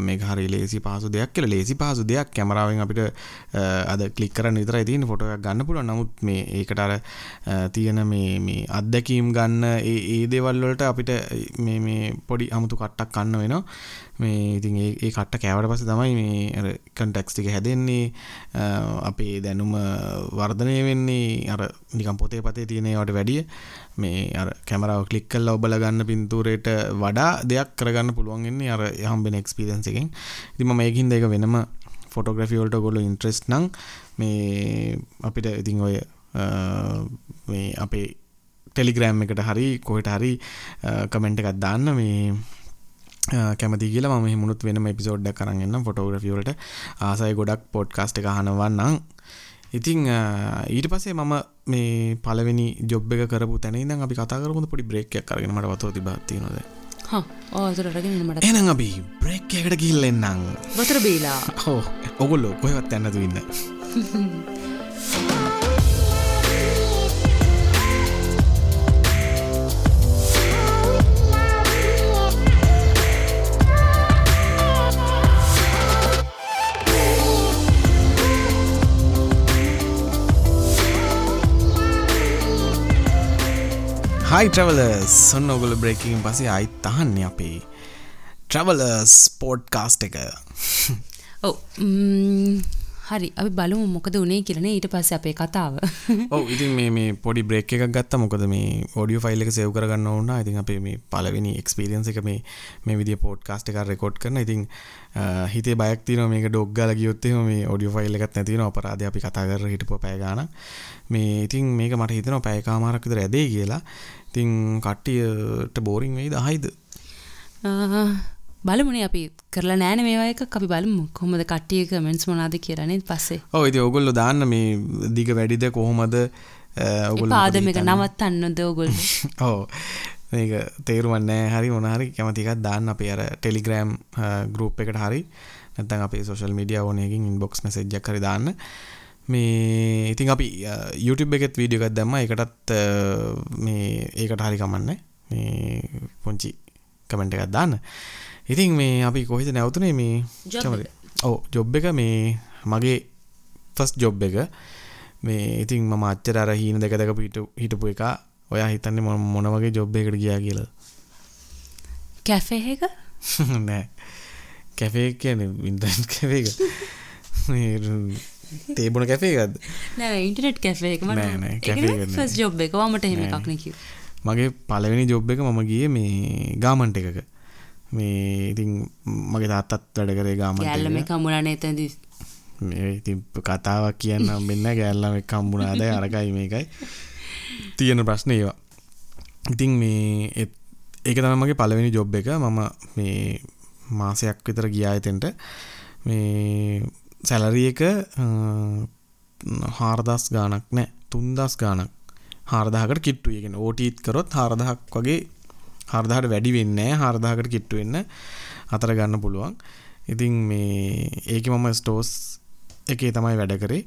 මේ හරි ලේසි පහසු දෙයක් කියල. ලේසි පහසු දෙයක්. කැමරාවෙන් අපිට අද කලික් කරන්න විතර තින ෆොටෝයක් ගන්න පුළුව නමුත් මේ ඒකට අර තියෙන මේ අත්දැකීම් ගන්න ඒ දේවල්වලට අපිට මේ පොඩි අමුතු කට්ටක් කන්න වෙනවා. මේ ඉතින් ඒ කට්ට කෑවට පස තමයි මේ කන්ටෙක්ස්ටික හැදෙන්නේ. අපේ දැනුම වර්ධනය වෙන්නේ. අර නිකම් පොතේ පතේ තියෙනවට වැඩිය. මේ අර කැමරාව කලික් කල්ල ඔබල ගන්න පින්තූරයට වඩා දෙයක් කරගන්න පුළුවන්ගන්නේ අර යහම්බෙන එක්ස්පිරන්ස එකෙන්. ඉතිම මේකින් දෙක වෙනම ෆොටෝග්‍රෆිවල්ට ගොලු ඉන්ට්‍රෙස්් නං මේ අපිට ඉතිං ඔය මේ අපේ ටෙලිග්‍රෑම් එකට හරි කොහට හරි කමෙන්ට් එකත් දාන්න මේ කැමති කියලා ම මුණුත් වෙන පිසෝඩ්ඩ කරන්න ෆොටෝග්‍රෆියලට ආසයි ගොඩක් පොඩ්කාස්ට එක හනවන්නම් ඉතිං ඊට පසේ මම මේ පලවෙනි ජොබ් එක කරපු තැන අපි කතාකරමුද පොඩි බ්‍රේක්යක් කරගෙන මට වතෝ තිබත්ති නොද ඕතරටගෙනමට එන අපි බ්‍රේක් එකට කිල්ලෙන්න්නම් වතර බේලා. හෝ ඔගොල්ලෝ කොහෙවත් ඇන්නතු ඉන්න හයි ට්‍රවලස් සොන්න ඔගොල බ්‍රේකින් පසේ අයි තහන්නේ අපේ. ට්‍රවලස් පෝඩ් කාස්ට එක. ඔව. හරි. අපි බලමු මොකද උනේ කියරන ඊට පස්ස අපේ කතාව. ඔව. ඉතින් මේ මේ පොඩි බ්‍රේක් එකක් ගත්ත. මොකද මේ ඔඩිය ෆයිල් එක සෙව් කරගන්න ඕන්න ඉතින් අපේ මේ පලවෙනි එක්ස්පිරියන්ස එක මේ මේ විදි පෝඩ් කාස්ට එක රෙකෝඩ් කරන. ඉතින් හිතේ බයක්තින මේක ඩොග්ගල ගියොත්තේ මේ ඔඩිය ෆයිල් එකත් නැතින අපරාධ අපි කතා කර හිටපු පෑගාන මේ ඉතින් මේක මට හිතන පෑකාමාරක්ද රැදේ කියලා ඉතිං කට්ටියට බෝරිං වෙයි දහයිද බලමුණේ අපි කරලා නෑන මේවායක අපි බලමු කොහොමද කට්ටිය කමෙන්ස් මොනාද කියරනෙත් පස්සේ. ඕ ඉති ඔගොල්ලො දාන්න මේ දිග වැඩිද කොහොමද? පාදම එක නවත්තන්නද ඔගොල් ඕ මේක තේරුවන්නෑ හරි මොනහරි කැමතිකත් දාන්න. අපේ අර ටෙලිග්‍රෑම් ගරුප් එකට හරි. නැතන් අපේ සෝශල් මඩිය ඕනයකින් ඉන්බොක්ස් මසෙජ්ජක් කර දාන්න මේ ඉතින් අපි YouTube එකත් වීඩියෝ එකත් දැම්ම. එකටත් මේ ඒකට හරි කමන්න. මේ පුංචි කමෙන්ට් එකත් දාන්න. ඉතින් මේ අපි කොහෙද නැවතුනේ? මේ ඔව ජොබ් එක. මේ මගේ ෆස් ජොබ් එක. මේ ඉතින් මම අච්චර අර හීන දෙක දෙක හිටපු එක. ඔයා හිතන්නේ මොන වගේ ජොබ් එකට ගියා කියලා. කැෆේ එක? නෑ. කැෆේ කියන ඉන්ටර්නෙට් කැෆේ එක තේබුණ කැෆේකද නෑ ඉන්ටනෙට් එක. මට ජොබ් එක. මට හෙම එකක් නැකිව මගේ පලවෙනි ජොබ් එක මම ගිය මේ ගාමන්ට එකක. මේ ඉතින් මගේ තාත්තත් වැඩ කරේ ගාම ඇල්ලම කමුණන එතැදි ඉති කතාවක් කියන්න මෙන්න ගැල්ලම කම්බුණාද අරකයි මේකයි. තියෙන ප්‍රශ්න ඒවා. ඉතින් මේ ඒක තම මගේ පලවෙනි ජොබ් එක. මම මේ මාසයක් විතර ගියායතෙන්ට මේ සැලරිය එක හාරදස් ගානක් නෑ. තුන්දස් ගානක් හාරදාහකට කිට්ටුවගෙන ඕටීත් කරොත් හාරදහක් වගේ හාරදාහට වැඩි වෙන්නේ හාරදාහකට කිට්ටු වෙන්න අතර ගන්න පුළුවන්. ඉතින් මේ ඒක මම ස්ටෝස් එකේ තමයි වැඩ කරේ.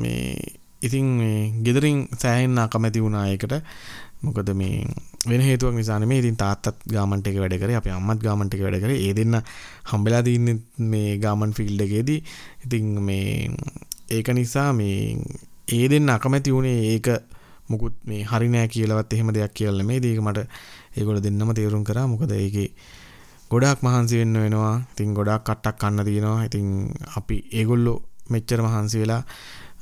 මේ ඉතින් ගෙදරින් සෑහෙන් අකමැති වුණා ඒකට. මොකද මේ වෙන හේතුවක් නිසා නෙමෙයි. ඉතින් තාත්තත් ගාමන්ට් එකේ වැඩ කරේ අපේ අම්මත් ගාමන්ට් එකේ වැඩ කරේ. ඒ දෙන්න හම්බෙලා තින්නේ මේ ගාමන් ෆීල්ඩ් එකේදී. ඉතින් මේ ඒක නිසා මේ ඒ දෙන්න අකමැති වුණේ ඒක මුකුත් මේ හරි නෑ කියලාවත් එහෙම දෙයක් කියලා නෙමෙයි. ඒක මට ඒගොල්ලෝ දෙන්නම තේරුම් කරා. මොකද ඒකේ ගොඩාක් මහන්සි වෙන්න වෙනවා. ඉතින් ගොඩාක් කට්ටක් කන්න තියෙනවා. ඉතින් අපි ඒගොල්ලෝ මෙච්චර මහන්සි වෙලා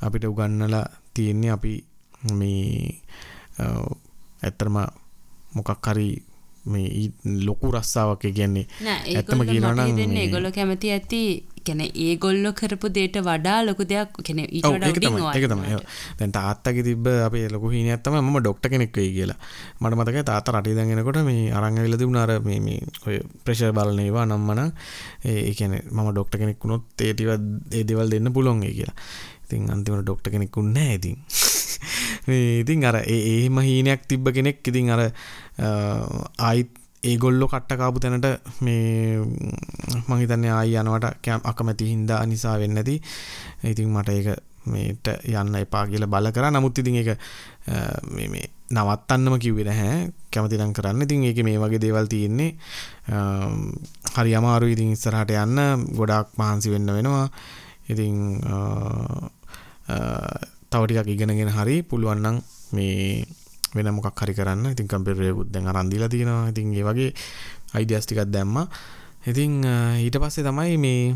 අපිට උගන්නලා තියෙන්නේ අපි මේ ඇත්තරම මොකක් හරි මේ ලොකු රස්සාාවක් කියන්නේ ඇත්තම කියනවන ඒගොල්ල කැමති ඇති කැන ඒගොල්ලො කරපු දේට වඩා ලොකු දෙයක් කෙන ඒක තමයි දැන් තාත්තක තිබ අපේ ලොකු හින ඇත්තම ම ඩොක්ට කෙනෙක් වේ කියලා. මට මතක තාත රටි දැගෙනකොට මේ අරංගවිලද වුණාර මේ ඔය ප්‍රේශර් බලනේවා නම්මන ඒකන මම ඩොක්ට කෙනෙක් වුණොත් ඒටිව ඒ දෙවල් දෙන්න පුළොන්ගේ කියලා ඉතින් අන්තිමට ඩොක්ට කෙනෙක් උන්න ඇතින් ඉතින් අර ඒම හීනයක් තිබ්බ කෙනෙක් ඉතින් අර ආයිත් ඒගොල්ලො කට්ටකාපු තැනට මේ මහිතන්නේ ආයි යනවට කෑම් අකමැති හින්දා නිසා වෙන්නති ඉතින් මට ඒක මේට යන්න එපා කියල බල කර. නමුත් ඉතින් එක නවත්තන්නම කිව්වෙන හැ කැමතිනම් කරන්න. ඉතින් ඒක මේ වගේ දේවල් තියෙන්නේ. හරි අමාරු ඉතින් ඉස්සරහට යන්න ගොඩක් මහන්සි වෙන්න වෙනවා. ඉතින් තවටිකක් ඉගෙනගෙන හරි පුළුවන්නම් මේ වෙන මොකක් හරි කරන්න. ඉතින් කම්පියුටරයකුත් දැන් අරන් දීලා තියෙනවා. ඉතින් ඒ වගේ අයිඩියාස් ටිකක් දැම්මා. ඉතින් ඊට පස්සේ තමයි මේ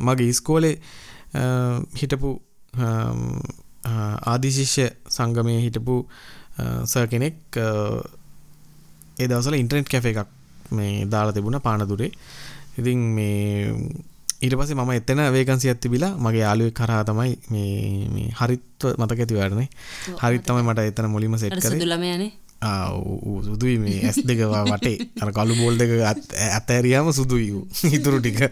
මගේ ඉස්කෝලේ හිටපු ආදිශිෂ්‍ය සංගමය හිටපු සර් කෙනෙක් ඒ දවසල ඉන්ටර්නෙට් කැෆ එකක් මේ දාලා තිබුණ පානදුරේ. ඉතින් මේ ඊට පස්සේ මම එතන වේකන්සියක් තිබිලා මගේ යාළුවෙක් කරා තමයි මේ මේ හරිත්ව මතක ඇති වැඩනේ හරිත් තමයි මට එතන මුලින්ම සෙට් කරේ. සුදු ළමයානේ සුදුයි මේ ඇස් දෙකවා වටේ. අර කළු බෝල් දෙක ඇතැරියාම සුදුයි ඉතුරු ටික.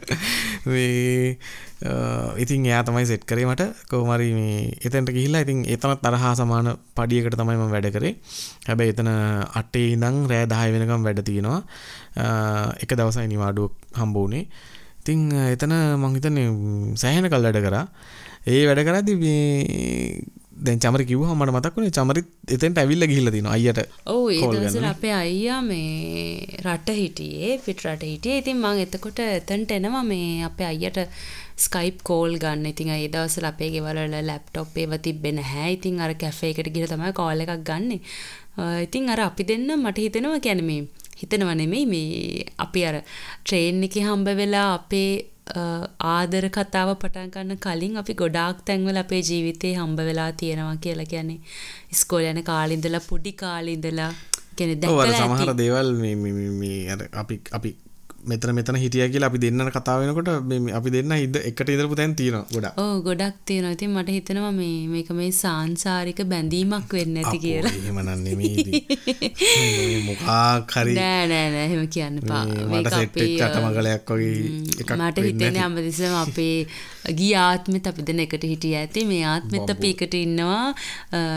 ඉතින් එයා තමයි සෙට් කරේ මට. කෝමරි මේ එතැන්ට ගිහිල්ලා ඉතින් එතනත් තරහා සමාන පඩියකට තමයිම වැඩ කරේ. හැබැයි එතන අටේ ඉඳං රෑ දහය වෙනකම් වැඩ තියෙනවා. එක දවසයි නිවාඩුවක් හම්බෝනේ ඉතිං එතන මංහිතන සෑහෙන කල් වැඩ කරා. ඒ වැඩ කරදි දැන් චමරි කිව්වහම මට මතක් වුණේ චමරිත් එතෙන්ට ඇවිල්ලා ගිහිල්ලා තිනවා අයියට ඔව් ඒ දවස්වල. අපේ අයියා මේ රට හිටියේ පිට රට හිටියේ. ඉතින් මං එතකොට එතනට එනවා මේ අපේ අයියට ස්කයිප් කෝල් ගන්න. ඉතින් ඒ දවස්වල අපේ ගෙවල් වල ලැප්ටොප් ඒව තිබ්බේ නැහැ. ඉතින් අර කැෆේ එකට ගිහලා තමයි කෝල් එකක් ගන්නෙ. ඉතින් අර අපි දෙන්න මට හිතෙනවා කියන්නේ මේ හිතනවා නෙමෙයි මේ අපි අර ට්‍රේන් එකේ හම්බ වෙලා අපේ ආදර කතාව පටන් ගන්න කලින් අපි ගොඩාක් තැන්වල අපේ ජීවිතේ හම්බ වෙලා තියෙනවා කියලා කියන්නේ ඉස්කෝලේ යන කාලේ ඉඳලා පොඩි කාලේ ඉඳලා කියන්නේ දැක්කලා සමහර. දේවල් මේ- මේ- මේ අර අපි අපි මෙතන මෙතන හිටිය කියලා අපි දෙන්නට කතා වෙනකොට අපි දෙන්න හිද එකට ඉඳපු තැන් තියෙනවා ගොඩක් ඔව් ගොඩක් තියෙනවා. ඉතින් මට හිතෙනවා මේ මේක මේ සාංශාරික බැඳීමක් වෙන්න ඇති කියලා. එහෙම නම් නෙමෙයි. මේ මොකක් හරි නෑ නෑ නෑ එහෙම කියන්න එපා. මේක අපි, මට හිතෙන්නේ ඇති. හැමතිස්සෙම අපේ ගිය ආත්මෙත් අපි දෙන එකට හිටිය ඇති. මේ ආත්මෙත් අපි එකට ඉන්නවා.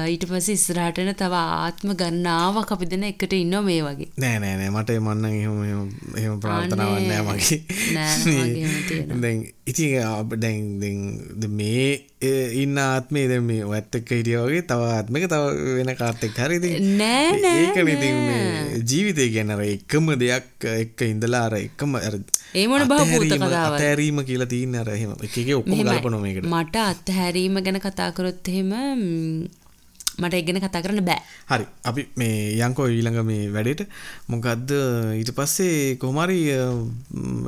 ඊට පස්සේ ඉස්සරහට එන තව ආත්ම ගණනාවක් අපි දෙන එකට ඉන්නවා මේ වගේ. නෑ නෑ නෑ මට මන්න එහෙම එහෙම- එහෙම ප්‍රාර්ථනාවක්. නෑ මගේ නෑ, ඉතින් දැන් දැන් මේ ඉන්න ආත්මේ දැන් මේ ඔයත් එක්ක හිටිය වගේ තව ආත්මක තව වෙන කාත් එක්ක හරි ඉතින් නෑ, නෑ, ඒකනේ ඉතින් නෑ. මේ ජීවිතය අර එකම දෙයක් එක්ක ඉඳලා අර එකම අර ඒ මොන බහූත අතහැරීම- කතාවක්ද? අතහැරීම කියලා තියෙන අර එහෙම එක එක ඔක්කොම මෙහෙමයි. ගලපනවා මේකට මට අත්හැරීම ගැන කතා කරොත් එහෙම මට ඒ ගැන කතා කරන්න බෑ. හරි අපි මේ යංකෝ ඊළඟ මේ වැඩේට මොකක්ද ඊට පස්සේ කොහමරි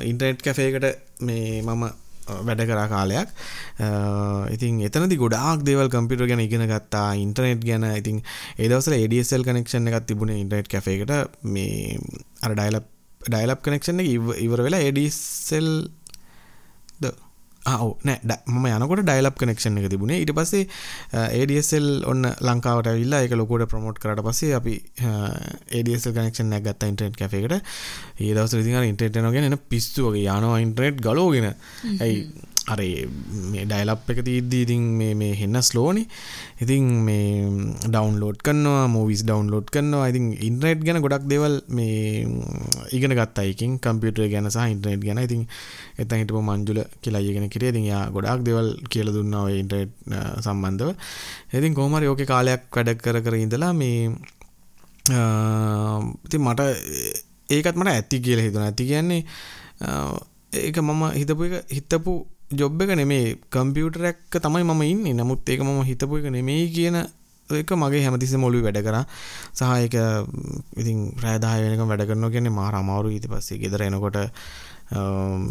ඉන්ටර්නෙට් කැෆේකට මේ මම වැඩ කරා කාලයක්. අ, ඉතින් එතනදි ගොඩාක් දේවල් කම්පියුටර් ගැන ඉගෙන ගත්තා ඉන්ටර්නෙට් ගැන. ඉතින් ඒ දවස්වල ADSL කනෙක්ෂන් එකක් තිබුණේ ඉන්ටර්නෙට් කැෆේකට මේ අර ඩයලප් ඩයලප් කනෙක්ෂන් එක ඉව- ඉවර වෙලා ADSL ද ඔව නෑ මම යනකොට ඩයිලප් කනෙක්ෂන් එක තිබුණේ. ඊට පස්සේ ADSL ඔන්න ලංකාවට ඇවිල්ලා ඒක ලොකුවට ප්‍රමෝට් කරට පස්සේ අපි ADSL කනෙක්ෂන් එකක් ගත්තා ඉන්ටර්නෙට් කැෆේ එකට. ඒ දවස්වල ඉතින් අර ඉන්ටර්නෙට් යනවා ඉන්ටර්නෙට් ගලවගෙන. ඇයි අර මේ ඩයිලප් එක තියද්දී ඉතින් මේ මේ හෙන්න ස්ලෝනි ඉතින් මේ ඩවන්ලෝඩ් කරනවා මූවිස් ඩවන්ලෝඩ් කරනවා. ඉතින් ඉන්ටර්නෙට් ගැන ගොඩක් දේවල් මේ ඉගෙන ගත්තා. එකකින් කම්පියුටර් ගැන සහ ඉන්ටර්නෙට් ගැන. ඉතින් එතන හිටපු මංජුල කියලා අයියගෙන කිරිය ඉතින් යා ගොඩාක් දේවල් කියලා දුන්නා ඔය ඉන්ටර්නෙට් අ, සම්බන්ධව. ඉතින් කොහොම හරි ඕකේ කාලයක් වැඩ කර කර ඉඳලා මේ අ, ඉතින් මට ඒකත් මට ඇති කියලා හිතුණා. ඇති කියන්නේ අ, ඒක මම හිතපු එක හිතපු ජොබ් එක නෙමේ කම්පියුටර් එක තමයි මම ඉන්නේ. නමුත් ඒක මම හිතපු එක නෙමෙයි කියන එක මගේ හැමතිස්සෙම ඔළුවේ වැඩ කරා. සහ ඒක ම්, ඉතින් රෑ 10 වෙනකම් වැඩ කරනවා කියන්නේ මාර අමාරුයි. ඊට පස්සේ ගෙදර එනකොට අම්,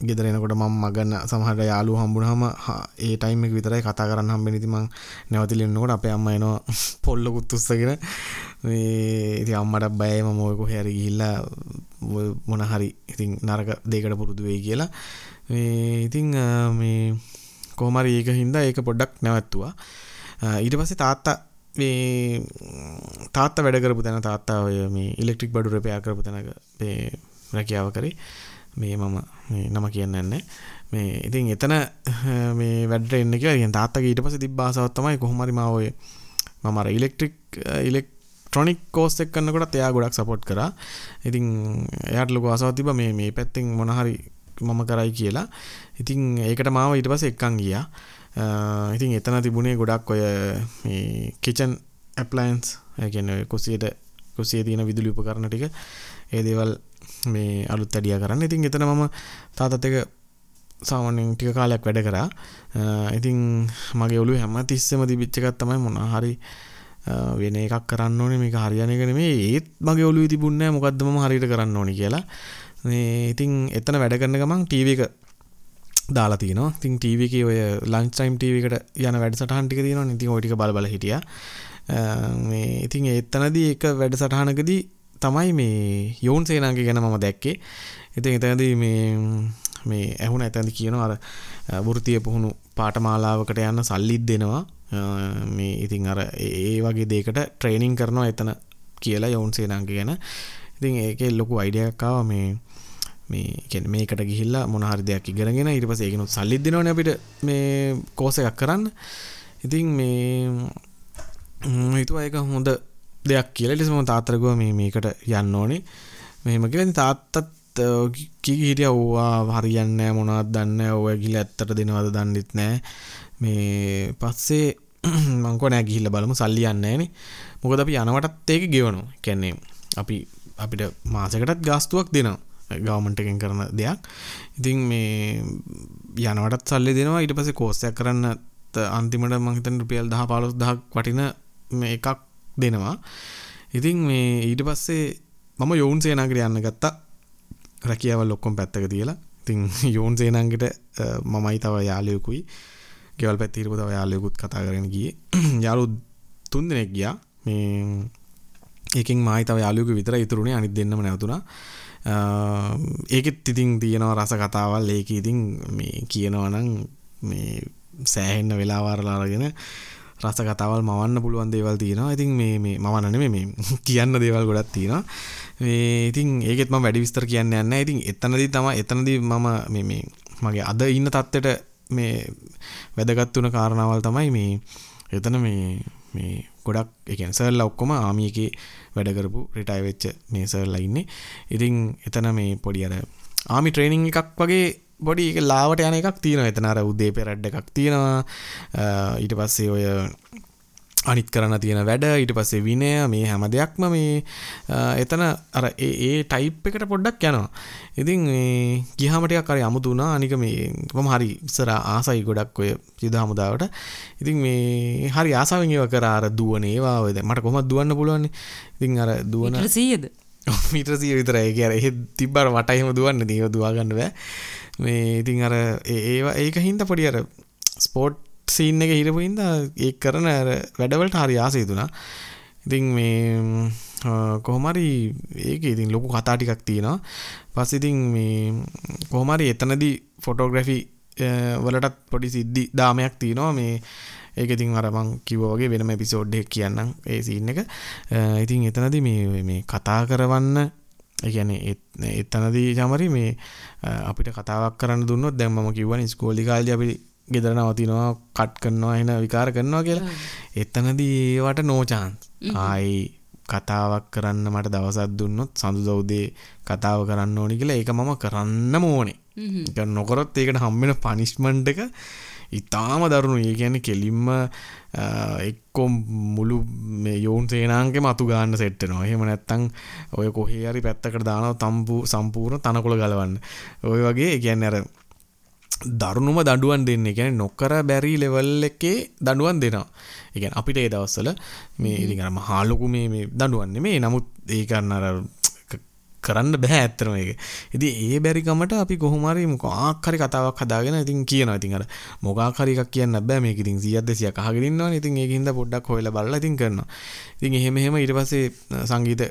ගෙදර එනකොට මම මගන්න සමහර යාළුවෝ හම්බුනහම හා- ඒ ටයිම් එක විතරයි කතා කරන්න හම්බෙන්නේ. ඉතින් මං නැවතිලා ඉන්නකොට අපේ අම්මා එනවා පොල්ලකුත් උස්සගෙන. මේ ඉතින් අම්මට බයයි. මම ඔය කොහේ හරි ගිහිල්ලා ඔය මොන හරි ඉතින් නරක දෙයකට පුරුදු වෙයි කියලා. මේ ඉතින් අ, මේ කොහොම හරි ඒක හින්දා ඒක පොඩ්ඩක් නැවැත්තුවා. අ, ඊට පස්සේ තාත්තා මේ ම්, තාත්තා වැඩ කරපු තැන තාත්තා ඔය මේ ඉලෙක්ට්‍රික් බඩු රිපෙයාර් කරපු තැනක මේ රැකියාව කරේ. මේ මම මේ නම කියන්න යන්නේ මේ ඉතින් එතන අ, මේ වැඩට එන්න කියලා. ඉතින් තාත්තගේ ඊට පස්සේ තිබ්බ ආසාවක් තමයි කොහොම හරි මාව ඔය මම අර ඉලෙක්ට්‍රික් ඉලෙක්ට්‍රොනික් කෝස් එක කරනකොටත් එයා ගොඩක් සපෝට් කරා. ඉතින් එයාට ලොකු ආසාවක් තිබ්බා. මේ මේ පැත්තෙන් මොන හරි මම කරයි කියලා. ඉතින් ඒකට මාව ඊට පස්සේ එක්කන් ගියා. අ, ඉතින් එතන තිබුණේ ගොඩක් ඔය මේ කිචන් ඇප්ලයන්ස් ඒ කියන්නේ ඔය කුස්සියට කුස්සියේ තියෙන විදුලි උපකරණ ටික. ඒ දේවල් මේ අලුත් ඇඩියා කරන්න. ඉතින් එතන මම තාතත් එක සාමාන්‍යයෙන් ටික කාලයක් වැඩ කරා. අ, ඉතින් මගේ ඔළුවේ හැම තිස්සෙම තිබිච්ච එකක් තමයි මොනවා හරි අ, වෙන එකක් කරන්න ඕනේ. මේක හරියන එක නෙමෙයි. ඒත් මගේ ඔළුවේ තිබුණේ නැහැ මොකද්ද මම හරියට කරන්න ඕනේ කියලා. මේ ඉතින් එතන වැඩ කරන ගමන් ටීවී එක දාලා තියෙනවා ඉතින් ටීවී එකේ ඔය ලන්ච් ටයිම් ටීවී එකට යන වැඩසටහන් ටික තියෙනවනේ. ඉතින් ওই ටික බල බල හිටියා. අ, මේ ඉතින් එතනදී එක වැඩසටහනකදී තමයි මේ යෝන් සේනාගේ ගැන මම දැක්කේ. ඉතින් එතනදී මේ මේ ඇහුණ එතනදී කියනවා අර අ, වෘත්තීය පුහුණු පාඨමාලාවකට යන්න සල්ලිත් දෙනවා. අ, මේ ඉතින් අර ඒ ඒ වගේ දෙයකට ට්‍රේනින් කරනවා එතන කියලා යෝන් සේනාගේ ගැන. ඉතින් ඒකේ ලොකු අයිඩියා එකක් ආවා. මේ මේ කියන්නේ මේකට ගිහිල්ලා මොන හරි දෙයක් ඉගෙනගෙන ඊට පස්සේ ඒකිනුත් සල්ලිත් දෙනවනේ අපිට මේ කෝස් එකක් කරන්න. ඉතින් මේ මම හිතුවා ඒක හොඳ දෙයක් කියලා. ඊට පස්සේ මම තාත්තට කිව්වා මේ මේකට යන්න ඕනේ. මෙහෙම කියලා ඉතින් තාත්තත් අ, කි- කී හිටියා ඕවා හරියන්නේ නැහැ මොනවද දන්නේ නැහැ. ඔය ගිහලා ඇත්තට දෙනවද දන්නෙත් නැහැ. මේ පස්සේ මංකෝ නෑ ගිහිල්ල බලමු සල්ලි යන්නේනේ මොකද අපි යනවටත් ඒක ගෙවනු කැන්නේ අපි අපිට මාසකටත් ගාස්තුවක් දෙනවා ගවමන්ට එකෙන් කරන දෙයක්. ඉතින් මේ යනවටත් සල්ලි දෙනවා. ඊට පස්සේ කෝස්සයක් කරන්න අන්තිමට මහිතන් රුපියල් දහ පාලොස් දහක් වටින මේ එකක් දෙනවා. ඉතින් මේ ඊට පස්සේ මම යෝන් සේනාකට යන්න ගත්තා. රැකියාවල් ඔක්කොම පැත්තක තියලා. ඉතින් යෝන් සේනන්ගෙට මමයි තව යාලයකුයි ගෙවල් පැත්තිරපු තව යාලයකුත් කතා කරගෙන ගියේ. යාලු තුන් දෙනෙක් ගියා. මේ ඒකින් මයි තව යාලුක විතර ඉතුරුණේ අනිත් දෙන්නම නැවතුණා. ඒකෙත් ඉතින් තියෙනවා රස කතාවල්. ඒක ඉතින් මේ කියනවනම් මේ සෑහෙන්න වෙලාවාරලාගෙන රස කතාවල් මවන්න පුළුවන් දේවල් තියෙනවා. ඉතින් මේ මේ මවන්න නෙමෙයි මේ කියන්න දේවල් ගොඩක් තියෙනවා. මේ ඉතින් ඒකෙත් මම වැඩි විස්තර කියන්න යන්නේ නැහැ. ඉතින් එතනදී තමයි එතනදී මම මේ මේ මගේ අද ඉන්න තත්ත්වෙට මේ වැදගත් වුණ කාරණාවල් තමයි මේ එතන මේ මේ ගොඩක් එකන් සර්ලා ඔක්කොම ආමිය එකේ වැඩ කරපු රිටයි වෙච්ච මේ සර්ලා ඉන්නේ. ඉතින් එතන මේ පොඩි අර ආමි ට්‍රේනිං එකක් වගේ බොඩි එක ලාවට යන එකක් තියෙනවා. එතන අර උදේ පෙරඩ්ඩ එකක් තියෙනවා. ඊට පස්සේ ඔය අනිත් කරන්න තියෙන වැඩ ඊට පස්සේ විනය මේ හැම දෙයක්ම මේ එතන අර ඒ ටයිප් එකට පොඩ්ඩක් යනවා. ඉතින් මේ ගියාම ටිකක් හරි අමුතු වුණා. අනික මේ කොහොම හරි ඉස්සර ආසයි ගොඩක් ඔය සිත හමුදාවට ඉතින් මේ හරි ආසාවෙන් ඒවා කරා අර දුවන ඒවා ඔය දැන් මට කොහොමද දුවන්න පුළුවන් ඉතින් අර දුවන මීටර 100ද මීටර 100 විතරයි. ඒක අර එහෙ තිබ්බර වට එහෙම දුවන්න ඉතින් ඒවා දුවා ගන්න බෑ. මේ ඉතින් අර ඒවා ඒක හින්දා පොඩි අර ස්පෝර්ට් සීන් එක හිරපු හින්දා ඒ කරන වැඩවලට හරි ආසයි තුනා ඉතින් මේ කොහොමරි ඒක ඉතින් ලොකු කතා ටිකක් තියෙනවා. පස්සේ ඉතින් මේ කොහොමරි එතනදී ෆොටෝග්‍රැෆි වලටත් පොඩි සිද්ධි දාමයක් තියෙනවා. මේ ඒක ඉතින් අර මං කිව්වා වගේ වෙනම එපිසෝඩ් එකක් කියන්නම් ඒ සීන් එක. ඉතින් එතනදී මේ මේ කතා කරවන්න ඒ කියන්නේ එතනදී සමරි මේ අපිට කතාවක් කරන්න දුන්නොත් දැන් මම කිව්වනේ ඉස්කෝලේ කාලේදී අපි ගෙදර නවතිනවා කට් කරනවා එන විකාර කරනවා කියලා. එතනදී ඒවට නෝචාන්ස් ආයි කතාවක් කරන්න මට දවසක් දුන්නොත් සඳු දවුදේ කතාව කරන්න ඕනි කියලා ඒක මම කරන්න ඕනේ. නොකොරොත් ඒකට හම්බෙන පනිශ්මන්ට් එක ඉතාම දරුණු ඒ කියන්නේ කෙලින්ම එක්කො මුළු යෝන් සේනාන්ගේ මතු ගාන්න සෙට්ටනවා එහෙම නැත්තං ඔය කොහේ හරි පැත්තකට දානව තම්පු සම්පූර්ණ තනකොළ ගලවන්න. ඔය වගේ කියන්නේ අර දරුණුම දඩුවන් දෙන්න. ගැන නොකර බැරි ලෙවල් එකේ දඩුවන් දෙනවා. එකන් අපිට ඒ දවස්සල මේ ඉරිගරම හාලොකු මේ දඩුවන්නේ මේ නමුත් ඒකන්න අර කරන්න බෑ ඇත්තරම එක ඉති ඒ බැරිකමට අපි කොහොමරි මොකාක්කරි කතාවක් හදාගෙන ඉතින් කියන ඉතින් අර මොකාකරික් කියන්න බෑ. මේ ඉතින් සියත් දෙසිය කහගෙනන්නවා ඉතින් ඒහින්ද පොඩ්ඩක් හොල බල්ල ඉතින් කරනවා. ඉතින් එහෙම එහෙම ඉට පස්සේ සංගීත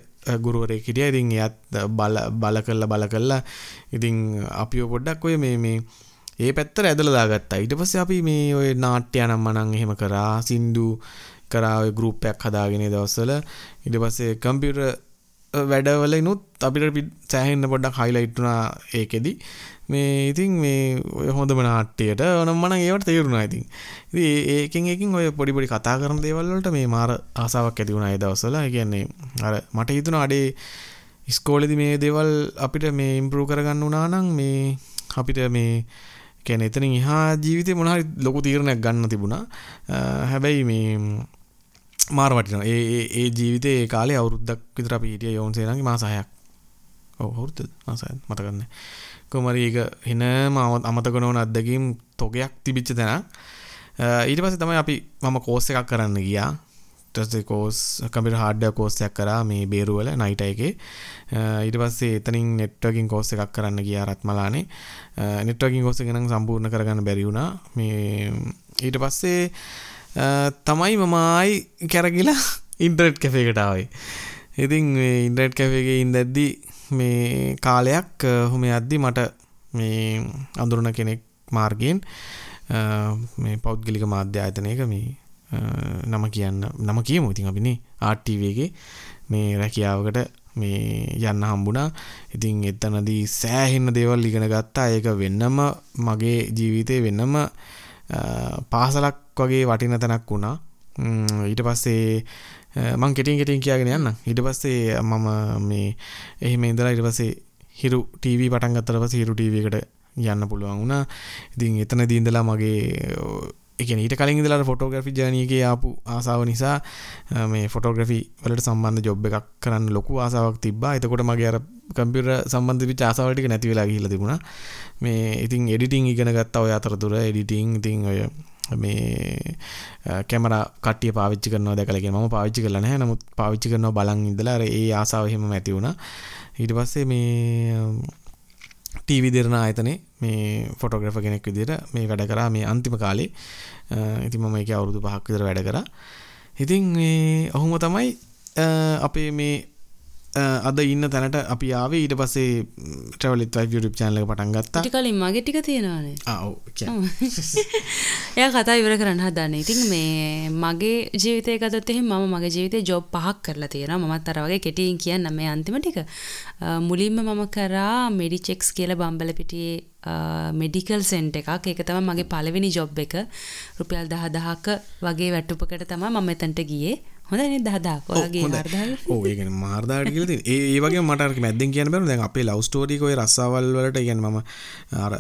ගුරුවරේ හිටිය. ඉතින් එයත් බල බල කල්ල බල කල්ලා ඉතින් අපිෝ පොඩ්ඩක් ඔය මේ මේ ඒ පැත්තට ඇදලා දාගත්තා. ඊට පස්සේ අපි මේ ඔය නාට්‍ය නම් මනම් එහෙම කරා, සින්දු කරා ඔය ගෲප් එකක් හදාගෙන දවස්වල. ඊට පස්සේ කම්පියුටර් වැඩවලිනුත් අපිට සෑහෙන්න පොඩ්ඩක් හයිලයිට් වුණා ඒකෙදි. මේ ඉතින් මේ ඔය හොඳම නාට්‍යයට ඕනම් මනම් ඒවට තේරුණා ඉතින්. ඉතින් ඒකෙන් ඒකෙන් ඔය පොඩි පොඩි කතා කරන දේවල් වලට මේ මාර ආසාවක් ඇති වුණා ඒ දවස්වල. ඒ කියන්නේ අර මට හිතුණා අඩේ ඉස්කෝලේදී මේ දේවල් අපිට මේ ඉම්ප්‍රූව් කරගන්න උනා නම් මේ අපිට මේ කැන එතනින් එහා ජීවිතය මොනහරි ලොකු තීරණයක් ගන්න තිබුණා. හැබැයි මේ මාර වටිනවා. ඒ ඒ ජීවිතේ ඒ කාලේ අවුරුද්දක් විතර අපි හිටිය යෝන් සේනාගේ මාස 6ක් ඔව් අවුරුද්ද? මාස 6ක් මතක නැහැ. කොහමරි ඒක හිනම අමතක නොවන අත්දැකීම් තොගයක් තිබිච්ච තැනක්. ඊට පස්සේ තමයි අපි මම කෝස් එකක් කරන්න ගියා. ටස්සේ කෝස් කම්පිට හාඩ්ඩ කෝස්සයක් කරා මේ බේරුවල නයිට එකේ. ඊට පස්සේ එතනින් නෙට්වකින් කෝස්ස එකක් කරන්න ගිය රත්මලානේ. නෙට්වකින් කෝස්ස ගෙනම් සම්පූර්ණ කරගන්න බැරිවුණා මේ ඊට පස්සේ තමයි මමයි කැරගිලා ඉන්ටරට් කැෆේකටාවයි ඉතින් ඉන්ඩට් කැෆේගේ ඉන්දැද්දි මේ කාලයක් හොම අද්දි මට මේ අඳුරන කෙනෙක් මාර්ගයෙන් මේ පෞද්ගලික මාධ්‍ය ආයතනයක මේ නම කියන්න නම කියමු. ඉතින් අපිනේ ආට්ටීවේගේ මේ රැකියාවකට මේ යන්න හම්බුණා. ඉතින් එතනදී සෑහෙන්න දේවල් ඉගෙන ගත්තා. ඒක වෙන්නම මගේ ජීවිතේ වෙන්නම පාසලක් වගේ වටින තැනක් වුණා. ඊට පස්සේ මං කෙටින් කෙටින් කියාගෙන යන්න. ඊට පස්සේ මම මේ එහෙම ඉඳලා ඊට පස්සේ හිරු ටීවී පටන් ගත්තට පස්සේ හිරු ටීවී එකට යන්න පුළුවන් වුණා. ඉතින් එතනදී ඉඳලා මගේ එක ඊට කලින් ඉදලා ෆොටෝග්‍රෆි ජනීක ආපු ආසාාව නිසා මේ ෆොටෝග්‍රෆි වලට සම්බන්ධ ජොබ් එකක් කරන්න ලොකු ආසාාවක් තිබා එතකොට මගේ අර කම්පියර සම්බන්ධ වි ආසාවලටික නැතිවෙලා හිල තිබුණ. මේ ඉතින් එඩිටිං ඉගෙන ගත්තා ඔය අතරතුර. එඩිටිං ඉතිං ඔය මේ කැමර කටිය පාවිච්චි කරනවා දැකලගෙන ම පාවිච්චි කරලන නමුත් පාවිච්චි කරනවා බලන් ඉදලා ඒ ආසාාවහෙම ඇති වුණ. ඊට පස්සේ මේ ටීවි දෙරණ ආයතනේ මේ ෆොටෝග්‍රෆ කෙනෙක් විදිට මේ වැඩ කරා. මේ අන්තිම කාලේ ඉතින් මම එක අවුරුදු පහක් විතර වැඩ කරා. ඉතින් ඔහුම තමයි අපේ මේ අද ඉන්න තැනට අපි ආවේ ඊට පස්සේ ට්‍රවලිත් YouTube channel එක පටන් ගත්තා. ටික කලින් මගේ ටික තියෙනවානේ. ආ ඔව්. එයා කතා ඉවර කරන්න හදන්නේ. ඉතින් මේ මගේ ජීවිතය ගත්තොත් එහෙනම් මම මගේ ජීවිතේ ජොබ් පහක් කරලා තියෙනවා. මමත් අර වගේ කෙටියෙන් කියන්න මේ අන්තිම ටික. මුලින්ම මම කරා මෙඩිචෙක්ස් කියලා බම්බලපිටියේ මෙඩිකල් සෙන්ට් එකක්. ඒක තමයි මගේ පළවෙනි ජොබ් එක. රුපියල් 10000ක වගේ වැටුපකට තමයි මම එතනට ගියේ. හොඳ දහදාක්? ඔයාගේ ඕ ඒගෙන මාර්දාට කියල ඒ වගේ මට මැදෙන් කියන බර දැන් අපේ ලව් ස්ටෝරිකෝය රස්සාවල් වලට ඉගන් ම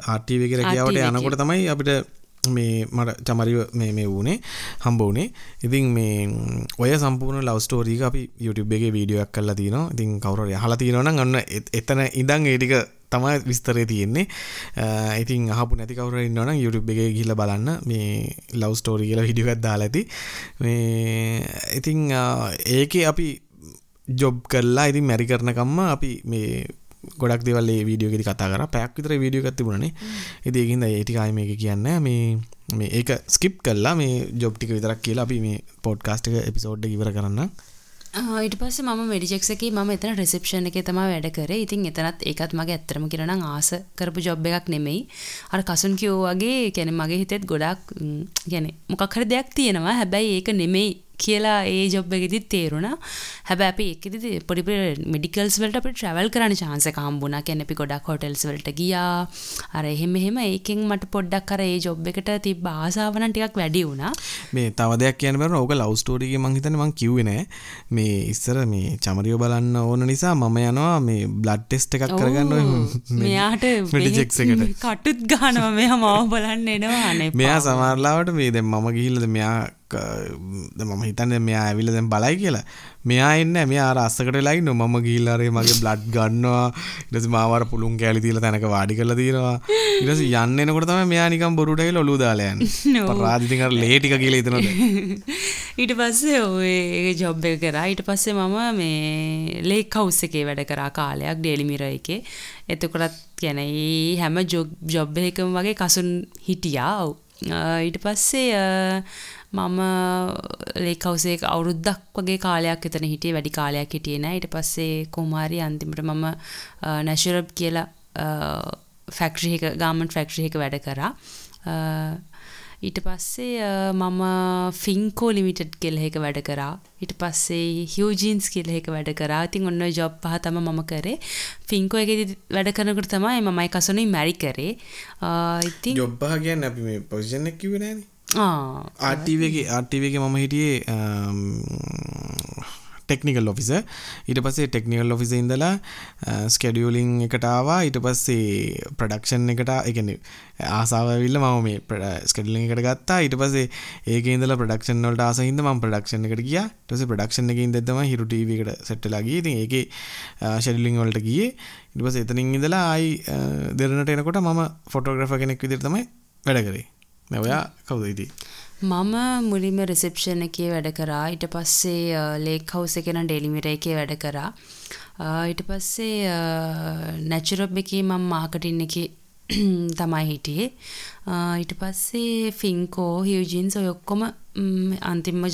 ආටීව කර කියාවට යනකොට තමයි අපිට මේ මට චමරිව මේ වූනේ හම්බ වනේ ඉතින් මේ ඔය සම්පූර්ණ ලවස්ටෝරීක අපි YouTube එක වීඩියෝයක් කල්ලා තියනවා ඉතින් කවුර හලා තියෙනවන ගන්න එතන ඉදං ඒටික තමයි විස්තරේ තියෙන්නේ. ඉතින් අහපු නැති කවුර ඉන්නවනම් YouTube එකේ ගිහිල්ලා බලන්න. මේ ලව් ස්ටෝරි කියලා වීඩියෝ එකක් දාලා ඇති. මේ ඉතින් ඒකේ අපි ජොබ් කරලා ඉතින් මැරි කරනකම්ම අපි මේ ගොඩක් දෙවල් ඒ වීඩියෝ එකේදී කතා කරා. පැයක් විතර වීඩියෝ එකක් තිබුණානේ. ඉතින් ඒකින්ද ඒ ටික ආයේ මේක කියන්නේ. මේ මේ ඒක ස්කිප් කළා මේ ජොබ් ටික විතරක් කියලා අපි මේ පොඩ්කාස්ට් එක එපිසෝඩ් එක ඉවර කරන්නම් ඊට පස්සේ මම මෙඩිජෙක්ස් එකේ මම එතන රිසෙප්ෂන් එකේ තමයි වැඩ කරේ. ඉතින් එතනත් ඒකත් මගේ ඇත්තටම කියනවා නම් ආස කරපු ජොබ් එකක් නෙමෙයි. අර කසුන් කිව්වා වගේ කියන්නේ මගේ හිතෙත් ගොඩක් කියන්නේ මොකක් හරි දෙයක් තියෙනවා. හැබැයි ඒක නෙමෙයි කියලා ඒ ජොබ් එකෙදිත් තේරුණා. හැබැයි අපි ඒකෙදි පොඩි පොඩි මෙඩිකල්ස් වලට අපිට ට්‍රැවල් කරන්න chance එක හම්බුණා. කියන්නේ අපි ගොඩක් හොටෙල්ස් වලට ගියා. අර එහෙම එහෙම ඒකෙන් මට පොඩ්ඩක් අර ඒ ජොබ් එකට තිබ්බ ආසාව නම් ටිකක් වැඩි වුණා. මේ තව දෙයක් කියන්න බෑන ඕක ලව් ස්ටෝරි එකේ මං හිතන්නේ මං කිව්වේ නෑ. මේ ඉස්සර මේ චමරියෝ බලන්න ඕන නිසා මම යනවා මේ බ්ලඩ් ටෙස්ට් එකක් කරගන්න මෙයාට එකට. කටුත් ගහනවා මෙයා මාව බලන්න එනවා අනේ. මෙයා සමහරලාවට මේ දැන් මම ගිහිල්ලාද මෙයා මම හිතන්න මෙයා ඇවිල දැන් බලයි කියලා. මෙයා එන්න මෙයා අර අස්සකට වෙලායි නො මම ගිහිල්ලාරේ මගේ බ්ලඩ් ගන්නවා. ඊට පස්සේ මාව අර පුළුන් කෑලි තියලා තැනක වාඩි කරලා තියෙනවා. ඊට පස්සේ යන්න එනකොට තමයි මෙයා නිකන් බොරුට ගිහලා ඔලුව දාලා යන්නේ. පරාදි ඉතින් අර ලේ ටික කියලා හිතනද ඊට පස්සේ ඔය ඒ ජොබ් එක කරා. ඊට පස්සේ මම මේ ලේක් හවුස් එකේ වැඩ කරා කාලයක් ඩේලි මිරර් එකේ. එතකොටත් කියන්නේ හැම ජොබ් එකකම වගේ කසුන් හිටියා. ඊට පස්සේ මම ලේකවසේ අවුරුද්දක් වගේ කාලයක් එතන හිටියේ වැඩි කාලයක් හිටියේ නෑ. ඊට පස්සේ කොහොමාරි අන්තිමට මම නැෂරබ් කියලා ෆැක්ටරි එක ගාමන්ට් ෆැක්ටරි එක වැඩ කරා. ඊට පස්සේ මම ෆින්කෝ ලිමිටඩ් කියලා එක වැඩ කරා. ඊට පස්සේ හියුජීන්ස් කියලා එක වැඩ කරා. ඉතින් ඔන්න ඔය ජොබ් පහ තමයි මම කරේ. ෆින්කෝ එකේදී වැඩ කරනකොට තමයි මමයි කසුනේ මැරි කරේ. ඉතින් ජොබ් පහ කියන්නේ අපි මේ පොසිෂන් එක කිව්වේ නෑනේ. ආටීවගේ ආටීවගේ මම හිටියේ um, ටෙක්නිකල් ඔෆිස ඊට පස්සේ ටෙක්නිකල් ඔෆිස ඉඳලා uh, ස්කඩියලිං එකට ආවා. ඊට පස්සේ ප්‍රඩක්ෂන් එකට එකන ආසාාවවිල්ල මම මේ ස්කඩලිං එකට ගත්තා. ඊට පස්සේ ඒක ඉඳලා ප්‍රඩක්ෂන් වලට ආසහින්ද ම ප්‍රඩක්ෂන් එකට ගිය. ටස ප්‍රඩක්ෂන් එක ඉදම හිරු ටීවකට සෙට්ටලාගේ ති ඒක ෂඩලිං වලට ගිය. ඉට පස එතනින් ඉඳලා අයි uh, දෙරනට එනකොට මම ෆොටෝග්‍රෆ කෙනෙක් විදිර තමයි වැඩ කරේ. නැවයා කවුද ඉති මම මුලින්ම රිසෙප්ෂන් එකේ වැඩ කරා. ඊට පස්සේ ලේක් හවුස් එකේ නම් ඩේලිමිර එකේ වැඩ කරා. ඊට පස්සේ නැචරොබ් එකේ මම මාකටින් එකේ තමයි හිටියේ. ඊට පස්සේ ෆින්කෝ හියජින්ස් ඔය ඔක්කොම අන්තිම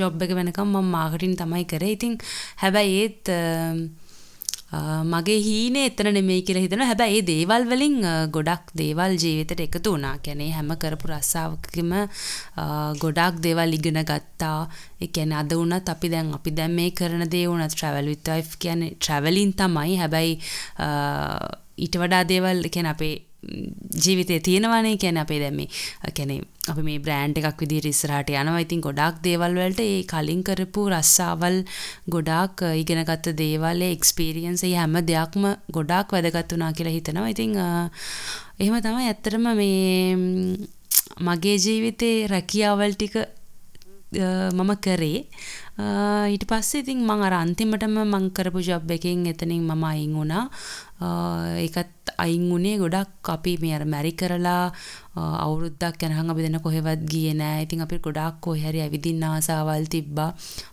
ජොබ් එක වෙනකම් මම මාකටින් තමයි කරේ. ඉතින් හැබැයි ඒත් මගේ හීනේ එතන නෙමෙයි කියලා හිතනවා. හැබැයි ඒ දේවල් වලින් ගොඩක් දේවල් ජීවිතේට එකතු වුණා. කියන්නේ හැම කරපු රස්සාවකම ගොඩක් දේවල් ඉගෙන ගත්තා. ඒ කියන්නේ අද වුණත් අපි දැන් අපි දැන් මේ කරන දේ වුණත් travel with wife කියන්නේ traveling තමයි. හැබැයි ඊට වඩා දේවල් කියන්නේ අපේ ජීවිතේ තියෙනවනේ කියන්නේ අපේ දැන් මේ කියන්නේ අපි මේ බ්‍රෑන්ඩ් එකක් විදිහට ඉස්සරහට යනවා. ඉතින් ගොඩාක් දේවල් වලට ඒ කලින් කරපු රස්සාවල් ගොඩාක් ඉගෙනගත්ත දේවල් ඒ එක්ස්පීරියන්ස් ඒ හැම දෙයක්ම ගොඩාක් වැදගත් වුණා කියලා හිතනවා. ඉතින් එහෙම තමයි ඇත්තටම මේ මගේ ජීවිතේ රැකියාවල් ටික මම කරේ ඊට පස්සේ ඉතින් මං අර අන්තිමටම මං කරපු ජොබ් එකෙන් එතනින් මම අයින් වුණා ඒකත් අයින් වුණේ ගොඩක් අපි මේ අර මැරි කරලා අවුරුද්දක් යනකම් අපි දෙන්න කොහෙවත් ගියේ නෑ. ඉතින් අපි ගොඩාක් කොහේ හරි ඇවිදින්න ආසාවල් තිබ්බා.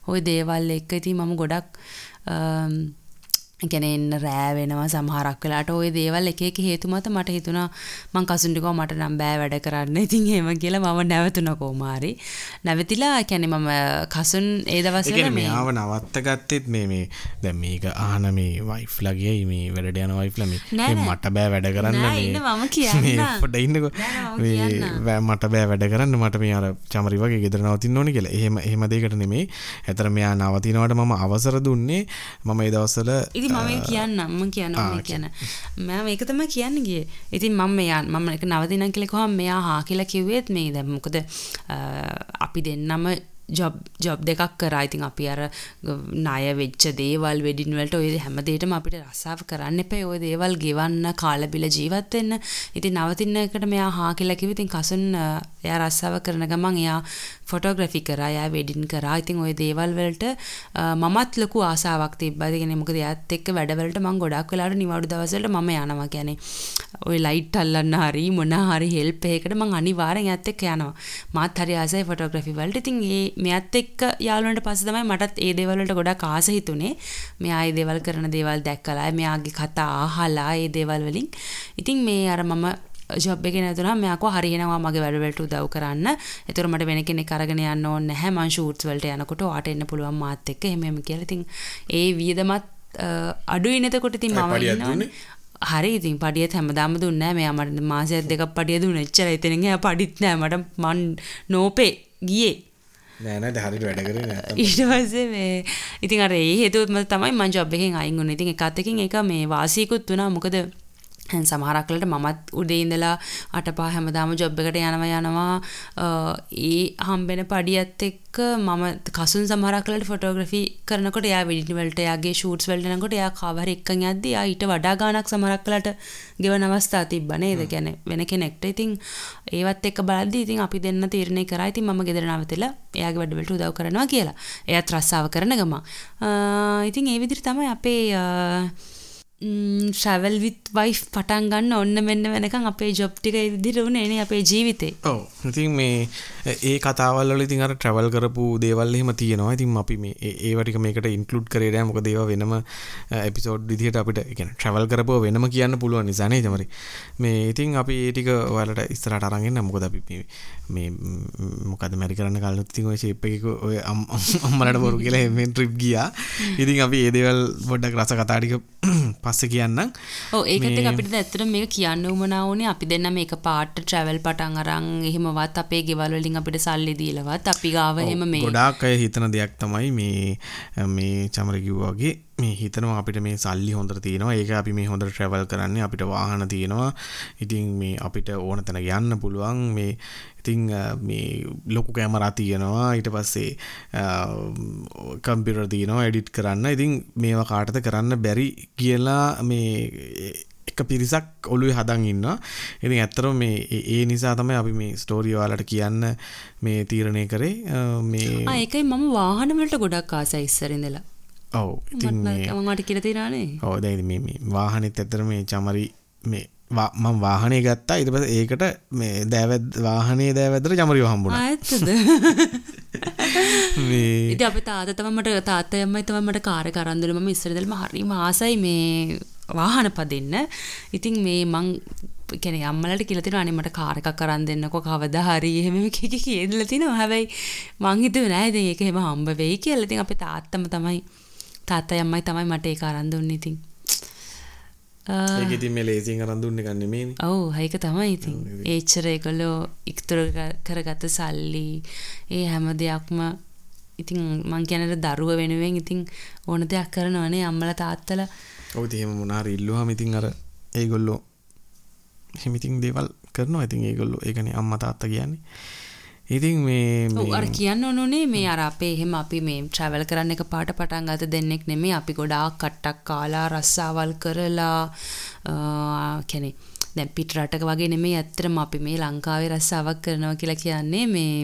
ওই දේවල් එක්ක ඉතින් මම ගොඩක් ගැන එන්න රෑ වෙනවා සමහරක් වෙලාට ওই දේවල් එක එක හේතු මත මට හිතුණා මං කසුන්ටිකෝ මට නම් බෑ වැඩ කරන්න. ඉතින් එහෙම කියලා මම නැවතුණා කොමාරි. නැවතිලා කියන්නේ මම කසුන් ඒ දවස්වල මේ ආව නවත්ත ගත්තෙත් මේ මේ දැන් මේක අහන මේ වයිෆ්ලා ගියයි මේ වැඩට යන වයිෆ්ලා මේ මට බෑ වැඩ කරන්න මේ මම කියන්න. පොඩ ඉන්නකෝ. මේ මට බෑ වැඩ කරන්න මට මේ අර චමරි වගේ ගෙදර නවතින්න ඕනේ කියලා. එහෙම එහෙම දෙයකට නෙමෙයි. ඇතර මෙයා නවතිනවට මම අවසර දුන්නේ මම ඒ දවස්වල මම කියන්න අම්ම කියන්න මම කියන. මම ඒක තමයි කියන්න ගියේ. ඉතින් මම මෙයා මම එක නවතිනම් කියලා කොහොම මෙයා හා කියලා කිව්වෙත් මේ දැන් මොකද අපි දෙන්නම ජොබ් ජොබ් දෙකක් කරා. ඉතින් අපි අර ණය වෙච්ච දේවල් වෙඩින් වලට ඔය හැම දෙයකටම අපිට රස්සාව කරන්න එපා. ඔය දේවල් ගෙවන්න කාලා බිල ජීවත් වෙන්න. ඉතින් නවතින එකට මෙයා හා කියලා කිව්ව. ඉතින් කසුන් එයා රස්සාව කරන ගමන් එයා ෆොටෝග්‍රෆි කරා යා වෙඩින් කරා ඉතින් ওই දේවල් වලට මමත් ලොකු ආසාවක් තිබ්බා ඒ කියන්නේ මොකද එයාත් එක්ක වැඩවලට මම ගොඩක් වෙලාවට නිවාඩු දවස්වලට මම යනවා කියන්නේ ඔය ලයිට් අල්ලන්න හරි මොන හරි හෙල්ප් එකකට මං අනිවාර්යෙන් එයාත් එක්ක යනවා. මාත් හරි ආසයි ෆොටෝග්‍රැෆි වලට. ඉතින් ඒ මෙයාත් එක්ක යාළුවන්ට පස්සේ තමයි මටත් ඒ දේවල් වලට ගොඩක් ආස හිතුනේ. මෙයා ඒ දේවල් කරන දේවල් දැක්කලා, මෙයාගේ කතා අහලා ඒ දේවල් වලින්. ඉතින් මේ අර මම ජොබ් එකේ නැතුණා මෙයාකෝ හරියනවා මගේ වැඩ වලට උදව් කරන්න. ඒතර මට වෙන කෙනෙක් අරගෙන යන්න ඕනේ නැහැ. මං ෂූට්ස් වලට යනකොට ඔයාට එන්න පුළුවන් මාත් එක්ක එහෙම එහෙම කියලා. ඉතින් ඒ වියදමත් අඩුයි නේදකොට ඉතින් මම. හරි ඉතින් පඩියත් හැමදාම දුන්නේ. මෙයා මට මාසයක් දෙකක් පඩිය දුන්නා. එච්චරයි. එතනින් එහා පඩිත් නැහැ. මට මන් නෝපේ ගියේ. නෑන හරිට වැඩ කර ඊට පස්සේ මේ ඉතින් අර ඒ හේතුවත්ම තමයි මං ජොබ් එකෙන් අයින් වුණේ. ඉතින් එකත් එකින් එක මේ වාසියකුත් වුණා. මොකද සමහරක්ලට මමත් උඩේ ඉඳලා අටපා හැමදාම ජොබ් එකට යනවා යනවා ඒ හම්බෙන පඩියත් එක්ක මම කසුන් සමහරක්ලට ෆොටෝග්‍රෆි කරනකොට එයා වෙඩින් වලට එයාගේ ෂූට්ස් වලට යනකොට එයා කවර් එක්කන් යද්දි එයා ඊට වඩා ගාණක් සමහරක්ලට ගෙවන අවස්ථා තිබ්බ නේද? කියන්නේ වෙන කෙනෙක්ට. ඉතින් ඒවත් එක්ක බලද්දි ඉතින් අපි දෙන්න තීරණය කරා. ඉතින් මම ගෙදර නවතිලා එයාගේ වැඩ වලට උදව් කරනවා කියලා. එයාත් රස්සාව කරන ගම ඉතින් ඒ විදිහට තමයි අපේ ශැවල් විත් වයි් පටන් ගන්න ඔන්න මෙන්න වෙනකම් අපේ ජොබ් ටික ඉදිරියට උනේ නේ අපේ ජීවිතේ. ඔව්. ඉතින් මේ ඒ කතාවල් වල ඉතින් අර ට්‍රැවල් කරපු දේවල් එහෙම තියෙනවා. ඉතින් අපි මේ ඒව ටික මේකට ඉන්ක්ලූඩ් කරේ නෑ. මොකද ඒවා වෙනම එපිසෝඩ් විදිහට අපිට ඒ කියන්නේ ට්‍රැවල් කරපුව වෙනම කියන්න පුළුවන් නිසා නේද මරි. මේ ඉතින් අපි ඒ ටික ඔයාලට ඉස්සරහට අරන් එන්න. මොකද අපි මේ මේ මොකද මැරි කරන්න කලින් ඉතින් ඔය ෂේප් එකක ඔය අම්මලට බොරු කියලා මේ ට්‍රිප් ගියා. ඉතින් අපි ඒ දේවල් පොඩ්ඩක් රස කතා ටික පස්සේ කියන්නම්. ඕ ඒකත් අපිට ඇත්තට මේක කියන්න උමනා වුණේ අපි දෙන්න මේක පාට ට්‍රැවල් පටන් අරන් එහෙමවත් අපේ ගෙවල් වලින් අපිට සල්ලි දීලවත් අපි ගාව එහෙම මේ ගොඩාක් අය හිතන දෙයක් තමයි මේ මේ චමර කිව්වා වගේ මේ හිතනවා අපිට මේ සල්ලි හොඳට තියෙනවා. ඒක අපි මේ හොඳට ට්‍රැවල් කරන්නේ අපිට වාහන තියෙනවා. ඉතින් මේ අපිට ඕන තැන යන්න පුළුවන්. මේ ඉතිං මේ ලොකු කෑමරා තියෙනවා ඊට පස්සේ කම්පියුටර් තියෙනවා එඩිට් කරන්න ඉතින් මේවා කාටද කරන්න බැරි කියලා මේ එක පිරිසක් ඔළුවේ හදන් ඉන්නවා. ඉතින් ඇත්තටම මේ ඒ නිසා තමයි අපි මේ ස්ටෝරි ඔයාලට කියන්න මේ තීරණය කරේ. මේ ආ ඒකයි මම වාහන වලට ගොඩක් ආසයි ඉස්සර ඉඳලා. ඔව් ඉතින් මට කියලා තියෙනවානේ ඔව් දැන් මේ මේ වාහනෙත් ඇත්තට මේ චමරි මේ මම වාහනේ ගත්තා. ඊට පස්සේ ඒකට මේ දෑවැද්ද වාහනේ දෑවැද්දට චමරිව හම්බුණා. මේ ඉතින් අපේ තාත්තා තමයි මට තාත්තා අම්මයි තමයි මට කාර් එක අරන් දුන්නේ. මම ඉස්සර ඉඳලම හරිම ආසයි මේ වාහන පදින්න. ඉතින් මේ මං කියන්නේ අම්මලට කියලා තියෙනවා අනේ මට කාර් එකක් අරන් දෙන්නකෝ. කවදා හරි එහෙම කිකි කියලා තියෙනවා හැබැයි මං හිතුවේ නෑ ඉතින් ඒක එහෙම හම්බ වෙයි කියලා. ඉතින් අපේ තාත්තම තමයි තාත්තයි අම්මයි තමයි මට ඒක අරන් දුන්නේ. ඉතින්. ඒක ඉතින් මේ දුන්නේ කන්නේ මේනේ. ඔව් ඒක තමයි ඉතින්. ඒච්චර ඒගොල්ලෝ ඉක්තර කරගත්ත සල්ලි ඒ හැම දෙයක්ම ඉතින් මං කියන්නේ දරුව වෙනුවෙන් ඉතින් ඕන දෙයක් කරනවනේ අම්මලා තාත්තලා. ඔව් ඉතින් එහෙම මොනාර ඉල්ලුවාම ඉතින් අර ඒගොල්ලෝ එහෙම ඉතින් දේවල් කරනවා. ඉතින් ඒගොල්ලෝ ඒකනේ අම්මා තාත්තා කියන්නේ. ඉතින් මේ අර කියන්න ඕනේ මේ අර අපේ එහෙම අපි මේ ට්‍රැවල් කරන්න එක පාට පටන් ගත දෙන්නෙක් නෙමෙයි. අපි ගොඩාක් කට්ටක් කාලා රස්සාවල් කරලා කියන්නේ දැන් පිට රටක වගේ නෙමෙයි ඇත්තටම අපි මේ ලංකාවේ රස්සාවක් කරනවා කියලා කියන්නේ මේ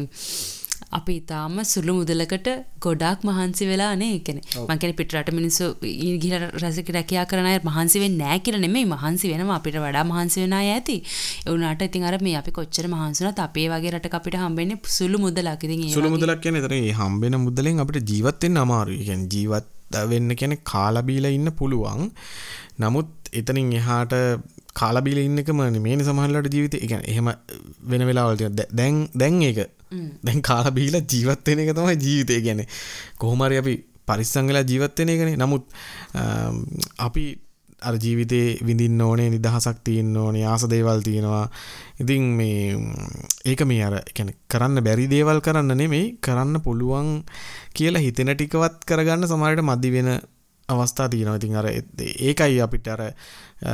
අපි තාම සුළු මුදලකට ගොඩාක් මහන්සි වෙලා නේ කියන්නේ මං කියන්නේ පිට රට මිනිස්සු ගිහලා රසික රැකියා කරන අය මහන්සි වෙන්නේ නැහැ කියලා නෙමෙයි මහන්සි වෙනවා අපිට වඩා මහන්සි වෙන ඇති ඒ වුණාට ඉතින් අර මේ අපි කොච්චර මහන්සි වුණත් අපේ වගේ රටක අපිට හම්බෙන්නේ සුළු මුදලක් ඉතින් සුළු මුදලක් කියන්නේ එතන මේ හම්බෙන මුදලෙන් අපිට ජීවත් වෙන්න අමාරුයි. කියන්නේ ජීවත් වෙන්න කියන්නේ කාලා බීලා ඉන්න පුළුවන්. නමුත් එතනින් එහාට කාලා බීලා ඉන්න එකම නෙමෙයි සමහරවිට ජීවිතේ. කියන්නේ එහෙම වෙන වෙලාවල් තියෙනවා. දැන් දැන් ඒක දැන් කාලා බීලා ජීවත් වෙන එක තමයි ජීවිතය කියන්නේ. කොහොම හරි අපි පරිස්සම් වෙලා ජීවත් වෙන එකනේ. නමුත් අපි අර ජීවිතේ විඳින්න ඕනේ නිදහසක් තියෙන්න ඕනේ ආස දේවල් තියෙනවා. ඉතින් මේ ඒක මේ අර කියන්නේ කරන්න බැරි දේවල් කරන්න නෙමෙයි කරන්න පුළුවන් කියලා හිතෙන ටිකවත් කරගන්න සමහරවිට මදි වෙන අවස්ථා තියෙනවා. ඉතින් අර ඒකයි අපිට අර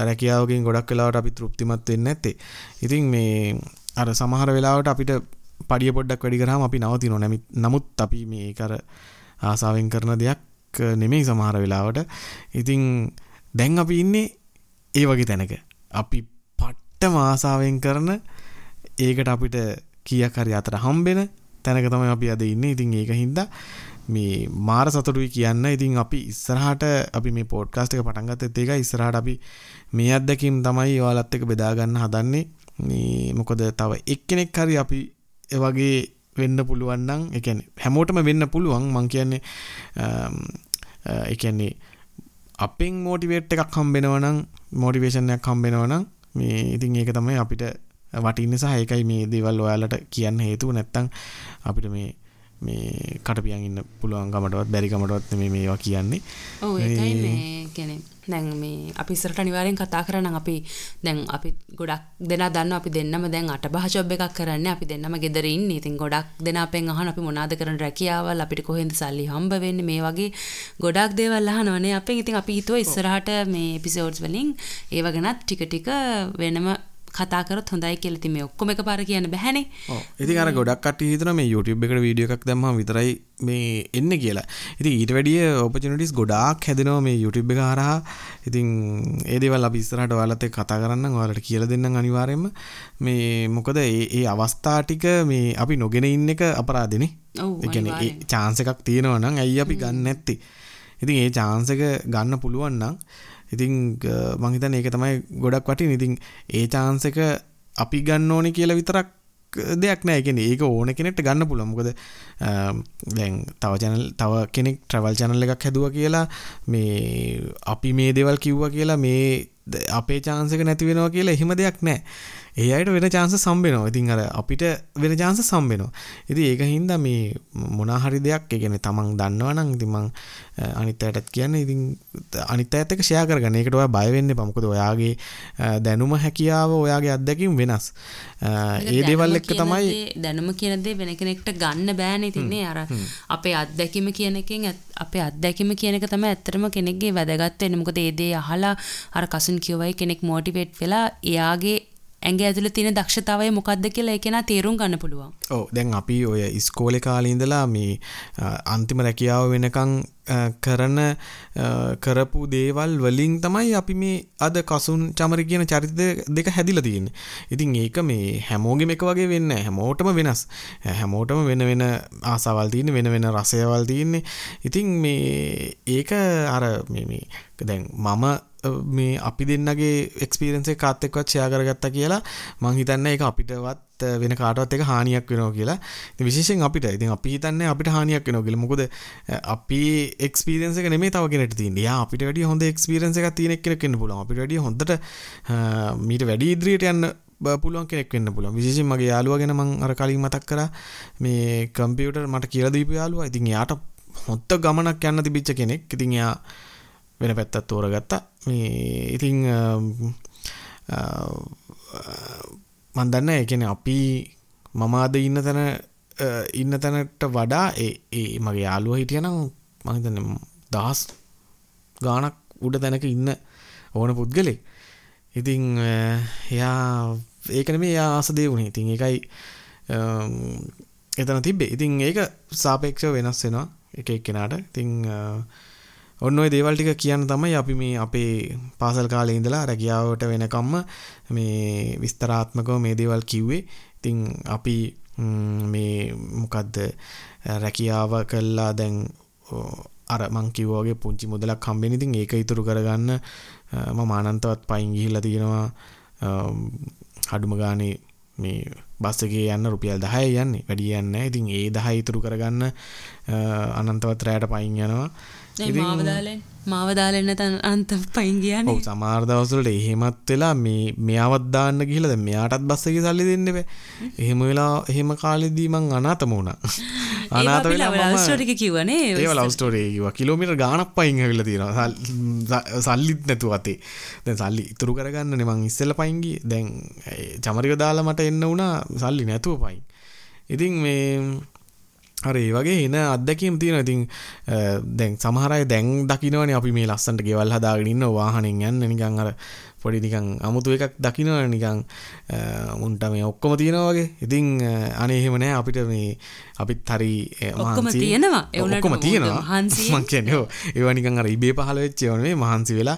රැකියාවකින් ගොඩක් වෙලාවට අපි තෘප්තිමත් වෙන්නේ නැත්තේ. ඉතින් මේ අර සමහර වෙලාවට අපිට පඩිය පොඩ්ඩක් වැඩි කරාම අපි නවතිනවා. නැමි නමුත් අපි මේක අර ආසාවෙන් කරන දෙයක් නෙමෙයි සමහර වෙලාවට. ඉතින් දැන් අපි ඉන්නේ ඒ වගේ තැනක. අපි පට්ටම ආසාවෙන් කරන ඒකට අපිට කීයක් හරි අතර හම්බෙන තැනක තමයි අපි අද ඉන්නේ. ඉතින් ඒක හින්දා මේ මාර සතුටුයි කියන්න ඉතින් අපි ඉස්සරහට අපි මේ පෝඩ්කාස්ට් එක පටන් ගත්තත් ඒකයි ඉස්සරහට අපි මේ අත්දැකීම් තමයි ඔයාලත් එක්ක බෙදා ගන්න හදන්නේ මේ මොකද තව එක්කෙනෙක් හරි අපි ඒ වගේ වෙන්න පුළුවන් නම් ඒ කියන්නේ හැමෝටම වෙන්න පුළුවන්. මං කියන්නේ ඒ කියන්නේ අපෙන් මෝටිවේට් එකක් හම්බෙනවා නම් මොටිවේෂන් එකක් හම්බෙනවා නම් මේ ඉතින් ඒක තමයි අපිට වටින්නේ සහ ඒකයි මේ දේවල් ඔයාලට කියන්න හේතුව. නැත්තම් අපිට මේ මේ කටපියන් ඉන්න පුළුවන්කමටවත් බැරිකමටවත් මේ මේවා කියන්නේ ඔව් ඒකයි මේ කියන්නේ දැන් මේ අපි ඉස්සරට අනිවාර්යෙන් කතා කරනම් අපි දැන් අපි ගොඩක් දෙනා දන්නවා අපි දෙන්නම දැන් අටබහ ජොබ් එකක් කරන්නේ අපි දෙන්නම ගෙදර ඉන්නේ. ඉතින් ගොඩක් දෙනා අපෙන් අහන අපි මොනවද කරන රැකියාවල් අපිට කොහෙන්ද සල්ලි හම්බ වෙන්නේ මේ වගේ ගොඩක් දේවල් අහනවනේ අපෙන්. ඉතින් අපි හිතුවා ඉස්සරහට මේ එපිසෝඩ්ස් වලින් ඒව ගැනත් ටික ටික වෙනම කතා කරොත් හොඳයි කියලා ඉතින් මේ ඔක්කොම එකපාර කියන්න බෑනේ. ඔව්. ඉතින් අර ගොඩක් කට්ටිය හිතනවා මේ YouTube එකට වීඩියෝ එකක් දැම්මම විතරයි මේ එන්නේ කියලා. ඉතින් ඊට වැඩිය opportunities ගොඩාක් හැදෙනවා මේ YouTube එක හරහා. ඉතින් ඒ දේවල් අපි ඉස්සරහට ඔයාලත් කතා කරන්නම් ඔයාලට කියලා දෙන්නම් අනිවාර්යයෙන්ම. මේ මොකද ඒ ඒ අවස්ථා ටික මේ අපි නොගෙන ඉන්න එක අපරාධනේ. කියන්නේ ඒ chance එකක් තියෙනවා නම් ඇයි අපි ගන්න නැත්තේ? ඉතින් ඒ එක ගන්න පුළුවන් නම් ඉතින් මං හිතන්නේ ඒක තමයි ගොඩක් වටින. ඉතින් ඒ chance එක අපි ගන්න ඕනේ කියලා විතරක් දෙයක් නෑ. ඒ කියන්නේ ඒක ඕන කෙනෙක්ට ගන්න පුළුවන්. මොකද දැන් තව channel තව කෙනෙක් travel channel එකක් හැදුවා කියලා මේ අපි මේ දේවල් කිව්වා කියලා මේ අපේ chance එක නැති වෙනවා කියලා එහෙම දෙයක් නෑ. ඒ අයට වෙන chance සම්බෙනවා. ඉතින් අර අපිට වෙන chance සම්බෙනවා. ඉතින් ඒක හින්දා මේ මොනා හරි දෙයක් ඒ කියන්නේ තමන් දන්නවනම් ඉතින් මං අනිත් අයටත් කියන්නේ ඉතින් අනිත් අයත් එක්ක ෂෙයා කරගන්න. ඒකට ඔයා බය වෙන්න එපා. මොකද ඔයාගේ දැනුම හැකියාව ඔයාගේ අත්දැකීම් වෙනස්. ඒ දේවල් එක්ක තමයි දැනුම කියන දේ වෙන කෙනෙක්ට ගන්න බෑනේ ඉතින්නේ අර අපේ අත්දැකීම කියන එකෙන් අපේ අත්දැකීම කියන එක තමයි ඇත්තටම කෙනෙක්ගේ වැදගත් වෙන්නේ. මොකද ඒ දේ අහලා අර කසුන් කියවයි කෙනෙක් මොටිවේට් වෙලා එයාගේ ඇඟ ඇතුළ තියෙන දක්ෂතාවය මොකක්ද කියලා ඒ කෙනා තේරුම් ගන්න පුළුවන්. ඔව් දැන් අපි ඔය ඉස්කෝලේ කාලේ ඉඳලා මේ අන්තිම රැකියාව වෙනකන් කරන කරපු දේවල් වලින් තමයි අපි මේ අද කසුන් චමරි කියන චරිත දෙක හැදිලා තියෙන්නේ. ඉතින් ඒක මේ හැමෝගෙම එක වගේ වෙන්නේ හැමෝටම වෙනස්. හැමෝටම වෙන වෙන ආසාවල් තියෙන්නේ වෙන වෙන රසයවල් තියෙන්නේ. ඉතින් මේ ඒක අර මේ මේ දැන් මම මේ අපි දෙන්නගේ එක්ස්පීරියන්ස් එක කාත් එක්කවත් ෂෙයා කරගත්තා කියලා මං හිතන්නේ ඒක අපිටවත් වෙන කාටවත් එක හානියක් වෙනවා කියලා. ඉතින් විශේෂයෙන් අපිට. ඉතින් අපි හිතන්නේ අපිට හානියක් වෙනවා කියලා. මොකද අපි එක්ස්පීරියන්ස් එක නෙමෙයි තව කෙනෙක්ට තියෙන්නේ. යා අපිට වැඩිය හොඳ එක්ස්පීරියන්ස් එකක් තියෙන කෙනෙක් වෙන්න පුළුවන්. අපිට වැඩිය හොඳට මීට වැඩි ඉදිරියට යන්න පුළුවන් කෙනෙක් වෙන්න පුළුවන්. විශේෂයෙන් මගේ යාළුවා ගැන මං අර කලින් මතක් කරා. මේ කම්පියුටර් මට කියලා දීපු යාළුවා. ඉතින් එයාට හොඳ ගමනක් යන්න තිබිච්ච කෙනෙක්. ඉතින් එයා වෙන පැත්තත් තෝරගත්තා. මේ ඉතිං මන් දන්න එකන අපි මමාද ඉන්න තැන ඉන්න තැනට වඩා ඒ මගේ යාලුව හිටියනම් මහිතන දහස් ගානක් උඩ තැනක ඉන්න ඕන පුද්ගලෙක්. ඉතිං එයා ඒකන මේ ආසදේ වුණේ. ඉතින් එකයි එතන තිබ්බේ. ඉතින් ඒක සාපේක්ෂව වෙනස් වෙනවා එක එක් කෙනාට ඉතිං ඔන්න ඔය දේවල් ටික කියන්න තමයි අපි මේ අපේ පාසල් කාලේ ඉඳලා රැකියාවට වෙනකම්ම මේ විස්තරාත්මකව මේ දේවල් කිව්වේ. ඉතින් අපි මේ මොකද්ද රැකියාව කළා දැන් අර මං කිව්වා වගේ පුංචි මුදලක් හම්බෙන ඉතින් ඒක ඉතුරු කරගන්න මම ආනන්තවත් පයින් ගිහිල්ලා තියෙනවා අඩුම ගානේ මේ බස් එකේ යන්න රුපියල් 10 යන්නේ වැඩි යන්නේ නැහැ. ඉතින් ඒ 10 ඉතුරු කරගන්න අනන්තවත් රැයට පයින් යනවා. මාව දාලෙන් මාව දාලෙන් නැතන් අන්ත පයින් කියන්නේ. දවස්වල එහෙමත් වෙලා මේ මෙයාවත් දාන්න ගිහලා දැන් මෙයාටත් බස් එකේ සල්ලි දෙන්න බෑ. එහෙම වෙලා එහෙම කාලෙදී මං අනාථම වුණා. අනාථ වෙලා මම ලව් ස්ටෝරි එක කිව්වනේ. ඒව ලව් ස්ටෝරි එක කිව්වා. කිලෝමීටර් ගාණක් පයින් ඇවිල්ලා තියෙනවා. සල්ලිත් නැතුව අතේ. දැන් සල්ලි ඉතුරු කරගන්නනේ මං ඉස්සෙල්ලා පයින් ගියේ. දැන් චමරික දාලා මට එන්න වුණා සල්ලි නැතුව පයින්. ඉතින් මේ හරි වගේ එන අත්දැකීම් තියෙනවා. ඉතින් දැන් සමහර අය දැන් දකින්නවනේ අපි මේ ලස්සනට ගෙවල් හදාගෙන ඉන්න වාහනෙන් යන්න නිකන් අර පොඩි නිකන් අමුතු එකක් දකින්නවනේ නිකන් මුන්ට මේ ඔක්කොම තියෙනවා වගේ. ඉතින් අනේ එහෙම නෑ අපිට මේ අපිත් හරි ඔක්කොම තියෙනවා. ඔක්කොම තියෙනවා. මං කියන්නේ ඔව්. ඒවා නිකන් අර ඉබේ පහළ වෙච්ච ඒවා නෙමෙයි මහන්සි වෙලා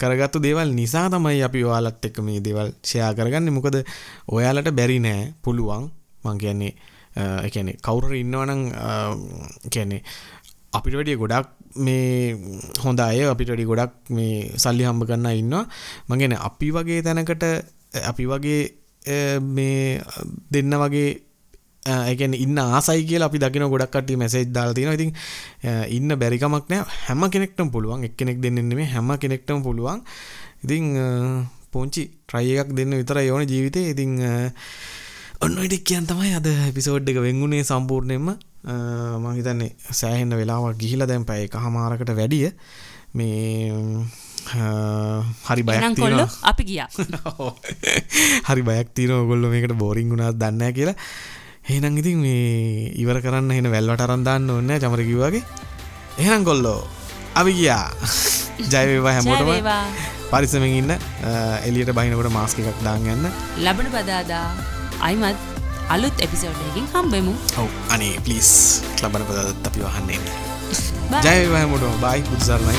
කරගත්තු දේවල් නිසා තමයි අපි ඔයාලත් එක්ක මේ දේවල් ෂෙයා කරගන්නේ. මොකද ඔයාලට බැරි නෑ පුළුවන් මං කියන්නේ එකැනෙ කවුර ඉන්නවනං කැනෙ අපිට වැඩිය ගොඩක් මේ හොඳ අය අපිට වැඩි ගොඩක් මේ සල්ලි හම්බ කරන්න ඉන්නවා. මගෙන අපි වගේ තැනකට අපි වගේ මේ දෙන්න වගේ එකන ඉන්න ආසයි කියලා අපි දකින ගොඩක්ට මැසේජ් දාලා තියෙනවා. ඉතින් ඉන්න බැරිකමක් නෑ. හැම කෙනෙක්ටම පුළුවන් එක්කෙනෙක් දෙන්නෙන්නේ මේ හැම කෙනෙක්ටම පුළුවන්. ඉතින් පොංචි ට්‍රයි එකක් දෙන්න විතර යෝන ජීවිතේ. ඉතින් ඔන්න ඉටික් කියන් තමයි අද පිසෝඩ් එක වෙංගුණේ සම්පූර්ණයෙන්ම. මහිතන්නේ සෑහෙන්න වෙලාවක් ගිහිලා දැන් පැය එක හමාරකට වැඩිය මේ හරි බයක් කොල්ල අපි ගිය. හරි බයක් තියන ඔගොල්ල මේකට බෝරිං වුණත් දන්න කියලා. එහෙනම් ඉතින් මේ ඉවර කරන්න හෙන වැල්වට අරන්දාන්න ඔන්න චමර කිව්වාගේ. එහෙනම් කොල්ලෝ අපි ගියා. ජයවේවා හැමෝටම. පරිසමෙන් ඉන්න. එලියට බහිනකොට මාස්ක එකක් දාන්න යන්න. ලබන බදාදා අයිමත් අලුත් එපිසෝඩ්යකින් හම්බෙමු. ඔව්. අනේ පලිස් ලබන පදත් අපි වහන්නේ ජයවහමුට බයි පුත්සරණයි